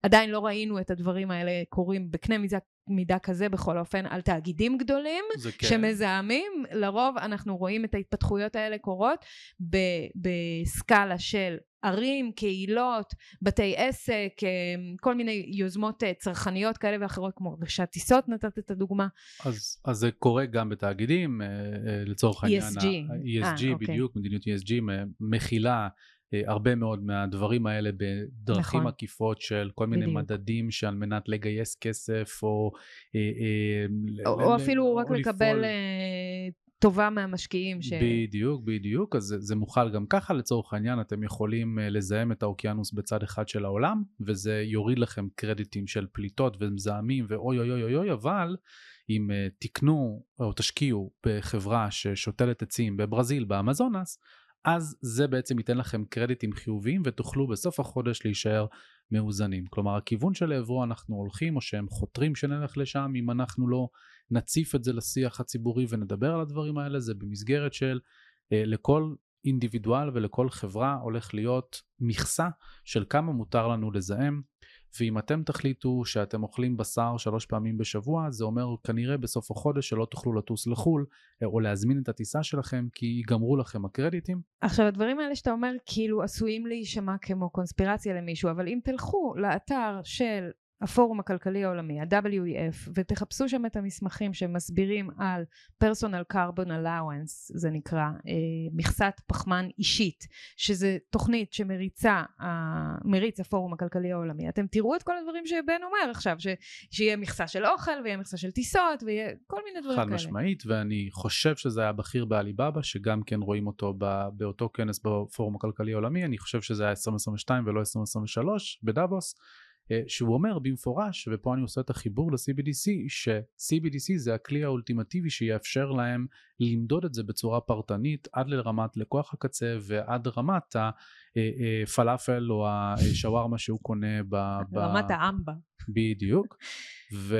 עדיין לא ראינו את הדברים האלה קורים בקנה מידה, מידה כזה בכל אופן על תאגידים גדולים כן. שמזהמים, לרוב אנחנו רואים את ההתפתחויות האלה קורות בסקאלה של ערים, קהילות, בתי עסק, אה, כל מיני יוזמות אה, צרכניות כאלה ואחרות כמו רכישת טיסות נתת את הדוגמה. אז, אז זה קורה גם בתאגידים אה, לצורך העניין. ESG. ה-ESG 아, בדיוק, אוקיי. מדיניות ESG מכילה הרבה מאוד מהדברים האלה בדרכים נכון. עקיפות של כל מיני בדיוק. מדדים שעל מנת לגייס כסף או... אה, אה, או, או אפילו או רק לפעול... לקבל טובה מהמשקיעים. ש... בדיוק, בדיוק, אז זה, זה מוכל גם ככה לצורך העניין, אתם יכולים לזהם את האוקיינוס בצד אחד של העולם, וזה יוריד לכם קרדיטים של פליטות ומזהמים ואוי אוי אוי אוי, אבל אם תקנו או תשקיעו בחברה ששותלת עצים בברזיל, באמזונס, אז זה בעצם ייתן לכם קרדיטים חיוביים ותוכלו בסוף החודש להישאר מאוזנים. כלומר הכיוון שלעברו אנחנו הולכים או שהם חותרים שנלך לשם אם אנחנו לא נציף את זה לשיח הציבורי ונדבר על הדברים האלה זה במסגרת של אה, לכל אינדיבידואל ולכל חברה הולך להיות מכסה של כמה מותר לנו לזהם ואם אתם תחליטו שאתם אוכלים בשר שלוש פעמים בשבוע, זה אומר כנראה בסוף החודש שלא תוכלו לטוס לחו"ל, אה, או להזמין את הטיסה שלכם, כי ייגמרו לכם הקרדיטים. עכשיו, הדברים האלה שאתה אומר, כאילו עשויים להישמע כמו קונספירציה למישהו, אבל אם תלכו לאתר של הפורום הכלכלי העולמי, ה-WEF, ותחפשו שם את המסמכים שמסבירים על personal carbon allowance, זה נקרא, אה, מכסת פחמן אישית, שזה תוכנית שמריצה, אה, מריץ הפורום הכלכלי העולמי. אתם תראו את כל הדברים שבן אומר עכשיו, ש, שיהיה מכסה של אוכל, ויהיה מכסה של טיסות, ויהיה כל מיני דברים כאלה. חד משמעית, ואני חושב שזה היה בכיר בעליבאבא, שגם כן רואים אותו ב, באותו כנס בפורום הכלכלי העולמי, אני חושב שזה היה 2022 ולא 2023 בדאבוס. אה, שהוא אומר במפורש, ופה אני עושה את החיבור ל-CBDC, ש-CBDC זה הכלי האולטימטיבי שיאפשר להם למדוד את זה בצורה פרטנית עד לרמת לקוח הקצה ועד רמת הפלאפל או השווארמה שהוא קונה ב... רמת האמבה. בדיוק. ו...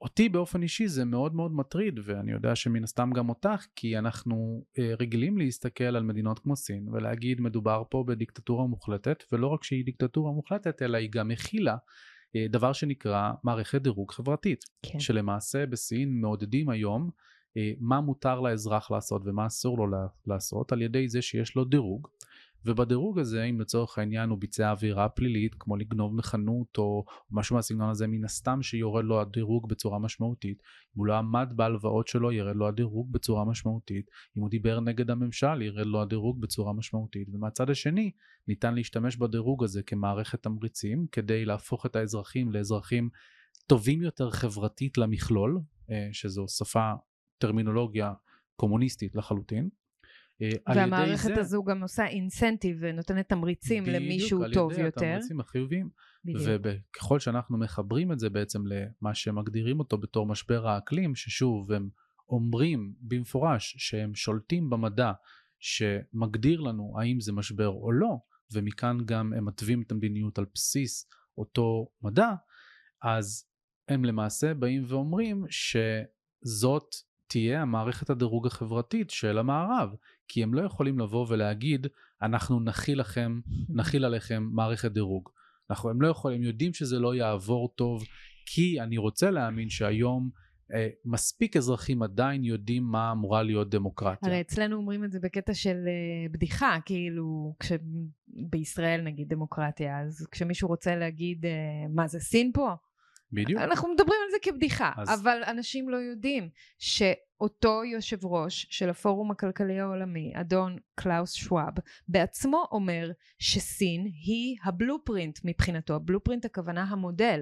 אותי באופן אישי זה מאוד מאוד מטריד ואני יודע שמן הסתם גם אותך כי אנחנו אה, רגילים להסתכל על מדינות כמו סין ולהגיד מדובר פה בדיקטטורה מוחלטת ולא רק שהיא דיקטטורה מוחלטת אלא היא גם מכילה אה, דבר שנקרא מערכת דירוג חברתית כן. שלמעשה בסין מעודדים היום אה, מה מותר לאזרח לעשות ומה אסור לו לעשות על ידי זה שיש לו דירוג ובדירוג הזה אם לצורך העניין הוא ביצע עבירה פלילית כמו לגנוב מחנות או משהו מהסגנון הזה מן הסתם שיורד לו הדירוג בצורה משמעותית. אם הוא לא עמד בהלוואות שלו ירד לו הדירוג בצורה משמעותית. אם הוא דיבר נגד הממשל ירד לו הדירוג בצורה משמעותית. ומהצד השני ניתן להשתמש בדירוג הזה כמערכת תמריצים כדי להפוך את האזרחים לאזרחים טובים יותר חברתית למכלול אה, שזו שפה טרמינולוגיה קומוניסטית לחלוטין והמערכת זה... הזו גם עושה אינסנטיב ונותנת תמריצים בדיוק, למישהו טוב יותר. בדיוק, על ידי התמריצים החיוביים. וככל שאנחנו מחברים את זה בעצם למה שמגדירים אותו בתור משבר האקלים, ששוב הם אומרים במפורש שהם שולטים במדע שמגדיר לנו האם זה משבר או לא, ומכאן גם הם מתווים את המדיניות על בסיס אותו מדע, אז הם למעשה באים ואומרים שזאת תהיה המערכת הדירוג החברתית של המערב, כי הם לא יכולים לבוא ולהגיד, אנחנו נכיל לכם, נכיל עליכם מערכת דירוג. אנחנו, הם לא יכולים, הם יודעים שזה לא יעבור טוב, כי אני רוצה להאמין שהיום אה, מספיק אזרחים עדיין יודעים מה אמורה להיות דמוקרטיה. הרי אצלנו אומרים את זה בקטע של אה, בדיחה, כאילו, בישראל נגיד דמוקרטיה, אז כשמישהו רוצה להגיד אה, מה זה סין פה, בדיוק. אנחנו מדברים על זה כבדיחה, אז- אבל אנשים לא יודעים שאותו יושב ראש של הפורום הכלכלי העולמי, אדון קלאוס שוואב, בעצמו אומר שסין היא ה blueprint מבחינתו, ה blueprint הכוונה המודל.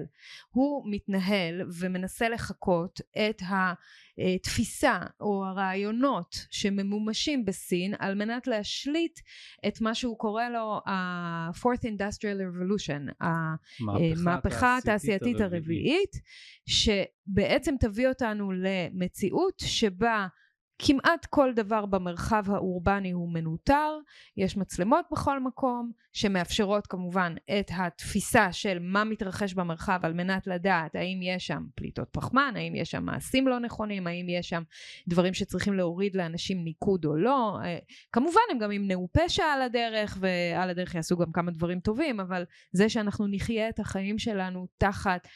הוא מתנהל ומנסה לחקות את התפיסה או הרעיונות שממומשים בסין על מנת להשליט את מה שהוא קורא לו ה-fourth industrial revolution, המהפכה התעשייתית הרביעית, שבעצם תביא אותנו למציאות שבה כמעט כל דבר במרחב האורבני הוא מנוטר, יש מצלמות בכל מקום שמאפשרות כמובן את התפיסה של מה מתרחש במרחב על מנת לדעת האם יש שם פליטות פחמן, האם יש שם מעשים לא נכונים, האם יש שם דברים שצריכים להוריד לאנשים ניקוד או לא. אה, כמובן הם גם ימנעו פשע על הדרך ועל הדרך יעשו גם כמה דברים טובים, אבל זה שאנחנו נחיה את החיים שלנו תחת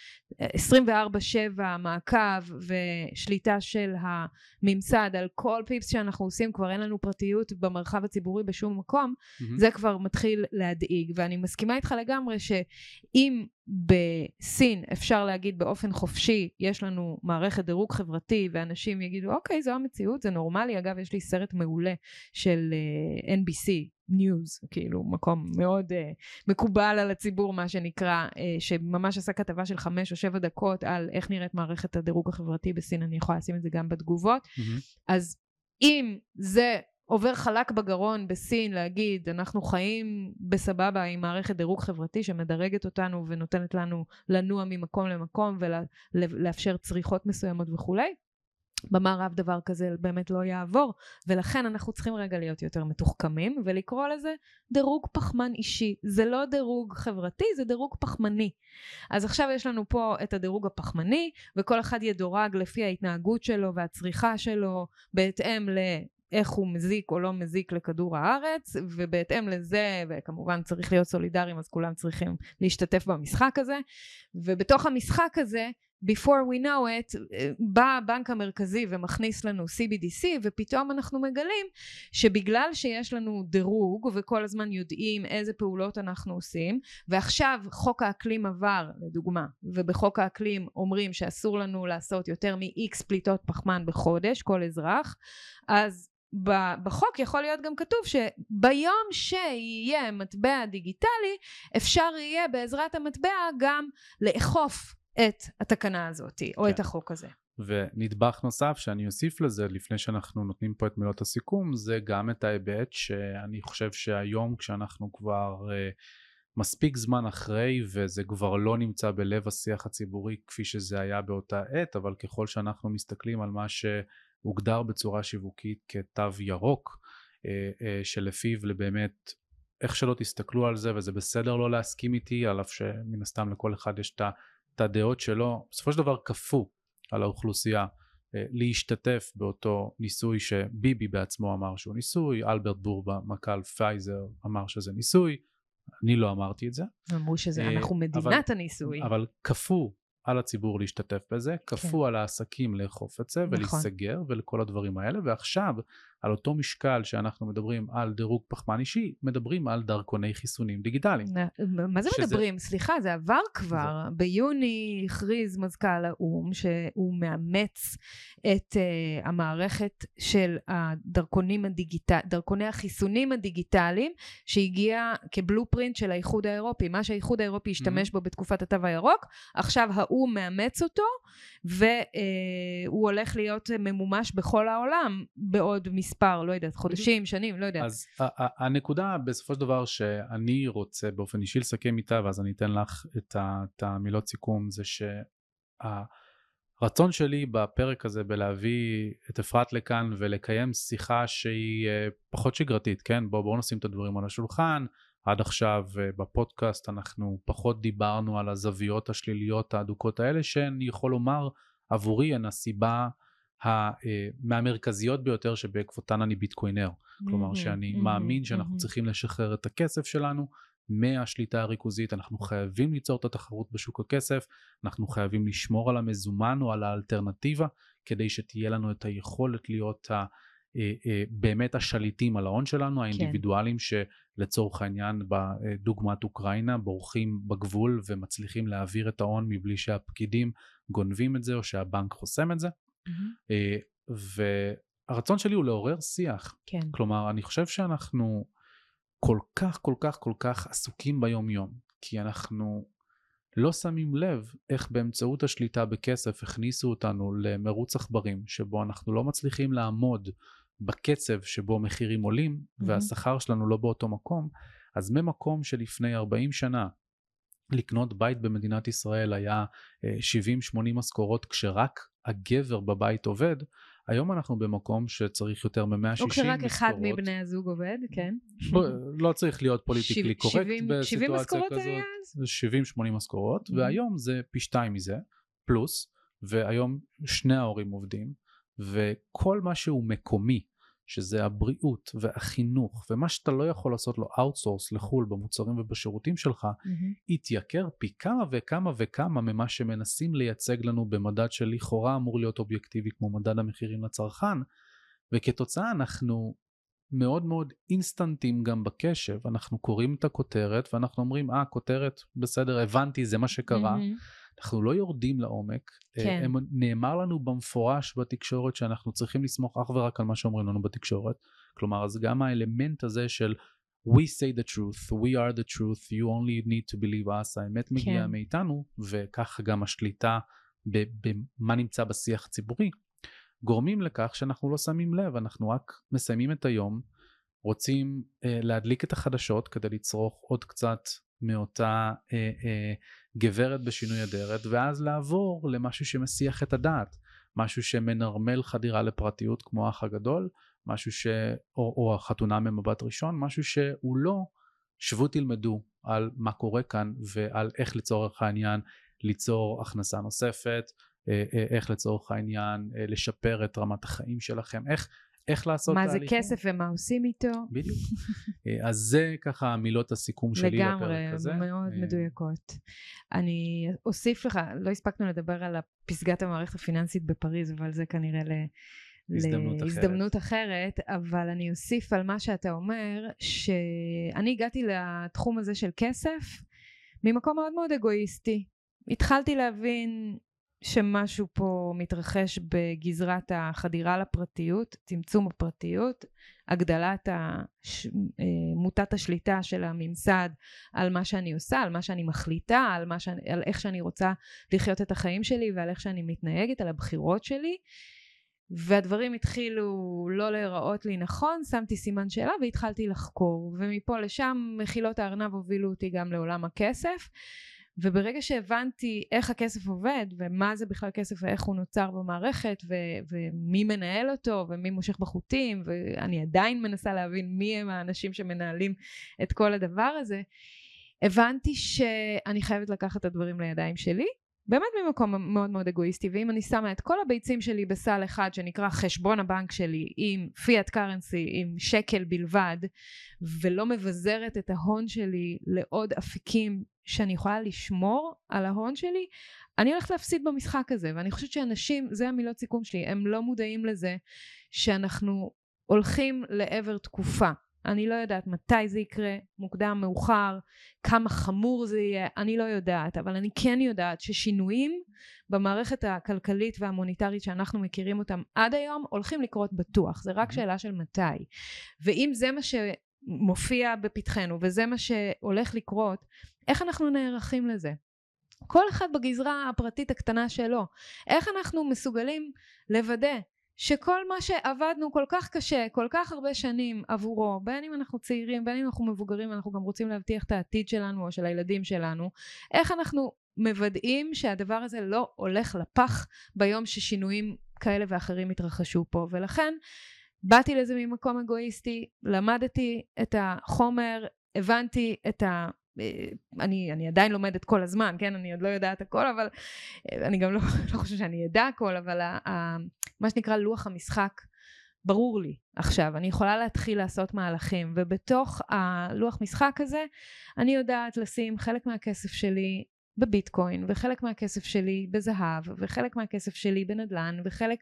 24/7 מעקב ושליטה של הממסד על כל פיפס שאנחנו עושים, כבר אין לנו פרטיות במרחב הציבורי בשום מקום, מהמם. זה כבר מתחיל להדאיג. ואני מסכימה איתך לגמרי שאם בסין אפשר להגיד באופן חופשי, יש לנו מערכת דירוג חברתי, ואנשים יגידו, אוקיי, זו המציאות, זה נורמלי. אגב, יש לי סרט מעולה של uh, NBC. ניוז, כאילו מקום מאוד uh, מקובל על הציבור מה שנקרא, uh, שממש עשה כתבה של חמש או שבע דקות על איך נראית מערכת הדירוג החברתי בסין, אני יכולה לשים את זה גם בתגובות. מהמם. אז אם זה עובר חלק בגרון בסין להגיד אנחנו חיים בסבבה עם מערכת דירוג חברתי שמדרגת אותנו ונותנת לנו לנוע ממקום למקום ולאפשר צריכות מסוימות וכולי, במערב דבר כזה באמת לא יעבור ולכן אנחנו צריכים רגע להיות יותר מתוחכמים ולקרוא לזה דירוג פחמן אישי. זה לא דירוג חברתי זה דירוג פחמני. אז עכשיו יש לנו פה את הדירוג הפחמני וכל אחד ידורג לפי ההתנהגות שלו והצריכה שלו בהתאם ל... איך הוא מזיק או לא מזיק לכדור הארץ, ובהתאם לזה, וכמובן צריך להיות סולידריים, אז כולם צריכים להשתתף במשחק הזה, ובתוך המשחק הזה, before we know it, בא הבנק המרכזי ומכניס לנו CBDC, ופתאום אנחנו מגלים שבגלל שיש לנו דירוג, וכל הזמן יודעים איזה פעולות אנחנו עושים, ועכשיו חוק האקלים עבר, לדוגמה, ובחוק האקלים אומרים שאסור לנו לעשות יותר מ-X פליטות פחמן בחודש, כל אזרח, אז בחוק יכול להיות גם כתוב שביום שיהיה מטבע דיגיטלי אפשר יהיה בעזרת המטבע גם לאכוף את התקנה הזאת או כן. את החוק הזה. ונדבך נוסף שאני אוסיף לזה לפני שאנחנו נותנים פה את מילות הסיכום זה גם את ההיבט שאני חושב שהיום כשאנחנו כבר uh, מספיק זמן אחרי וזה כבר לא נמצא בלב השיח הציבורי כפי שזה היה באותה עת אבל ככל שאנחנו מסתכלים על מה ש... הוגדר בצורה שיווקית כתו ירוק אה, אה, שלפיו לבאמת איך שלא תסתכלו על זה וזה בסדר לא להסכים איתי על אף שמן הסתם לכל אחד יש את הדעות שלו בסופו של דבר כפו על האוכלוסייה אה, להשתתף באותו ניסוי שביבי בעצמו אמר שהוא ניסוי אלברט בורבה מנכ"ל פייזר אמר שזה ניסוי אני לא אמרתי את זה אמרו שזה אנחנו מדינת אבל- הניסוי. אבל כפו על הציבור להשתתף בזה, כפו על העסקים לאכוף את זה כן. נכון. ולהיסגר ולכל הדברים האלה, ועכשיו על אותו משקל שאנחנו מדברים על דירוג פחמן אישי, מדברים על דרכוני חיסונים דיגיטליים. מה זה שזה- מדברים? סליחה, זה עבר כבר. ביוני הכריז מזכ"ל האו"ם שהוא מאמץ את uh, המערכת של הדרכונים הדיגיטליים, דרכוני החיסונים הדיגיטליים, שהגיע כבלופרינט של האיחוד האירופי. מה שהאיחוד האירופי השתמש בו בתקופת התו הירוק, עכשיו האו"ם מאמץ אותו, והוא הולך להיות ממומש בכל העולם בעוד מספר, לא יודעת, חודשים, שנים, לא יודעת. אז הנקודה בסופו של דבר שאני רוצה באופן אישי לסכם איתה, ואז אני אתן לך את המילות סיכום, זה שהרצון שלי בפרק הזה בלהביא את אפרת לכאן ולקיים שיחה שהיא אה, פחות שגרתית, כן? בואו בוא נשים את הדברים על השולחן. עד עכשיו אה, בפודקאסט אנחנו פחות דיברנו על הזוויות השליליות האדוקות האלה, שאני יכול לומר עבורי הן הסיבה מהמרכזיות ביותר שבעקבותן אני ביטקוינר. כלומר שאני מאמין שאנחנו צריכים לשחרר את הכסף שלנו מהשליטה הריכוזית, אנחנו חייבים ליצור את התחרות בשוק הכסף, אנחנו חייבים לשמור על המזומן או על האלטרנטיבה, כדי שתהיה לנו את היכולת להיות ה... אה, אה, באמת השליטים על ההון שלנו, כן. האינדיבידואלים כן. שלצורך העניין בדוגמת אוקראינה בורחים בגבול ומצליחים להעביר את ההון מבלי שהפקידים גונבים את זה או שהבנק חוסם את זה. Mm-hmm. והרצון שלי הוא לעורר שיח. כן. כלומר, אני חושב שאנחנו כל כך כל כך כל כך עסוקים ביום יום, כי אנחנו לא שמים לב איך באמצעות השליטה בכסף הכניסו אותנו למרוץ עכברים שבו אנחנו לא מצליחים לעמוד בקצב שבו מחירים עולים mm-hmm. והשכר שלנו לא באותו מקום, אז ממקום שלפני 40 שנה לקנות בית במדינת ישראל היה 70-80 אה, משכורות כשרק הגבר בבית עובד, היום אנחנו במקום שצריך יותר מ-160 משכורות. או כשרק אחד מבני הזוג עובד, כן. לא צריך להיות politically correct בסיטואציה כזאת. 70-80 משכורות, mm-hmm. והיום זה פי שתיים מזה, פלוס, והיום שני ההורים עובדים, וכל מה שהוא מקומי, שזה הבריאות והחינוך ומה שאתה לא יכול לעשות לו outsource לחו"ל במוצרים ובשירותים שלך mm-hmm. יתייקר פי כמה וכמה וכמה ממה שמנסים לייצג לנו במדד שלכאורה אמור להיות אובייקטיבי כמו מדד המחירים לצרכן וכתוצאה אנחנו מאוד מאוד אינסטנטים גם בקשב אנחנו קוראים את הכותרת ואנחנו אומרים אה כותרת בסדר הבנתי זה מה שקרה mm-hmm. אנחנו לא יורדים לעומק, אה, כן. הם, נאמר לנו במפורש בתקשורת שאנחנו צריכים לסמוך אך ורק על מה שאומרים לנו בתקשורת, כלומר אז גם האלמנט הזה של we say the truth, we are the truth, you only need to believe us, האמת מגיעה כן. מאיתנו, וככה גם השליטה במה נמצא בשיח הציבורי, גורמים לכך שאנחנו לא שמים לב, אנחנו רק מסיימים את היום, רוצים אה, להדליק את החדשות כדי לצרוך עוד קצת מאותה אה, אה, גברת בשינוי אדרת ואז לעבור למשהו שמסיח את הדעת. משהו שמנרמל חדירה לפרטיות כמו האח הגדול משהו ש... או, או החתונה ממבט ראשון משהו שהוא לא שבו תלמדו על מה קורה כאן ועל איך לצורך העניין ליצור הכנסה נוספת אה, אה, איך לצורך העניין אה, לשפר את רמת החיים שלכם איך איך לעשות מה תהליכים. מה זה כסף ומה עושים איתו. בדיוק. אה, אז זה ככה מילות הסיכום שלי לפרק הזה. לגמרי, מאוד אה, מדויקות. אני אוסיף לך, לא הספקנו לדבר על פסגת המערכת הפיננסית בפריז, אבל זה כנראה ל... הזדמנות להזדמנות אחרת. אחרת, אבל אני אוסיף על מה שאתה אומר, שאני הגעתי לתחום הזה של כסף ממקום מאוד מאוד אגואיסטי. התחלתי להבין שמשהו פה מתרחש בגזרת החדירה לפרטיות, צמצום הפרטיות, הגדלת הש... אה, מוטת השליטה של הממסד על מה שאני עושה, על מה שאני מחליטה, על, מה שאני, על איך שאני רוצה לחיות את החיים שלי ועל איך שאני מתנהגת, על הבחירות שלי. והדברים התחילו לא להיראות לי נכון, שמתי סימן שאלה והתחלתי לחקור. ומפה לשם מחילות הארנב הובילו אותי גם לעולם הכסף. וברגע שהבנתי איך הכסף עובד ומה זה בכלל כסף ואיך הוא נוצר במערכת ו- ומי מנהל אותו ומי מושך בחוטים ואני עדיין מנסה להבין מי הם האנשים שמנהלים את כל הדבר הזה הבנתי שאני חייבת לקחת את הדברים לידיים שלי באמת ממקום מאוד מאוד אגואיסטי ואם אני שמה את כל הביצים שלי בסל אחד שנקרא חשבון הבנק שלי עם פיאט קרנסי עם שקל בלבד ולא מבזרת את ההון שלי לעוד אפיקים שאני יכולה לשמור על ההון שלי אני הולכת להפסיד במשחק הזה ואני חושבת שאנשים זה המילות סיכום שלי הם לא מודעים לזה שאנחנו הולכים לעבר תקופה. אני לא יודעת מתי זה יקרה, מוקדם, מאוחר, כמה חמור זה יהיה, אני לא יודעת, אבל אני כן יודעת ששינויים במערכת הכלכלית והמוניטרית שאנחנו מכירים אותם עד היום הולכים לקרות בטוח, זה רק שאלה של מתי. ואם זה מה שמופיע בפתחנו וזה מה שהולך לקרות, איך אנחנו נערכים לזה? כל אחד בגזרה הפרטית הקטנה שלו. איך אנחנו מסוגלים לוודא שכל מה שעבדנו כל כך קשה, כל כך הרבה שנים עבורו, בין אם אנחנו צעירים, בין אם אנחנו מבוגרים, אנחנו גם רוצים להבטיח את העתיד שלנו או של הילדים שלנו, איך אנחנו מוודאים שהדבר הזה לא הולך לפח ביום ששינויים כאלה ואחרים יתרחשו פה, ולכן באתי לזה ממקום אגואיסטי, למדתי את החומר, הבנתי את ה... אני, אני עדיין לומדת כל הזמן, כן? אני עוד לא יודעת הכל, אבל אני גם לא, לא חושבת שאני אדע הכל, אבל ה, ה, מה שנקרא לוח המשחק ברור לי עכשיו, אני יכולה להתחיל לעשות מהלכים, ובתוך הלוח משחק הזה אני יודעת לשים חלק מהכסף שלי בביטקוין, וחלק מהכסף שלי בזהב, וחלק מהכסף שלי בנדל"ן, וחלק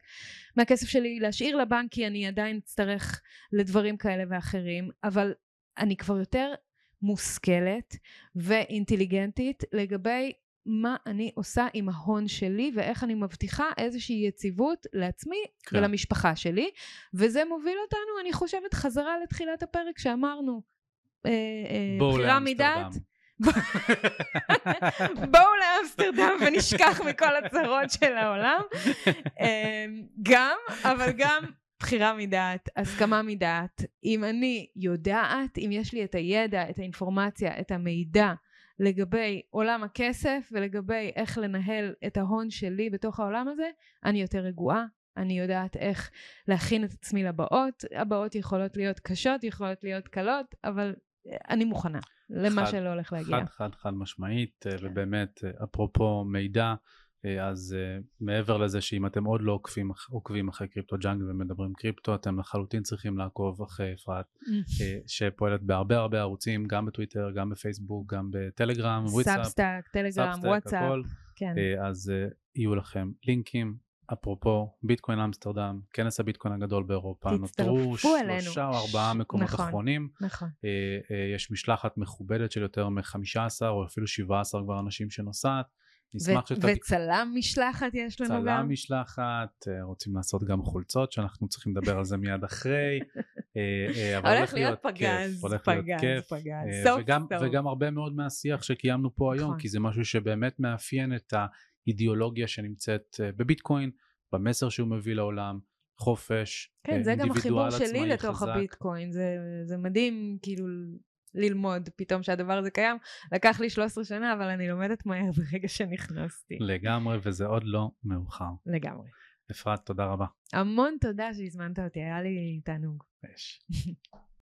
מהכסף שלי להשאיר לבנק כי אני עדיין אצטרך לדברים כאלה ואחרים, אבל אני כבר יותר מושכלת ואינטליגנטית לגבי מה אני עושה עם ההון שלי ואיך אני מבטיחה איזושהי יציבות לעצמי כן. ולמשפחה שלי וזה מוביל אותנו אני חושבת חזרה לתחילת הפרק שאמרנו אה, אה, בחירה מדעת בואו לאמסטרדם ונשכח מכל הצרות של העולם. אה, גם אבל גם בחירה מדעת, הסכמה מדעת. אם אני יודעת, אם יש לי את הידע, את האינפורמציה, את המידע לגבי עולם הכסף ולגבי איך לנהל את ההון שלי בתוך העולם הזה, אני יותר רגועה, אני יודעת איך להכין את עצמי לבאות, הבאות יכולות להיות קשות, יכולות להיות קלות, אבל אני מוכנה למה חד, שלא הולך להגיע. חד חד חד משמעית, כן. ובאמת, אפרופו מידע, אה, אז מעבר לזה שאם אתם עוד לא עוקבים, עוקבים אחרי Crypto Jungle ומדברים קריפטו, אתם לחלוטין צריכים לעקוב אחרי אפרת, שפועלת בהרבה הרבה ערוצים, גם בטוויטר, גם בפייסבוק, גם בטלגרם, Substack, טלגרם, וואטסאפ, כן. אז יהיו לכם לינקים. אפרופו Bitcoin Amsterdam, כנס הביטקוין הגדול באירופה, נותרו שלושה או ארבעה מקומות נכון, אחרונים. נכון. יש משלחת מכובדת של יותר מ-15 או אפילו 17 כבר אנשים שנוסעת. נשמח שאתה... וצלם משלחת יש לנו צלם גם. צלם משלחת, אה, רוצים לעשות גם חולצות שאנחנו צריכים לדבר על זה מיד אחרי. אה, אה, אבל הולך להיות פגז, פגז, פגז, סוף טוב. וגם הרבה מאוד מהשיח שקיימנו פה היום, נכון. כי זה משהו שבאמת מאפיין את האידיאולוגיה שנמצאת בביטקוין, במסר שהוא מביא לעולם. חופש, כן, זה גם החיבור שלי לתוך הביטקוין, זה, זה מדהים, כאילו, ללמוד פתאום שהדבר הזה קיים. לקח לי 13 שנה, אבל אני לומדת מהר ברגע שנכנסתי. לגמרי, וזה עוד לא מאוחר. לגמרי. אפרת, תודה רבה. המון תודה שהזמנת אותי, היה לי תענוג. יש.